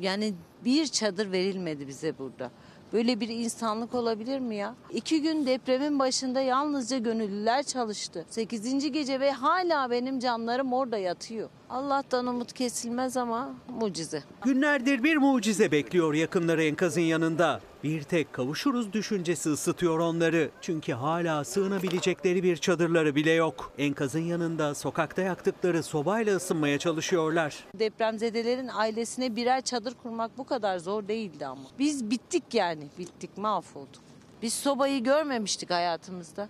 Speaker 64: Yani bir çadır verilmedi bize burada. Böyle bir insanlık olabilir mi ya? İki gün depremin başında yalnızca gönüllüler çalıştı. Sekizinci gece ve hala benim canlarım orada yatıyor. Allah'tan umut kesilmez ama mucize.
Speaker 6: Günlerdir bir mucize bekliyor yakınları enkazın yanında. Bir tek kavuşuruz düşüncesi ısıtıyor onları. Çünkü hala sığınabilecekleri bir çadırları bile yok. Enkazın yanında sokakta yaktıkları sobayla ısınmaya çalışıyorlar.
Speaker 64: Depremzedelerin ailesine birer çadır kurmak bu kadar zor değildi ama. Biz bittik yani, bittik, mahvolduk. Biz sobayı görmemiştik hayatımızda.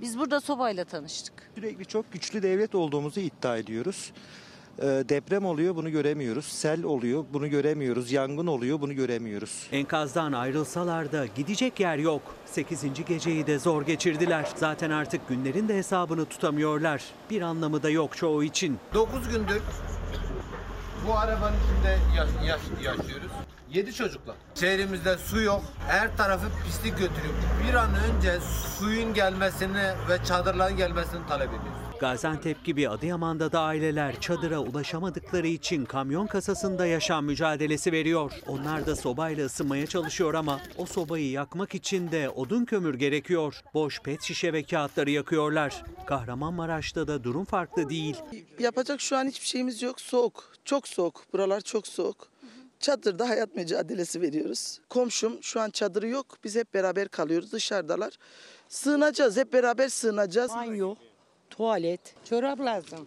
Speaker 64: Biz burada sobayla tanıştık.
Speaker 65: Sürekli çok güçlü devlet olduğumuzu iddia ediyoruz. Ee, deprem oluyor bunu göremiyoruz. Sel oluyor bunu göremiyoruz. Yangın oluyor bunu göremiyoruz.
Speaker 6: Enkazdan ayrılsalar da gidecek yer yok. 8. geceyi de zor geçirdiler. Zaten artık günlerin de hesabını tutamıyorlar. Bir anlamı da yok çoğu için.
Speaker 66: 9 gündür bu arabanın içinde yaş- yaş- yaşıyoruz. 7 çocukla. Şehrimizde su yok. Her tarafı pislik götürüyor. Bir an önce suyun gelmesini ve çadırların gelmesini talep ediyoruz.
Speaker 6: Gaziantep gibi Adıyaman'da da aileler çadıra ulaşamadıkları için kamyon kasasında yaşam mücadelesi veriyor. Onlar da sobayla ısınmaya çalışıyor ama o sobayı yakmak için de odun kömür gerekiyor. Boş pet şişe ve kağıtları yakıyorlar. Kahramanmaraş'ta da durum farklı değil.
Speaker 67: Yapacak şu an hiçbir şeyimiz yok. Soğuk. Çok soğuk. Buralar çok soğuk. Çadırda hayat mücadelesi veriyoruz. Komşum şu an çadırı yok. Biz hep beraber kalıyoruz. Dışarıdalar. Sığınacağız. Hep beraber sığınacağız.
Speaker 68: Banyo, tuvalet, çorap lazım.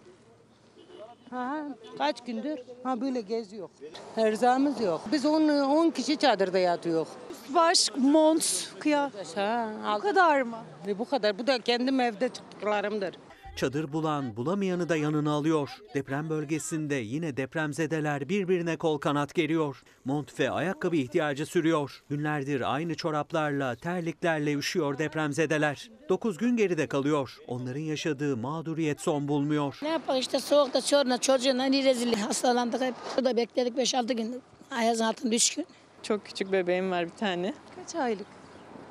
Speaker 68: Ha, kaç gündür ha böyle geziyor. Erzağımız yok. Biz 10 10 kişi çadırda yatıyor.
Speaker 58: Baş, mont, kıyafet.
Speaker 68: Ha,
Speaker 58: Bu kadar mı?
Speaker 68: Ve bu kadar. Bu da kendim evde çıktıklarımdır.
Speaker 6: Çadır bulan bulamayanı da yanına alıyor. Deprem bölgesinde yine depremzedeler birbirine kol kanat geriyor. Mont ve ayakkabı ihtiyacı sürüyor. Günlerdir aynı çoraplarla, terliklerle üşüyor depremzedeler. 9 gün geride kalıyor. Onların yaşadığı mağduriyet son bulmuyor.
Speaker 69: Ne yapalım işte soğukta çoruna çocuğuna ne rezil hastalandık hep. Burada bekledik 5-6 gün. Ayazın altında 3 gün.
Speaker 70: Çok küçük bebeğim var bir tane.
Speaker 69: Kaç aylık?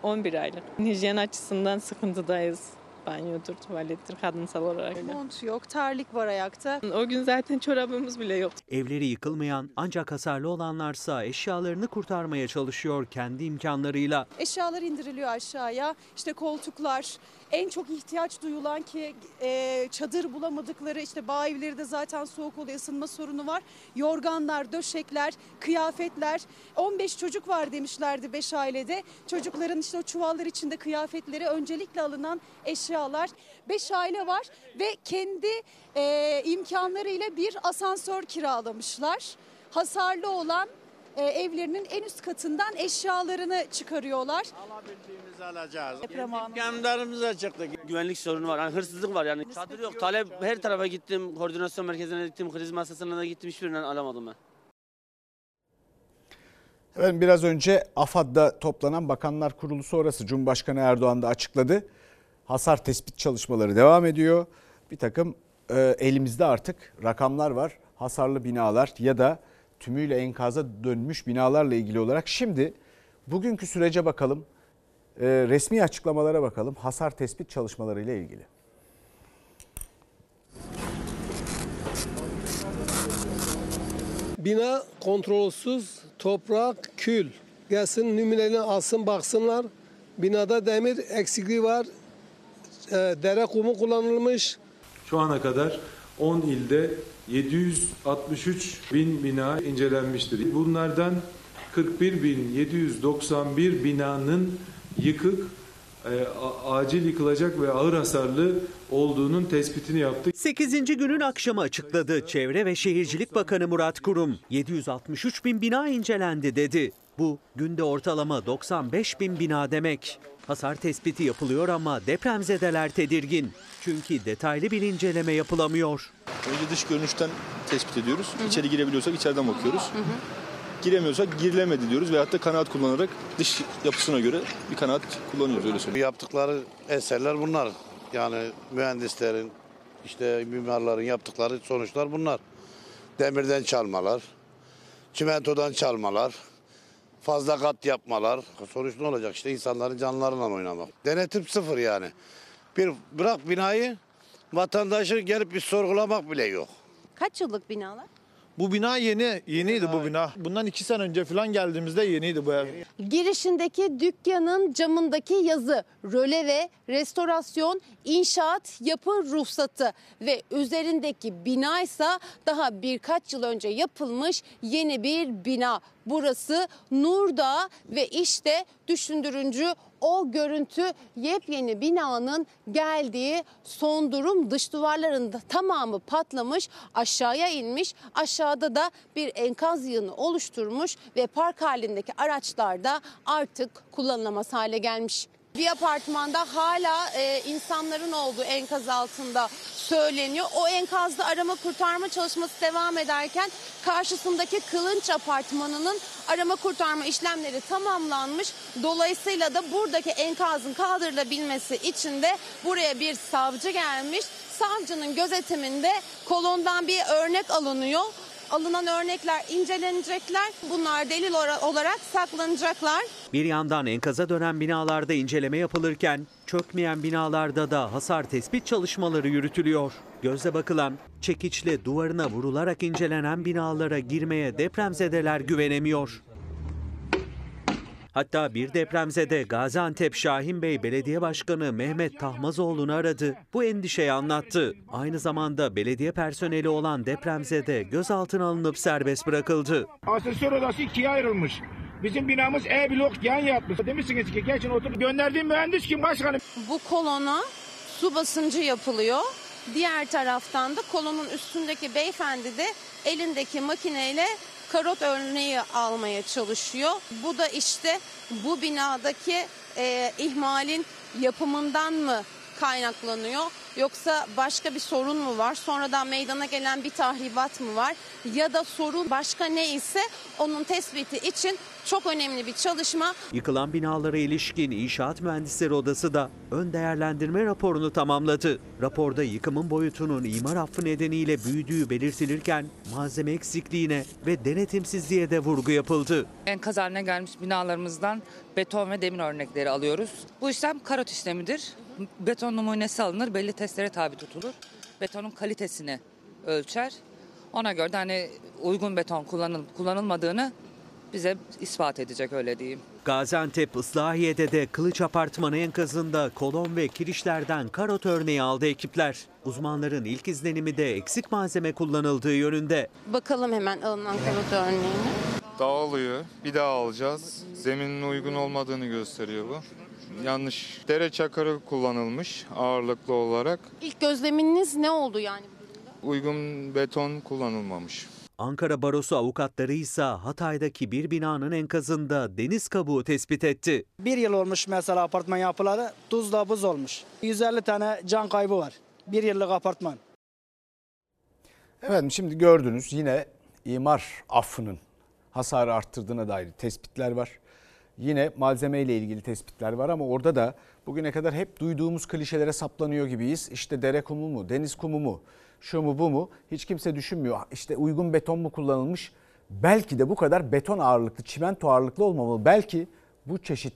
Speaker 70: 11 aylık. Hijyen açısından sıkıntıdayız. Banyodur, tuvalettir kadınsal olarak.
Speaker 71: Mont yok, terlik var ayakta.
Speaker 70: O gün zaten çorabımız bile yok.
Speaker 6: Evleri yıkılmayan ancak hasarlı olanlarsa eşyalarını kurtarmaya çalışıyor kendi imkanlarıyla.
Speaker 71: Eşyalar indiriliyor aşağıya. İşte koltuklar, en çok ihtiyaç duyulan ki e, çadır bulamadıkları işte bağ evleri de zaten soğuk oluyor, ısınma sorunu var. Yorganlar, döşekler, kıyafetler. 15 çocuk var demişlerdi 5 ailede. Çocukların işte o çuvallar içinde kıyafetleri öncelikle alınan eşyalar. 5 aile var ve kendi e, imkanlarıyla bir asansör kiralamışlar. Hasarlı olan e, evlerinin en üst katından eşyalarını çıkarıyorlar.
Speaker 72: Alabildiğimizi alacağız.
Speaker 71: Deprem anı.
Speaker 72: İmkanlarımıza çıktı.
Speaker 73: Güvenlik sorunu var. Yani hırsızlık var yani. Çadır yok. Talep her tarafa gittim. Koordinasyon merkezine gittim. Kriz masasına da gittim. Hiçbirinden alamadım ben.
Speaker 1: Efendim biraz önce AFAD'da toplanan Bakanlar Kurulu sonrası Cumhurbaşkanı Erdoğan da açıkladı. Hasar tespit çalışmaları devam ediyor. Bir takım e, elimizde artık rakamlar var. Hasarlı binalar ya da tümüyle enkaza dönmüş binalarla ilgili olarak. Şimdi bugünkü sürece bakalım. E, resmi açıklamalara bakalım. Hasar tespit çalışmalarıyla ilgili.
Speaker 74: Bina kontrolsüz, toprak, kül. Gelsin nümunelerini alsın baksınlar. Binada demir eksikliği var. E, dere kumu kullanılmış.
Speaker 43: Şu ana kadar 10 ilde 763 bin bina incelenmiştir. Bunlardan 41 bin 791 binanın yıkık, e, acil yıkılacak ve ağır hasarlı olduğunun tespitini yaptık.
Speaker 6: 8. günün akşamı açıkladı Çevre ve Şehircilik Bakanı Murat Kurum. 763 bin bina incelendi dedi. Bu günde ortalama 95 bin bina demek. Hasar tespiti yapılıyor ama depremzedeler tedirgin. Çünkü detaylı bir inceleme yapılamıyor.
Speaker 75: Önce dış görünüşten tespit ediyoruz. İçeri girebiliyorsak içeriden bakıyoruz. Giremiyorsak girilemedi diyoruz veyahut da kanaat kullanarak dış yapısına göre bir kanaat kullanıyoruz öyle söyleyeyim.
Speaker 66: Yaptıkları eserler bunlar. Yani mühendislerin, işte mimarların yaptıkları sonuçlar bunlar. Demirden çalmalar, çimentodan çalmalar, fazla kat yapmalar. Sonuç ne olacak? İşte insanların canlarıyla oynamak. Denetim sıfır yani. Bir bırak binayı, vatandaşı gelip bir sorgulamak bile yok.
Speaker 71: Kaç yıllık binalar?
Speaker 76: Bu bina yeni, yeniydi bu bina. Bundan iki sene önce falan geldiğimizde yeniydi bu ev.
Speaker 71: Girişindeki dükkanın camındaki yazı röle ve restorasyon inşaat yapı ruhsatı ve üzerindeki bina ise daha birkaç yıl önce yapılmış yeni bir bina. Burası Nurdağ ve işte düşündürüncü o görüntü yepyeni binanın geldiği son durum dış duvarların tamamı patlamış aşağıya inmiş aşağıda da bir enkaz yığını oluşturmuş ve park halindeki araçlar da artık kullanılamaz hale gelmiş. Bir apartmanda hala e, insanların olduğu enkaz altında söyleniyor. O enkazda arama kurtarma çalışması devam ederken karşısındaki Kılınç apartmanının arama kurtarma işlemleri tamamlanmış. Dolayısıyla da buradaki enkazın kaldırılabilmesi için de buraya bir savcı gelmiş. Savcının gözetiminde kolondan bir örnek alınıyor. Alınan örnekler incelenecekler. Bunlar delil olarak saklanacaklar.
Speaker 6: Bir yandan enkaza dönen binalarda inceleme yapılırken çökmeyen binalarda da hasar tespit çalışmaları yürütülüyor. Gözle bakılan, çekiçle duvarına vurularak incelenen binalara girmeye depremzedeler güvenemiyor. Hatta bir depremzede Gaziantep Şahin Bey Belediye Başkanı Mehmet Tahmazoğlu'nu aradı. Bu endişeyi anlattı. Aynı zamanda belediye personeli olan depremzede gözaltına alınıp serbest bırakıldı.
Speaker 77: Asansör odası ikiye ayrılmış. Bizim binamız E blok yan yatmış. Demişsiniz ki geçin oturun. Gönderdiğim mühendis kim başkanım?
Speaker 71: Bu kolona su basıncı yapılıyor. Diğer taraftan da kolonun üstündeki beyefendi de elindeki makineyle karot örneği almaya çalışıyor. Bu da işte bu binadaki e, ihmalin yapımından mı kaynaklanıyor? Yoksa başka bir sorun mu var? Sonradan meydana gelen bir tahribat mı var? Ya da sorun başka ne ise onun tespiti için çok önemli bir çalışma.
Speaker 6: Yıkılan binalara ilişkin İnşaat Mühendisleri Odası da ön değerlendirme raporunu tamamladı. Raporda yıkımın boyutunun imar affı nedeniyle büyüdüğü belirtilirken malzeme eksikliğine ve denetimsizliğe de vurgu yapıldı.
Speaker 78: Enkaz haline gelmiş binalarımızdan beton ve demir örnekleri alıyoruz. Bu işlem karot işlemidir. Beton numunesi alınır, belli testlere tabi tutulur. Betonun kalitesini ölçer. Ona göre de hani uygun beton kullanılıp kullanılmadığını bize ispat edecek öyle diyeyim.
Speaker 6: Gaziantep Islahiye'de de Kılıç Apartmanı enkazında kolon ve kirişlerden karot örneği aldı ekipler. Uzmanların ilk izlenimi de eksik malzeme kullanıldığı yönünde.
Speaker 71: Bakalım hemen alınan karot örneğine.
Speaker 79: Dağılıyor. Bir daha alacağız. Zeminin uygun olmadığını gösteriyor bu. Yanlış. Dere çakırı kullanılmış ağırlıklı olarak.
Speaker 71: İlk gözleminiz ne oldu yani?
Speaker 79: Uygun beton kullanılmamış.
Speaker 6: Ankara Barosu avukatları ise Hatay'daki bir binanın enkazında deniz kabuğu tespit etti.
Speaker 80: Bir yıl olmuş mesela apartman yapıları tuzla buz olmuş. 150 tane can kaybı var. Bir yıllık apartman.
Speaker 1: Efendim şimdi gördünüz yine imar affının hasarı arttırdığına dair tespitler var. Yine malzeme ile ilgili tespitler var ama orada da bugüne kadar hep duyduğumuz klişelere saplanıyor gibiyiz. İşte dere kumu mu, deniz kumu mu, şu mu bu mu hiç kimse düşünmüyor. İşte uygun beton mu kullanılmış? Belki de bu kadar beton ağırlıklı, çimento ağırlıklı olmamalı. Belki bu çeşit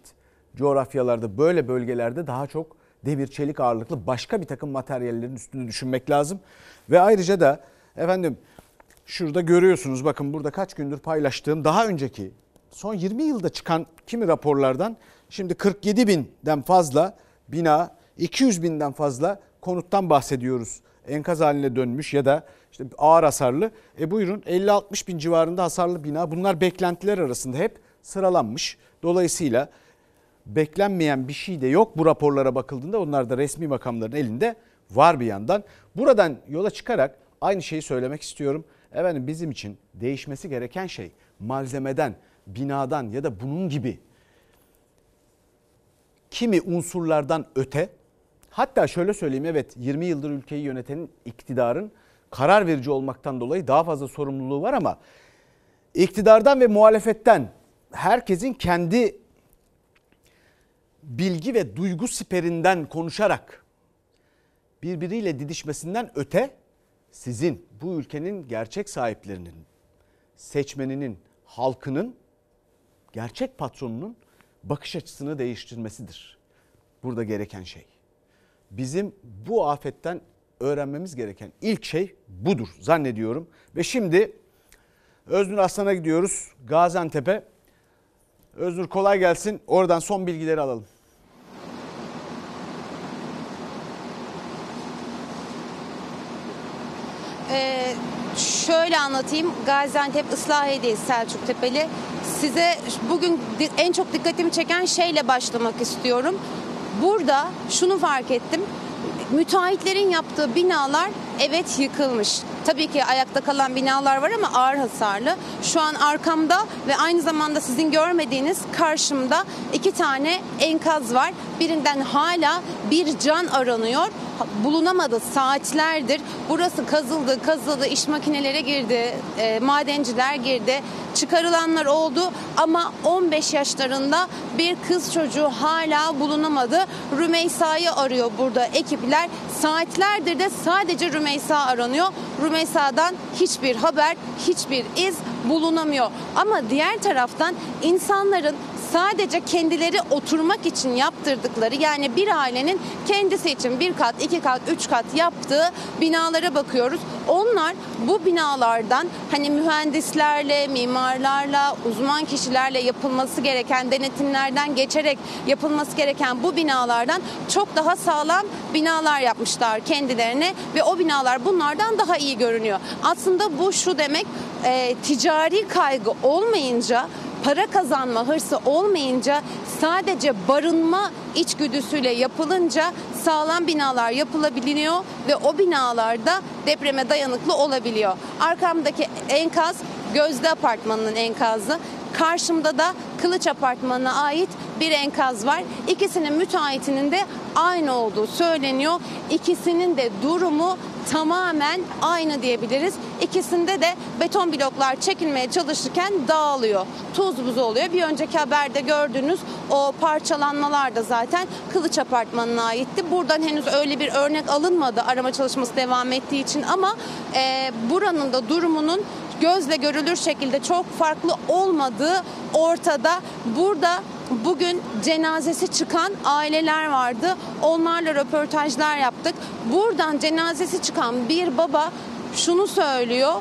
Speaker 1: coğrafyalarda böyle bölgelerde daha çok demir çelik ağırlıklı başka bir takım materyallerin üstünü düşünmek lazım. Ve ayrıca da efendim şurada görüyorsunuz bakın burada kaç gündür paylaştığım daha önceki son 20 yılda çıkan kimi raporlardan şimdi 47 binden fazla bina 200 binden fazla konuttan bahsediyoruz. Enkaz haline dönmüş ya da işte ağır hasarlı. E buyurun 50-60 bin civarında hasarlı bina bunlar beklentiler arasında hep sıralanmış. Dolayısıyla beklenmeyen bir şey de yok bu raporlara bakıldığında onlar da resmi makamların elinde var bir yandan. Buradan yola çıkarak aynı şeyi söylemek istiyorum. Efendim bizim için değişmesi gereken şey malzemeden, binadan ya da bunun gibi kimi unsurlardan öte hatta şöyle söyleyeyim evet 20 yıldır ülkeyi yönetenin iktidarın karar verici olmaktan dolayı daha fazla sorumluluğu var ama iktidardan ve muhalefetten herkesin kendi bilgi ve duygu siperinden konuşarak birbiriyle didişmesinden öte sizin bu ülkenin gerçek sahiplerinin, seçmeninin, halkının, gerçek patronunun bakış açısını değiştirmesidir. Burada gereken şey. Bizim bu afetten öğrenmemiz gereken ilk şey budur zannediyorum. Ve şimdi Öznur Aslan'a gidiyoruz Gaziantep'e. Öznur kolay gelsin. Oradan son bilgileri alalım.
Speaker 71: Ee, şöyle anlatayım. Gaziantep Islahiye'deyiz Selçuk Tepeli. Size bugün en çok dikkatimi çeken şeyle başlamak istiyorum. Burada şunu fark ettim. Müteahhitlerin yaptığı binalar evet yıkılmış. Tabii ki ayakta kalan binalar var ama ağır hasarlı. Şu an arkamda ve aynı zamanda sizin görmediğiniz karşımda iki tane enkaz var. Birinden hala bir can aranıyor. Bulunamadı saatlerdir. Burası kazıldı, kazıldı, iş makineleri girdi, e, madenciler girdi. Çıkarılanlar oldu ama 15 yaşlarında bir kız çocuğu hala bulunamadı. Rümeysa'yı arıyor burada ekipler. Saatlerdir de sadece Rümeysa aranıyor. Rümeysa'dan hiçbir haber, hiçbir iz bulunamıyor. Ama diğer taraftan insanların sadece kendileri oturmak için yaptırdıkları yani bir ailenin kendisi için bir kat, iki kat, üç kat yaptığı binalara bakıyoruz. Onlar bu binalardan hani mühendislerle, mimarlarla, uzman kişilerle yapılması gereken denetimlerden geçerek yapılması gereken bu binalardan çok daha sağlam binalar yapmışlar kendilerine ve o binalar bunlardan daha iyi görünüyor. Aslında bu şu demek e, ticari kaygı olmayınca para kazanma hırsı olmayınca sadece barınma içgüdüsüyle yapılınca sağlam binalar yapılabiliyor ve o binalarda depreme dayanıklı olabiliyor. Arkamdaki enkaz Gözde Apartmanı'nın enkazı. Karşımda da Kılıç Apartmanı'na ait bir enkaz var. İkisinin müteahhitinin de aynı olduğu söyleniyor. İkisinin de durumu tamamen aynı diyebiliriz. İkisinde de beton bloklar çekilmeye çalışırken dağılıyor. Tuz buz oluyor. Bir önceki haberde gördüğünüz o parçalanmalar da zaten Kılıç Apartmanı'na aitti. Buradan henüz öyle bir örnek alınmadı arama çalışması devam ettiği için ama e, buranın da durumunun gözle görülür şekilde çok farklı olmadığı ortada. Burada bugün cenazesi çıkan aileler vardı. Onlarla röportajlar yaptık. Buradan cenazesi çıkan bir baba şunu söylüyor.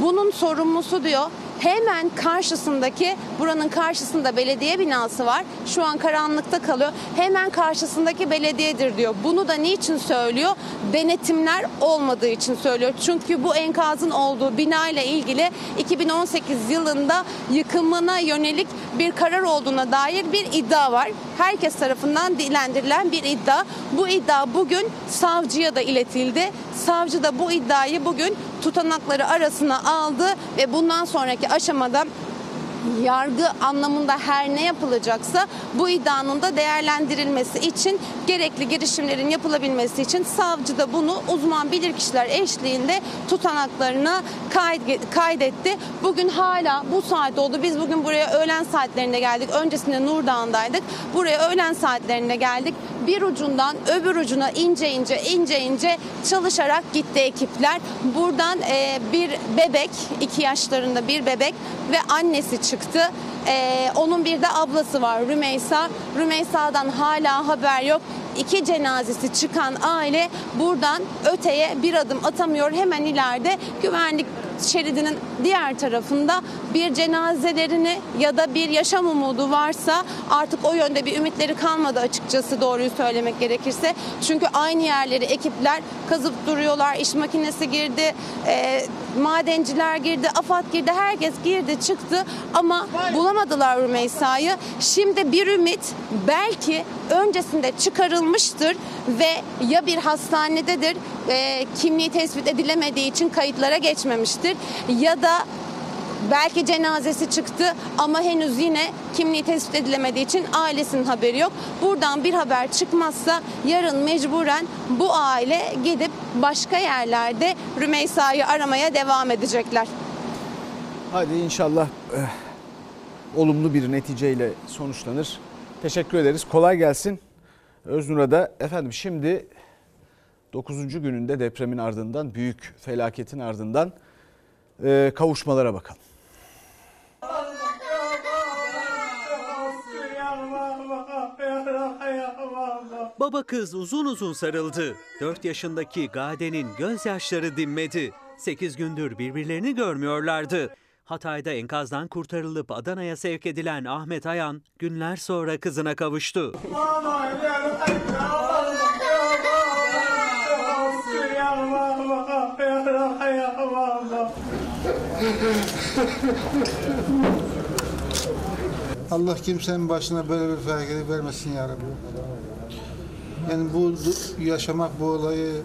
Speaker 71: Bunun sorumlusu diyor hemen karşısındaki buranın karşısında belediye binası var. Şu an karanlıkta kalıyor. Hemen karşısındaki belediyedir diyor. Bunu da niçin söylüyor? Denetimler olmadığı için söylüyor. Çünkü bu enkazın olduğu bina ile ilgili 2018 yılında yıkımına yönelik bir karar olduğuna dair bir iddia var. Herkes tarafından dilendirilen bir iddia. Bu iddia bugün savcıya da iletildi. Savcı da bu iddiayı bugün tutanakları arasına aldı ve bundan sonraki aşamada yargı anlamında her ne yapılacaksa bu iddianın da değerlendirilmesi için gerekli girişimlerin yapılabilmesi için savcı da bunu uzman bilirkişiler eşliğinde tutanaklarına kaydetti. Bugün hala bu saat oldu. Biz bugün buraya öğlen saatlerinde geldik. Öncesinde Nurdağ'ındaydık. Buraya öğlen saatlerinde geldik. Bir ucundan öbür ucuna ince ince ince ince çalışarak gitti ekipler. Buradan bir bebek, iki yaşlarında bir bebek ve annesi çıktı. Ee, onun bir de ablası var Rümeysa. Rümeysa'dan hala haber yok. İki cenazesi çıkan aile buradan öteye bir adım atamıyor. Hemen ileride güvenlik şeridinin diğer tarafında bir cenazelerini ya da bir yaşam umudu varsa artık o yönde bir ümitleri kalmadı açıkçası doğruyu söylemek gerekirse. Çünkü aynı yerleri ekipler kazıp duruyorlar. İş makinesi girdi, e, madenciler girdi, AFAD girdi, herkes girdi çıktı ama bulamadılar Rümeysa'yı. Şimdi bir ümit belki öncesinde çıkarılmıştır ve ya bir hastanededir e, kimliği tespit edilemediği için kayıtlara geçmemiştir ya da belki cenazesi çıktı ama henüz yine kimliği tespit edilemediği için ailesinin haberi yok. Buradan bir haber çıkmazsa yarın mecburen bu aile gidip başka yerlerde Rümeysa'yı aramaya devam edecekler.
Speaker 1: Hadi inşallah eh, olumlu bir neticeyle sonuçlanır. Teşekkür ederiz. Kolay gelsin. Öznur'a da efendim şimdi 9. gününde depremin ardından büyük felaketin ardından e, kavuşmalara bakalım.
Speaker 6: Baba kız uzun uzun sarıldı. 4 yaşındaki Gade'nin gözyaşları dinmedi. 8 gündür birbirlerini görmüyorlardı. Hatay'da enkazdan kurtarılıp Adana'ya sevk edilen Ahmet Ayan günler sonra kızına kavuştu.
Speaker 81: Allah kimsenin başına böyle bir felaket vermesin ya Rabbi. Yani bu yaşamak bu olayı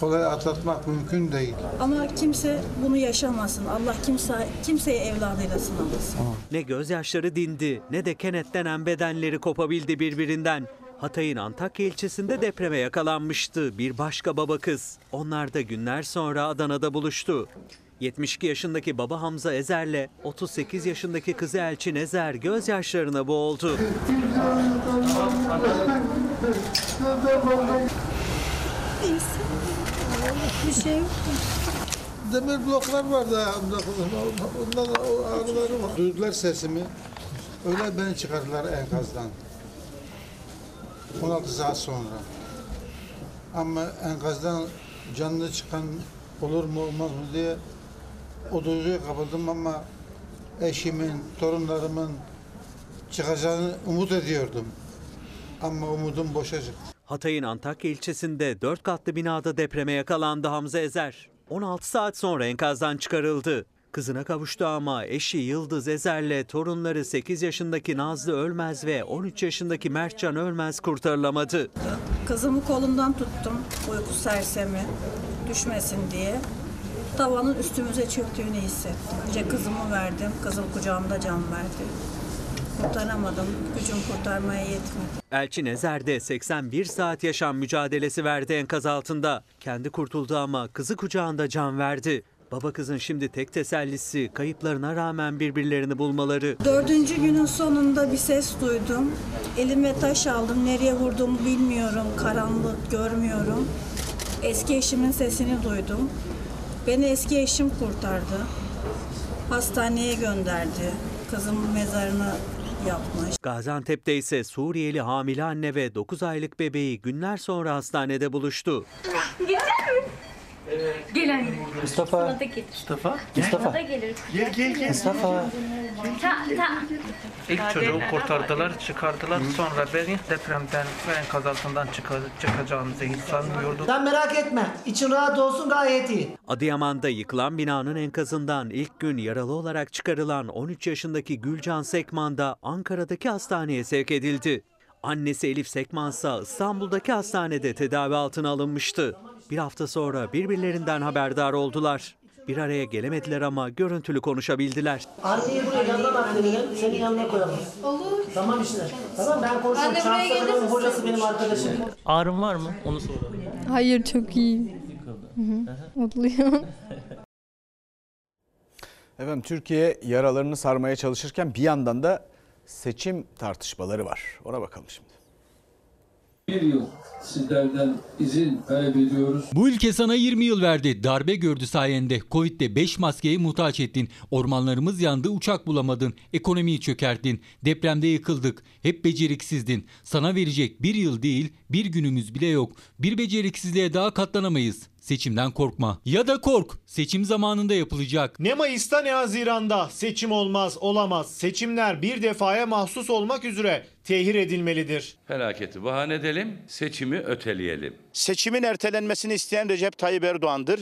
Speaker 81: kolay atlatmak mümkün değil.
Speaker 82: Ama kimse bunu yaşamasın. Allah kimse kimseyi evladıyla sınamasın.
Speaker 6: Ne gözyaşları dindi ne de kenetlenen bedenleri kopabildi birbirinden. Hatay'ın Antakya ilçesinde depreme yakalanmıştı bir başka baba kız. Onlar da günler sonra Adana'da buluştu. 72 yaşındaki baba Hamza Ezer'le 38 yaşındaki kızı Elçin Ezer gözyaşlarına boğuldu.
Speaker 82: Bir şey yok.
Speaker 81: Demir bloklar vardı ayağımda. Ondan o ağrıları var. Duydular sesimi. Öyle beni çıkardılar enkazdan. 16 saat sonra. Ama enkazdan canlı çıkan olur mu olmaz mı diye o duyguya kapıldım ama eşimin, torunlarımın çıkacağını umut ediyordum. Ama umudum boşa çıktı.
Speaker 6: Hatay'ın Antakya ilçesinde 4 katlı binada depreme yakalandı Hamza Ezer. 16 saat sonra enkazdan çıkarıldı. Kızına kavuştu ama eşi Yıldız Ezer'le torunları 8 yaşındaki Nazlı Ölmez ve 13 yaşındaki Mertcan Ölmez kurtarılamadı.
Speaker 82: Kızımı kolundan tuttum. Uyku sersemi düşmesin diye. Tavanın üstümüze çöktüğünü hissettim. Önce kızımı verdim. Kızım kucağımda can verdi. Kurtaramadım. Gücüm kurtarmaya yetmedi.
Speaker 6: Elçin Ezer'de 81 saat yaşam mücadelesi verdi enkaz altında. Kendi kurtuldu ama kızı kucağında can verdi. Baba kızın şimdi tek tesellisi kayıplarına rağmen birbirlerini bulmaları.
Speaker 82: Dördüncü günün sonunda bir ses duydum. Elime taş aldım. Nereye vurduğumu bilmiyorum. Karanlık görmüyorum. Eski eşimin sesini duydum. Beni eski eşim kurtardı. Hastaneye gönderdi. Kızımın mezarını yapmış.
Speaker 6: Gaziantep'te ise Suriyeli hamile anne ve 9 aylık bebeği günler sonra hastanede buluştu.
Speaker 83: Güzel mi? Gel anne.
Speaker 84: Mustafa.
Speaker 83: Sana da gelir.
Speaker 84: Mustafa.
Speaker 83: Sana
Speaker 84: Mustafa.
Speaker 83: da gelir.
Speaker 84: Gel, gel, gel. Mustafa.
Speaker 83: Ta, ta.
Speaker 84: İlk çocuğu kurtardılar, çıkardılar. Sonra beni depremden ve enkaz altından çıkar, çıkacağımızı hiç sanmıyordum.
Speaker 85: Sen merak etme. İçin rahat olsun gayet iyi.
Speaker 6: Adıyaman'da yıkılan binanın enkazından ilk gün yaralı olarak çıkarılan 13 yaşındaki Gülcan Sekman da Ankara'daki hastaneye sevk edildi. Annesi Elif Sekman ise İstanbul'daki hastanede tedavi altına alınmıştı. Bir hafta sonra birbirlerinden haberdar oldular. Bir araya gelemediler ama görüntülü konuşabildiler.
Speaker 85: Anneyi buraya yanına bak verelim. Senin yanına koyalım.
Speaker 83: Olur.
Speaker 85: Tamam işte. Tamam ben konuşurum.
Speaker 83: Ben de buraya gelir misin?
Speaker 85: hocası benim arkadaşım.
Speaker 84: Ağrın var mı? Onu soralım.
Speaker 86: Hayır çok iyiyim. Hı hı. Mutluyum.
Speaker 1: Efendim Türkiye yaralarını sarmaya çalışırken bir yandan da seçim tartışmaları var. Ona bakalım şimdi.
Speaker 87: Bir yıl sizlerden izin talep ediyoruz.
Speaker 88: Bu ülke sana 20 yıl verdi. Darbe gördü sayende. Covid'de 5 maskeye muhtaç ettin. Ormanlarımız yandı, uçak bulamadın. Ekonomiyi çökerttin. Depremde yıkıldık. Hep beceriksizdin. Sana verecek bir yıl değil, bir günümüz bile yok. Bir beceriksizliğe daha katlanamayız. Seçimden korkma. Ya da kork. Seçim zamanında yapılacak.
Speaker 89: Ne Mayıs'ta ne Haziran'da seçim olmaz, olamaz. Seçimler bir defaya mahsus olmak üzere tehir edilmelidir.
Speaker 90: Felaketi bahane edelim, seçimi öteleyelim.
Speaker 72: Seçimin ertelenmesini isteyen Recep Tayyip Erdoğan'dır.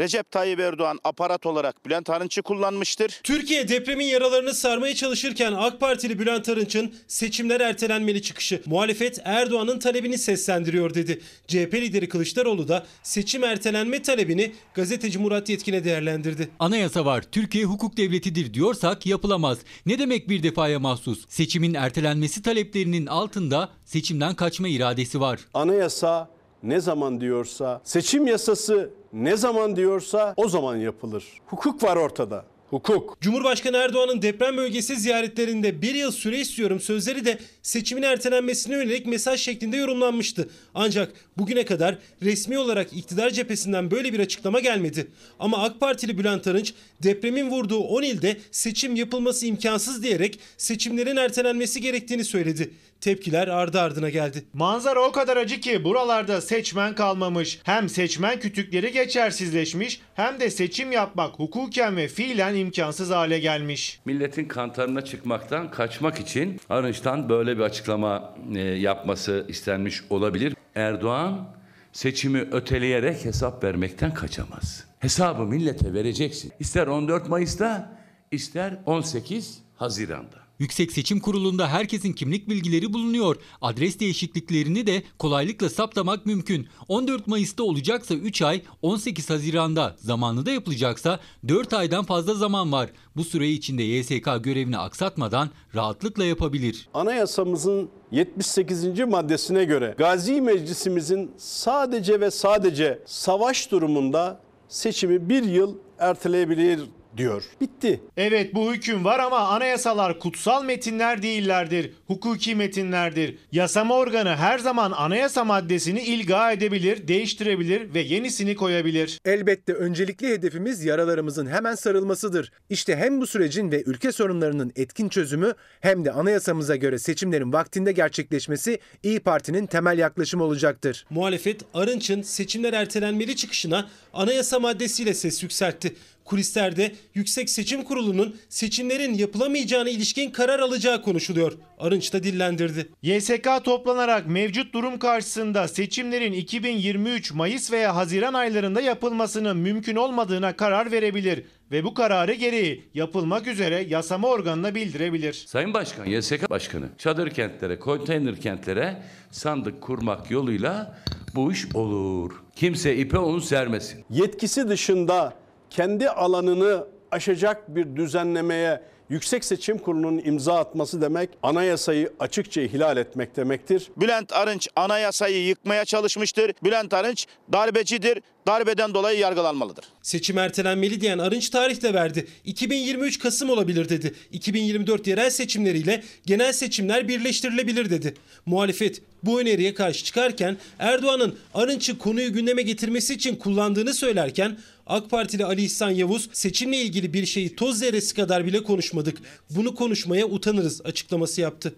Speaker 72: Recep Tayyip Erdoğan aparat olarak Bülent Arınç'ı kullanmıştır.
Speaker 47: Türkiye depremin yaralarını sarmaya çalışırken AK Partili Bülent Arınç'ın seçimler ertelenmeli çıkışı muhalefet Erdoğan'ın talebini seslendiriyor dedi. CHP lideri Kılıçdaroğlu da seçim ertelenme talebini gazeteci Murat Yetkin'e değerlendirdi.
Speaker 88: Anayasa var. Türkiye hukuk devletidir diyorsak yapılamaz. Ne demek bir defaya mahsus? Seçimin ertelenmesi taleplerinin altında seçimden kaçma iradesi var.
Speaker 91: Anayasa ne zaman diyorsa, seçim yasası ne zaman diyorsa o zaman yapılır. Hukuk var ortada. Hukuk.
Speaker 47: Cumhurbaşkanı Erdoğan'ın deprem bölgesi ziyaretlerinde bir yıl süre istiyorum sözleri de seçimin ertelenmesine yönelik mesaj şeklinde yorumlanmıştı. Ancak bugüne kadar resmi olarak iktidar cephesinden böyle bir açıklama gelmedi. Ama AK Partili Bülent Arınç depremin vurduğu 10 ilde seçim yapılması imkansız diyerek seçimlerin ertelenmesi gerektiğini söyledi. Tepkiler ardı ardına geldi.
Speaker 89: Manzara o kadar acı ki buralarda seçmen kalmamış. Hem seçmen kütükleri geçersizleşmiş hem de seçim yapmak hukuken ve fiilen imkansız hale gelmiş.
Speaker 90: Milletin kantarına çıkmaktan kaçmak için Arınç'tan böyle bir açıklama e, yapması istenmiş olabilir. Erdoğan seçimi öteleyerek hesap vermekten kaçamaz. Hesabı millete vereceksin. İster 14 Mayıs'ta, ister 18 Haziran'da.
Speaker 88: Yüksek Seçim Kurulu'nda herkesin kimlik bilgileri bulunuyor. Adres değişikliklerini de kolaylıkla saptamak mümkün. 14 Mayıs'ta olacaksa 3 ay, 18 Haziran'da zamanında yapılacaksa 4 aydan fazla zaman var. Bu süre içinde YSK görevini aksatmadan rahatlıkla yapabilir.
Speaker 91: Anayasamızın 78. maddesine göre Gazi Meclisimizin sadece ve sadece savaş durumunda seçimi bir yıl erteleyebilir diyor. Bitti.
Speaker 89: Evet bu hüküm var ama anayasalar kutsal metinler değillerdir. Hukuki metinlerdir. Yasama organı her zaman anayasa maddesini ilga edebilir, değiştirebilir ve yenisini koyabilir.
Speaker 92: Elbette öncelikli hedefimiz yaralarımızın hemen sarılmasıdır. İşte hem bu sürecin ve ülke sorunlarının etkin çözümü hem de anayasamıza göre seçimlerin vaktinde gerçekleşmesi İyi Parti'nin temel yaklaşımı olacaktır.
Speaker 47: Muhalefet Arınç'ın seçimler ertelenmeli çıkışına anayasa maddesiyle ses yükseltti. Kulislerde Yüksek Seçim Kurulu'nun seçimlerin yapılamayacağına ilişkin karar alacağı konuşuluyor. Arınç da dillendirdi.
Speaker 89: YSK toplanarak mevcut durum karşısında seçimlerin 2023 Mayıs veya Haziran aylarında yapılmasının mümkün olmadığına karar verebilir ve bu kararı gereği yapılmak üzere yasama organına bildirebilir.
Speaker 90: Sayın Başkan, YSK Başkanı çadır kentlere, konteyner kentlere sandık kurmak yoluyla bu iş olur. Kimse ipe onu sermesin.
Speaker 91: Yetkisi dışında kendi alanını aşacak bir düzenlemeye Yüksek Seçim Kurulu'nun imza atması demek anayasayı açıkça ihlal etmek demektir.
Speaker 72: Bülent Arınç anayasayı yıkmaya çalışmıştır. Bülent Arınç darbecidir. Darbeden dolayı yargılanmalıdır.
Speaker 47: Seçim ertelenmeli diyen Arınç tarih de verdi. 2023 Kasım olabilir dedi. 2024 yerel seçimleriyle genel seçimler birleştirilebilir dedi. Muhalefet bu öneriye karşı çıkarken Erdoğan'ın Arınç'ı konuyu gündeme getirmesi için kullandığını söylerken AK Partili Ali İhsan Yavuz seçimle ilgili bir şeyi toz zerresi kadar bile konuşmadık. Bunu konuşmaya utanırız açıklaması yaptı.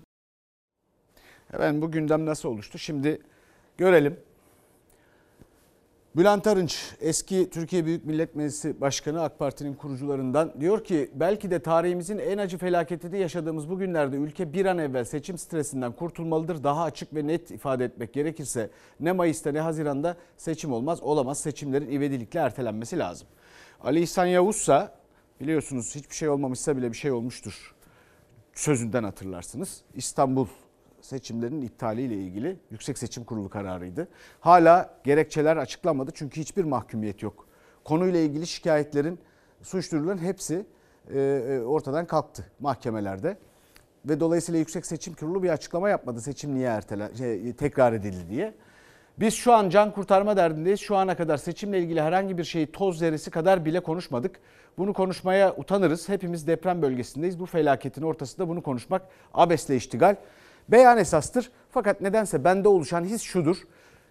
Speaker 1: Hemen bu gündem nasıl oluştu? Şimdi görelim. Bülent Arınç eski Türkiye Büyük Millet Meclisi Başkanı AK Parti'nin kurucularından diyor ki belki de tarihimizin en acı felaketini yaşadığımız bu günlerde ülke bir an evvel seçim stresinden kurtulmalıdır. Daha açık ve net ifade etmek gerekirse ne Mayıs'ta ne Haziran'da seçim olmaz olamaz seçimlerin ivedilikle ertelenmesi lazım. Ali İhsan Yavuzsa biliyorsunuz hiçbir şey olmamışsa bile bir şey olmuştur sözünden hatırlarsınız. İstanbul seçimlerinin iptaliyle ilgili Yüksek Seçim Kurulu kararıydı. Hala gerekçeler açıklanmadı çünkü hiçbir mahkumiyet yok. Konuyla ilgili şikayetlerin, suç duyuruların hepsi e, e, ortadan kalktı mahkemelerde. Ve dolayısıyla Yüksek Seçim Kurulu bir açıklama yapmadı seçim niye ertele, şey, tekrar edildi diye. Biz şu an can kurtarma derdindeyiz. Şu ana kadar seçimle ilgili herhangi bir şeyi toz zerresi kadar bile konuşmadık. Bunu konuşmaya utanırız. Hepimiz deprem bölgesindeyiz. Bu felaketin ortasında bunu konuşmak abesle iştigal. Beyan esastır. Fakat nedense bende oluşan his şudur.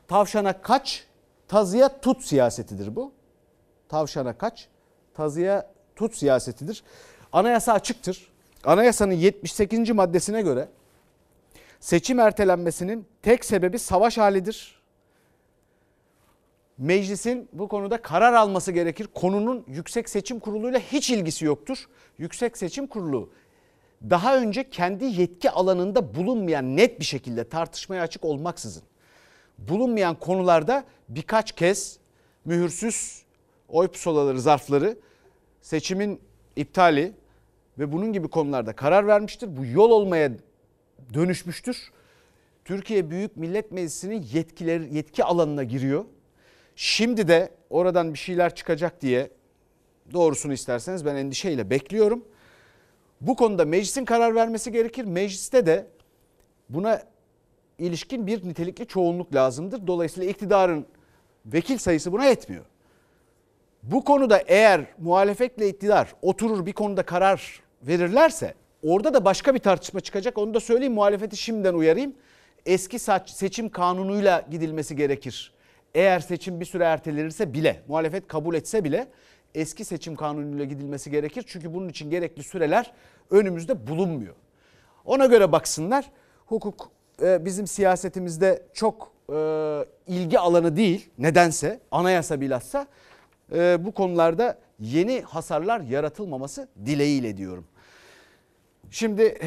Speaker 1: Tavşana kaç, tazıya tut siyasetidir bu. Tavşana kaç, tazıya tut siyasetidir. Anayasa açıktır. Anayasanın 78. maddesine göre seçim ertelenmesinin tek sebebi savaş halidir. Meclisin bu konuda karar alması gerekir. Konunun Yüksek Seçim Kurulu'yla hiç ilgisi yoktur. Yüksek Seçim Kurulu daha önce kendi yetki alanında bulunmayan net bir şekilde tartışmaya açık olmaksızın bulunmayan konularda birkaç kez mühürsüz oy pusulaları zarfları seçimin iptali ve bunun gibi konularda karar vermiştir. Bu yol olmaya dönüşmüştür. Türkiye Büyük Millet Meclisi'nin yetkileri yetki alanına giriyor. Şimdi de oradan bir şeyler çıkacak diye doğrusunu isterseniz ben endişeyle bekliyorum. Bu konuda meclisin karar vermesi gerekir. Mecliste de buna ilişkin bir nitelikli çoğunluk lazımdır. Dolayısıyla iktidarın vekil sayısı buna yetmiyor. Bu konuda eğer muhalefetle iktidar oturur bir konuda karar verirlerse orada da başka bir tartışma çıkacak. Onu da söyleyeyim muhalefeti şimdiden uyarayım. Eski seçim kanunuyla gidilmesi gerekir. Eğer seçim bir süre ertelenirse bile muhalefet kabul etse bile eski seçim kanunuyla gidilmesi gerekir. Çünkü bunun için gerekli süreler önümüzde bulunmuyor. Ona göre baksınlar. Hukuk e, bizim siyasetimizde çok e, ilgi alanı değil. Nedense anayasa bilhassa e, bu konularda yeni hasarlar yaratılmaması dileğiyle diyorum. Şimdi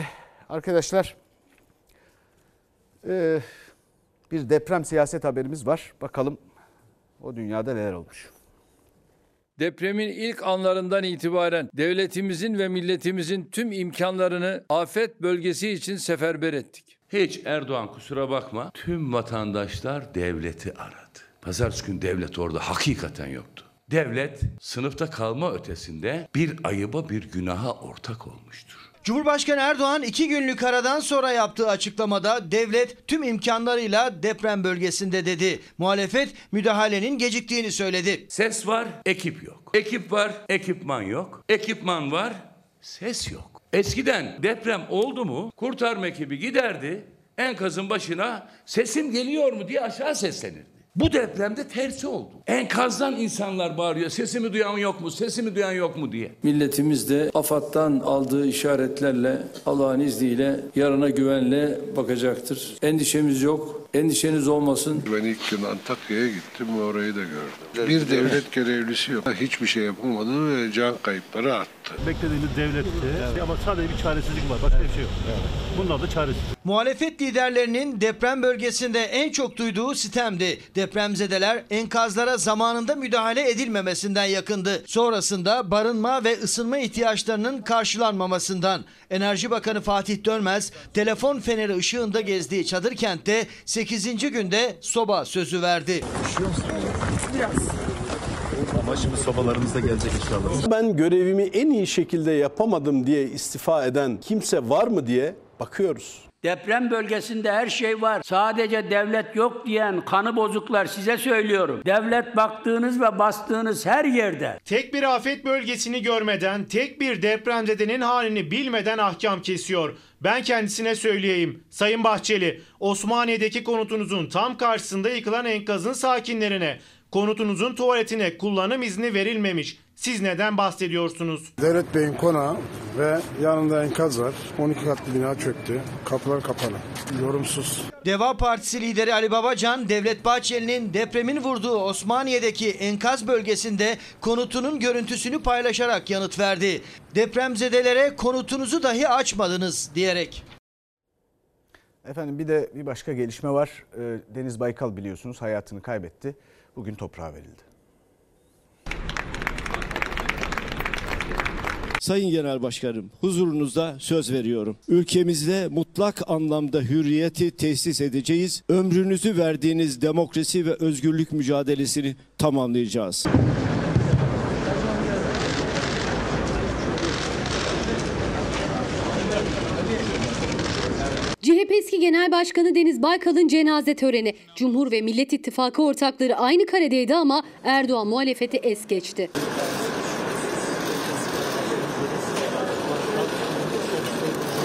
Speaker 1: arkadaşlar bir deprem siyaset haberimiz var. Bakalım o dünyada neler olmuş.
Speaker 87: Depremin ilk anlarından itibaren devletimizin ve milletimizin tüm imkanlarını afet bölgesi için seferber ettik.
Speaker 90: Hiç Erdoğan kusura bakma tüm vatandaşlar devleti aradı. Pazartesi gün devlet orada hakikaten yoktu. Devlet sınıfta kalma ötesinde bir ayıba bir günaha ortak olmuştur.
Speaker 93: Cumhurbaşkanı Erdoğan iki günlük aradan sonra yaptığı açıklamada devlet tüm imkanlarıyla deprem bölgesinde dedi. Muhalefet müdahalenin geciktiğini söyledi.
Speaker 90: Ses var, ekip yok. Ekip var, ekipman yok. Ekipman var, ses yok. Eskiden deprem oldu mu kurtarma ekibi giderdi enkazın başına sesim geliyor mu diye aşağı seslenirdi. Bu depremde tersi oldu. Enkazdan insanlar bağırıyor. Sesimi duyan yok mu? Sesimi duyan yok mu diye.
Speaker 87: Milletimiz de AFAD'dan aldığı işaretlerle Allah'ın izniyle yarına güvenle bakacaktır. Endişemiz yok. Endişeniz olmasın.
Speaker 94: Ben ilk gün Antakya'ya gittim ve orayı da gördüm. Bir devlet görevlisi yok. Hiçbir şey yapılmadı ve can kayıpları arttı.
Speaker 95: Beklediğimiz devletti evet. ama sadece bir çaresizlik var. Başka bir şey yok. Evet. Bunlar da çaresiz.
Speaker 93: Muhalefet liderlerinin deprem bölgesinde en çok duyduğu sitemdi. Depremzedeler enkazlara zamanında müdahale edilmemesinden yakındı. Sonrasında barınma ve ısınma ihtiyaçlarının karşılanmamasından. Enerji Bakanı Fatih Dönmez telefon feneri ışığında gezdiği çadır kentte 8. günde soba sözü verdi.
Speaker 95: Biraz.
Speaker 96: Başımız sobalarımızda gelecek inşallah.
Speaker 91: Ben görevimi en iyi şekilde yapamadım diye istifa eden kimse var mı diye bakıyoruz.
Speaker 45: Deprem bölgesinde her şey var. Sadece devlet yok diyen kanı bozuklar size söylüyorum. Devlet baktığınız ve bastığınız her yerde.
Speaker 47: Tek bir afet bölgesini görmeden, tek bir depremzedenin halini bilmeden ahkam kesiyor. Ben kendisine söyleyeyim. Sayın Bahçeli, Osmaniye'deki konutunuzun tam karşısında yıkılan enkazın sakinlerine, konutunuzun tuvaletine kullanım izni verilmemiş. Siz neden bahsediyorsunuz?
Speaker 94: Devlet Bey'in konağı ve yanında enkaz var. 12 katlı bina çöktü. Kapılar kapalı. Yorumsuz.
Speaker 93: Deva Partisi lideri Ali Babacan, Devlet Bahçeli'nin depremin vurduğu Osmaniye'deki enkaz bölgesinde konutunun görüntüsünü paylaşarak yanıt verdi. Depremzedelere konutunuzu dahi açmadınız diyerek.
Speaker 1: Efendim bir de bir başka gelişme var. Ee, Deniz Baykal biliyorsunuz hayatını kaybetti. Bugün toprağa verildi.
Speaker 81: Sayın Genel Başkanım, huzurunuzda söz veriyorum. Ülkemizde mutlak anlamda hürriyeti tesis edeceğiz. Ömrünüzü verdiğiniz demokrasi ve özgürlük mücadelesini tamamlayacağız.
Speaker 61: CHP eski Genel Başkanı Deniz Baykal'ın cenaze töreni. Cumhur ve Millet İttifakı ortakları aynı karedeydi ama Erdoğan muhalefeti es geçti.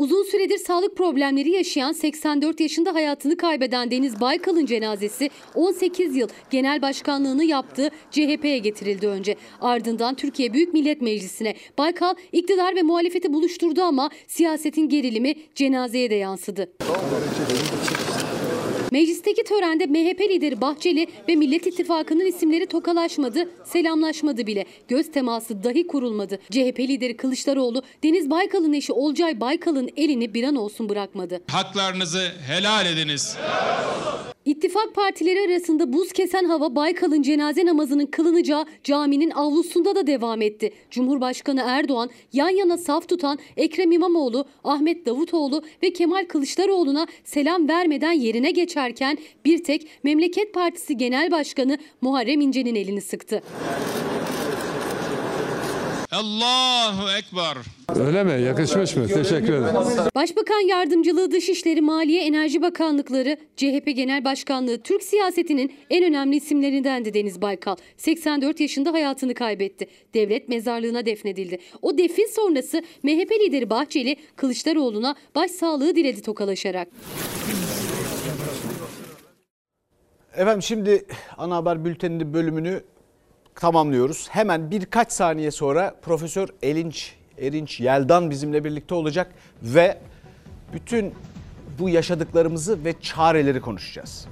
Speaker 61: Uzun süredir sağlık problemleri yaşayan 84 yaşında hayatını kaybeden Deniz Baykal'ın cenazesi 18 yıl genel başkanlığını yaptığı CHP'ye getirildi önce. Ardından Türkiye Büyük Millet Meclisi'ne Baykal iktidar ve muhalefeti buluşturdu ama siyasetin gerilimi cenazeye de yansıdı. Meclisteki törende MHP lideri Bahçeli ve Millet İttifakı'nın isimleri tokalaşmadı, selamlaşmadı bile. Göz teması dahi kurulmadı. CHP lideri Kılıçdaroğlu, Deniz Baykal'ın eşi Olcay Baykal'ın elini bir an olsun bırakmadı.
Speaker 97: Haklarınızı helal ediniz.
Speaker 61: İttifak partileri arasında buz kesen hava Baykal'ın cenaze namazının kılınacağı caminin avlusunda da devam etti. Cumhurbaşkanı Erdoğan yan yana saf tutan Ekrem İmamoğlu, Ahmet Davutoğlu ve Kemal Kılıçdaroğlu'na selam vermeden yerine geçerken bir tek Memleket Partisi Genel Başkanı Muharrem İnce'nin elini sıktı.
Speaker 97: Allahu Ekber.
Speaker 98: Öyle mi? Yakışmış mı? Teşekkür ederim.
Speaker 61: Başbakan Yardımcılığı, Dışişleri, Maliye, Enerji Bakanlıkları, CHP Genel Başkanlığı Türk siyasetinin en önemli isimlerindendi Deniz Baykal. 84 yaşında hayatını kaybetti. Devlet mezarlığına defnedildi. O defin sonrası MHP lideri Bahçeli Kılıçdaroğlu'na başsağlığı diledi tokalaşarak.
Speaker 1: Efendim şimdi ana haber bülteninin bölümünü tamamlıyoruz. Hemen birkaç saniye sonra Profesör Elinç Erinç Yeldan bizimle birlikte olacak ve bütün bu yaşadıklarımızı ve çareleri konuşacağız.